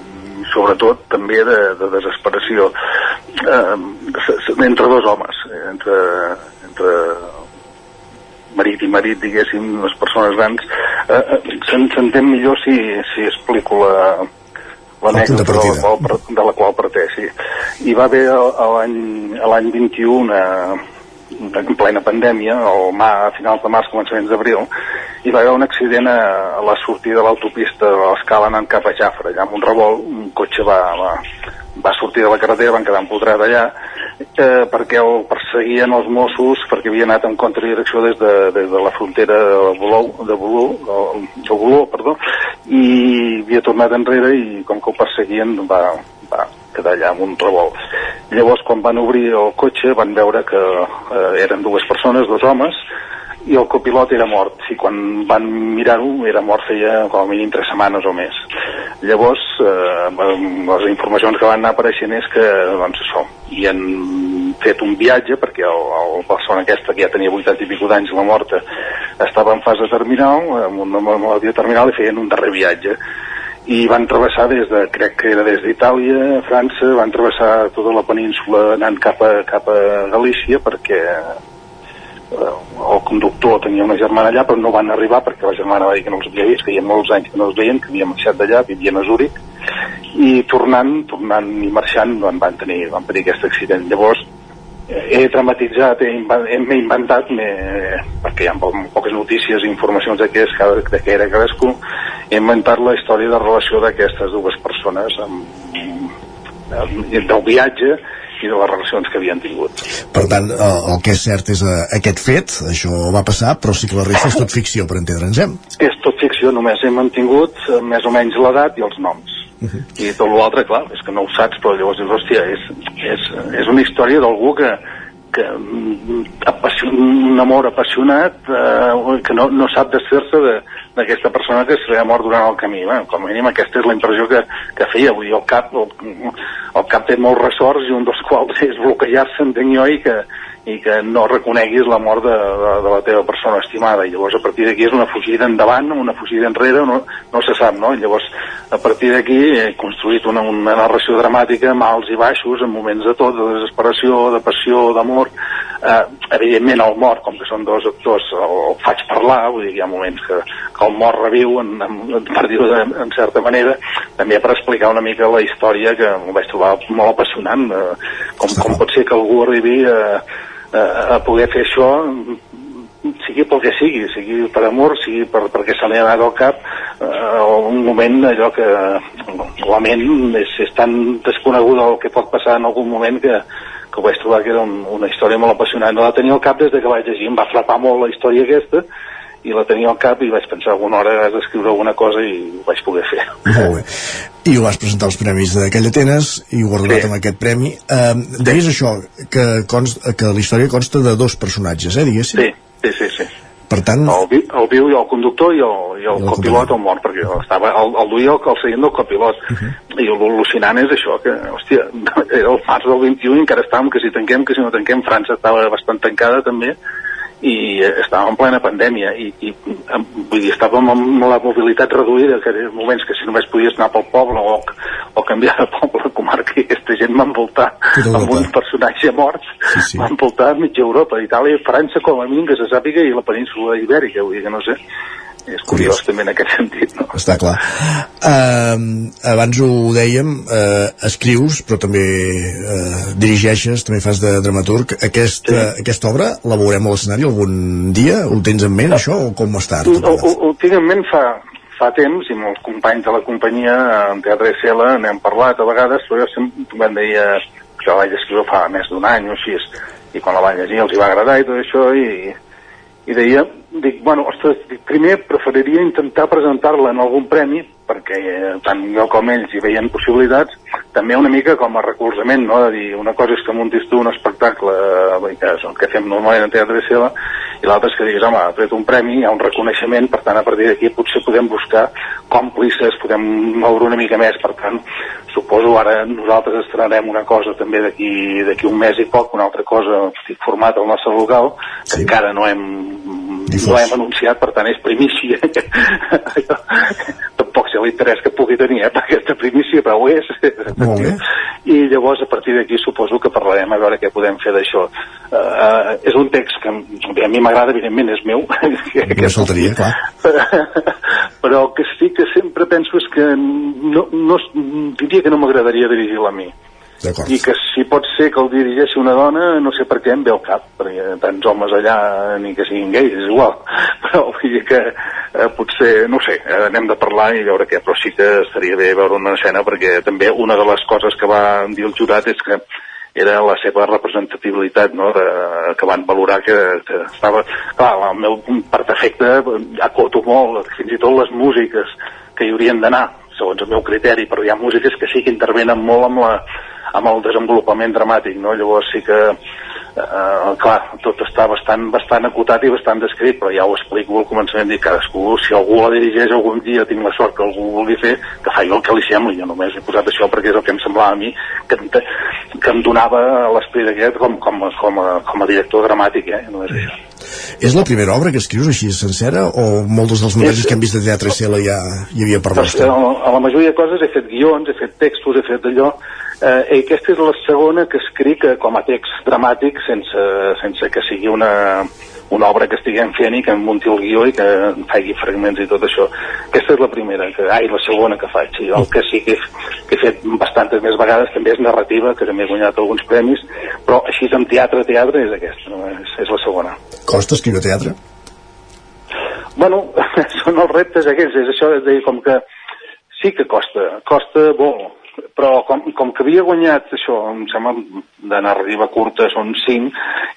i sobretot també de, de desesperació eh, entre dos homes, entre, entre marit i marit, diguéssim, les persones grans, eh, eh, s'entén millor si, si explico la, l'anècdota de, la de la qual parteix, sí. Hi va haver l'any 21 una, en plena pandèmia, o a finals de març, començaments d'abril, hi va haver un accident a, a la sortida de l'autopista de l'escala anant cap a Jafra, allà amb un revolt, un cotxe va, va, va sortir de la carretera, van quedar empotrat allà, eh, perquè el perseguien els Mossos perquè havia anat en contradirecció des de, des de la frontera de Bolou, de Bolou, de Bolou, perdó, i havia tornat enrere i com que ho perseguien va, va quedar allà amb un revolt. Llavors, quan van obrir el cotxe, van veure que eh, eren dues persones, dos homes, i el copilot era mort. I quan van mirar-ho era mort feia com a mínim tres setmanes o més. Llavors eh, les informacions que van anar apareixent és que doncs això, hi han fet un viatge perquè el, el persona aquesta que ja tenia 80 i pico d'anys la morta estava en fase terminal amb una malaltia terminal i feien un darrer viatge i van travessar des de, crec que era des d'Itàlia, França, van travessar tota la península anant cap a, cap a Galícia perquè el conductor tenia una germana allà però no van arribar perquè la germana va dir que no els havia vist, que hi ha molts anys que no els veien, que havien marxat d'allà, vivien a Zúrich i tornant, tornant i marxant doncs, van tenir, van tenir aquest accident. Llavors he dramatitzat, he, m'he inventat me, perquè hi ha poques notícies i informacions de què, és, de què era cadascú he inventat la història de relació d'aquestes dues persones amb, amb, del viatge i de les relacions que havien tingut. Per tant, el, el que és cert és uh, aquest fet, això va passar, però sí que la resta és tot ficció, per entendre'ns, eh? És tot ficció, només hem mantingut uh, més o menys l'edat i els noms. I tot l'altre, clar, és que no ho saps, però llavors dius, hòstia, és, és, és una història d'algú que, que mm, apassion, un amor apassionat eh, que no, no sap desfer-se d'aquesta de, persona que s'ha mort durant el camí. Bueno, com a mínim aquesta és la impressió que, que feia. Vull dir, el cap, el, el cap té molts ressorts i un dels quals és bloquejar-se, entenc jo, i que, i que no reconeguis la mort de, de, de la teva persona estimada. I llavors a partir d'aquí és una fugida endavant una fugida enrere, no, no se sap no? I llavors a partir d'aquí he construït una, una narració dramàtica amb alts i baixos, en moments de tot de desesperació, de passió, d'amor. Eh, evidentment el mort com que són dos actors, el, el faig parlar vull dir, hi ha moments que, que el mort reviu en, en, per dir-ho en certa manera també per explicar una mica la història que em vaig trobar molt apassionant eh, com, com pot ser que algú arribi a eh, a poder fer això sigui pel que sigui, sigui per amor, sigui per, perquè se li ha anat al cap eh, un moment allò que la ment és, és tan desconeguda el que pot passar en algun moment que, que ho vaig trobar que era un, una història molt apassionant. No la tenia al cap des de que vaig llegir, em va frapar molt la història aquesta i la tenia al cap i vaig pensar alguna hora has d'escriure alguna cosa i ho vaig poder fer. *laughs* Molt bé. I ho vas presentar als Premis d'aquell Atenes i ho guardat sí. amb aquest premi. Uh, deies això, que, const, que la història consta de dos personatges, eh, diguéssim? Sí, sí, sí. sí. Per tant... El, vi, el viu i el conductor i el, i el, el copilot el mort, perquè estava, el, el duia el, el seient del copilot. Uh -huh. I l'al·lucinant és això, que, hòstia, *laughs* el març del 21 encara estàvem que si tanquem, que si no tanquem, França estava bastant tancada també, i estàvem en plena pandèmia i, i vull dir, estàvem amb la mobilitat reduïda, que eren moments que si només podies anar pel poble o, o canviar de poble a comarca i aquesta gent va envoltar amb un personatge mort sí, sí. va envoltar mitja Europa, Itàlia i França com a mínim que se sàpiga i la península ibèrica, vull dir que no sé és curiós, curiós també en aquest sentit no? està clar uh, abans ho dèiem uh, escrius però també uh, dirigeixes també fas de dramaturg aquesta, sí. aquesta obra la veurem a l'escenari algun dia? ho tens en ment això o com està? Ho, ho, ho tinc en ment fa, fa temps i molts companys de la companyia en Teatre SL n'hem parlat a vegades però jo sempre vam dir que la vaig escriure fa més d'un any o així i quan la van llegir els hi va agradar i tot això i, i deia, dic, bueno, ostres, primer preferiria intentar presentar-la en algun premi, perquè eh, tant jo com ells hi veien possibilitats, també una mica com a recolzament, no? de dir, una cosa és que muntis tu un espectacle, eh, que és el que fem normalment en Teatre Seva, i l'altra és que diguis, home, ha tret un premi, hi ha un reconeixement, per tant, a partir d'aquí potser podem buscar còmplices, podem moure una mica més, per tant, suposo ara nosaltres estrenarem una cosa també d'aquí d'aquí un mes i poc, una altra cosa estic format al nostre local, que sí. encara no hem no hem anunciat, per tant és primícia *laughs* tampoc sé l'interès que pugui tenir eh, per aquesta primícia, però ho és Molt bé. i llavors a partir d'aquí suposo que parlarem a veure què podem fer d'això uh, és un text que a mi m'agrada, evidentment és meu *laughs* No saltaria, clar. *laughs* però que sí que sempre penso és que no, no, diria que no m'agradaria dirigir-la a mi. I que si pot ser que el dirigeixi una dona no sé per què em ve al cap perquè tants homes allà ni que siguin gais és igual, *laughs* però vull dir que eh, potser, no sé, eh, anem de parlar i veure què, però sí que estaria bé veure una escena perquè també una de les coses que va dir el jurat és que era la seva representativitat no? de, que van valorar que, que estava clar, el meu per defecte acoto molt, fins i tot les músiques que hi haurien d'anar segons el meu criteri, però hi ha músiques que sí que intervenen molt amb, la, amb el desenvolupament dramàtic, no? llavors sí que eh, clar, tot està bastant, bastant acotat i bastant descrit, però ja ho explico al començament, dic, cadascú, si algú la dirigeix algun dia, tinc la sort que algú vulgui fer, que faci el que li sembli, jo només he posat això perquè és el que em semblava a mi, que, que em donava l'esperit aquest com, com, com, a, com a director dramàtic, eh? no és això. És la primera obra que escrius així sencera o molts dels montatges que hem vist de Teatre Cela ja hi havia per Doncs, a, a la majoria de coses he fet guions, he fet textos, he fet allò, eh, i aquesta és la segona que escric eh, com a text dramàtic sense, sense que sigui una, una obra que estiguem fent i que em munti el guió i que em faci fragments i tot això. Aquesta és la primera, que, ai, la segona que faig. I el que sí que, que he fet bastantes més vegades també és narrativa, que també he guanyat alguns premis, però així en teatre, teatre és aquesta, no? és, és la segona. Costa escriure teatre? Bueno, *laughs* són els reptes aquells, és això de dir com que sí que costa, costa molt, però com, com que havia guanyat això, em sembla de narrativa curta són 5,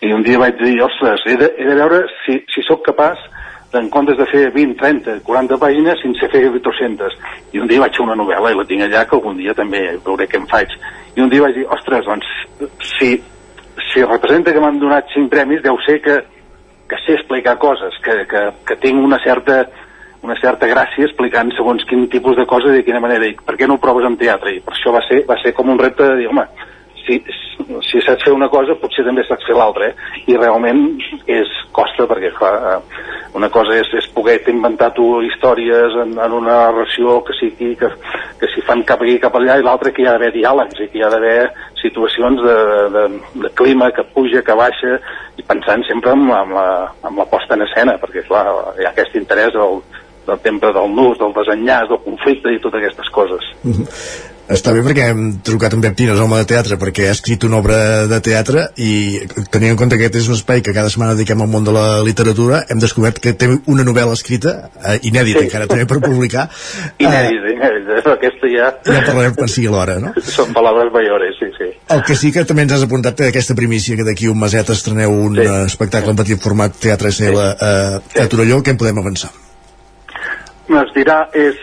i un dia vaig dir, ostres, he de, he de veure si, si sóc capaç en comptes de fer 20, 30, 40 pàgines, sense fer 200. I un dia vaig fer una novel·la i la tinc allà, que algun dia també veuré què em faig. I un dia vaig dir, ostres, doncs, si, si representa que m'han donat 5 premis, deu ser que, que sé explicar coses, que, que, que tinc una certa una certa gràcia explicant segons quin tipus de coses i de quina manera, i per què no ho proves en teatre? I per això va ser, va ser com un repte de dir, home, si, si saps fer una cosa, potser també saps fer l'altra, eh? I realment és costa, perquè, clar, eh, una cosa és, és poder inventar tu històries en, en una narració que sigui, que, que s'hi fan cap aquí cap allà, i l'altra que hi ha d'haver diàlegs, i que hi ha d'haver situacions de, de, de clima que puja, que baixa, i pensant sempre en, en, la, en la posta en escena, perquè, clar, hi ha aquest interès del, del temple del nus, del desenllaç, del conflicte i totes aquestes coses. Mm -hmm. Està bé perquè hem trucat en Pep Tines, home de teatre, perquè ha escrit una obra de teatre i tenint en compte que aquest és un espai que cada setmana dediquem al món de la literatura, hem descobert que té una novel·la escrita, eh, inèdita sí. encara també per publicar. *laughs* Inèdita, inèdita, aquesta ja... Ja parlarem quan sigui l'hora, no? *laughs* Són paraules mayores, sí, sí. El que sí que també ens has apuntat aquesta primícia, que d'aquí un meset estreneu un sí. espectacle en petit format Teatre SL sí. a, a Torelló, què en podem avançar? Es dirà és,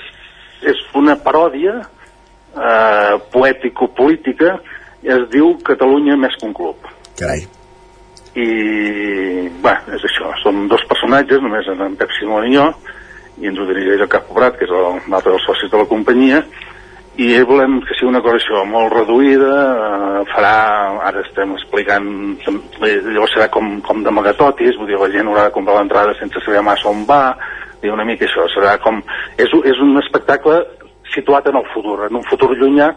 és una paròdia eh, poètico-política es diu Catalunya més que un club. Carai. I bé, és això. Són dos personatges, només en Pep Simón i jo i ens ho dirigeix el Cap Pobrat que és l'altre dels socis de la companyia i volem que sigui una cosa això molt reduïda eh, farà, ara estem explicant llavors serà com, com d'amagatotis vull dir, la gent haurà de comprar l'entrada sense saber massa on va i una mica això, serà com... És, és un espectacle situat en el futur, en un futur llunyà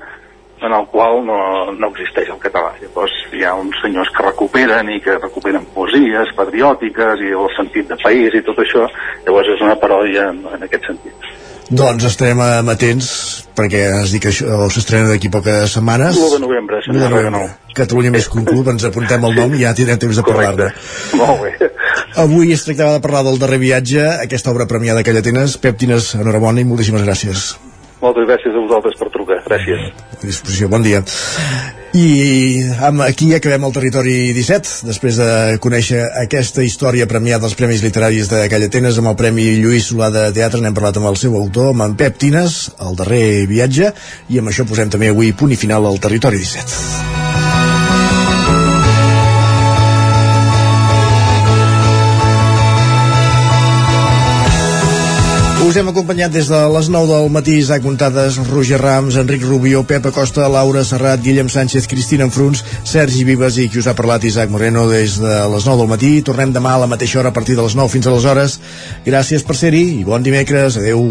en el qual no, no existeix el català. Llavors hi ha uns senyors que recuperen i que recuperen poesies patriòtiques i el sentit de país i tot això, llavors és una paròdia en, en aquest sentit. Doncs estarem amatents perquè has dit que això s'estrena d'aquí poques setmanes. L'1 de novembre, si no de novembre. Catalunya més que un club, ens apuntem el nom i ja tindrem temps de parlar-ne. Molt bé. Avui es tractava de parlar del darrer viatge, aquesta obra premiada que ja tens. Pep Tines, enhorabona i moltíssimes gràcies. Moltes gràcies a vosaltres per trucar. Gràcies. A disposició, bon dia. I amb, aquí acabem el territori 17, després de conèixer aquesta història premiada als Premis Literaris d'aquella Atenes amb el Premi Lluís Solà de Teatre. N'hem parlat amb el seu autor, amb en Pep Tines, el darrer viatge, i amb això posem també avui punt i final al territori 17. Us hem acompanyat des de les 9 del matí Isaac Montades, Roger Rams, Enric Rubió, Pep Acosta, Laura Serrat, Guillem Sánchez, Cristina Enfruns, Sergi Vives i qui us ha parlat Isaac Moreno des de les 9 del matí. Tornem demà a la mateixa hora a partir de les 9 fins a les hores. Gràcies per ser-hi i bon dimecres. Adeu.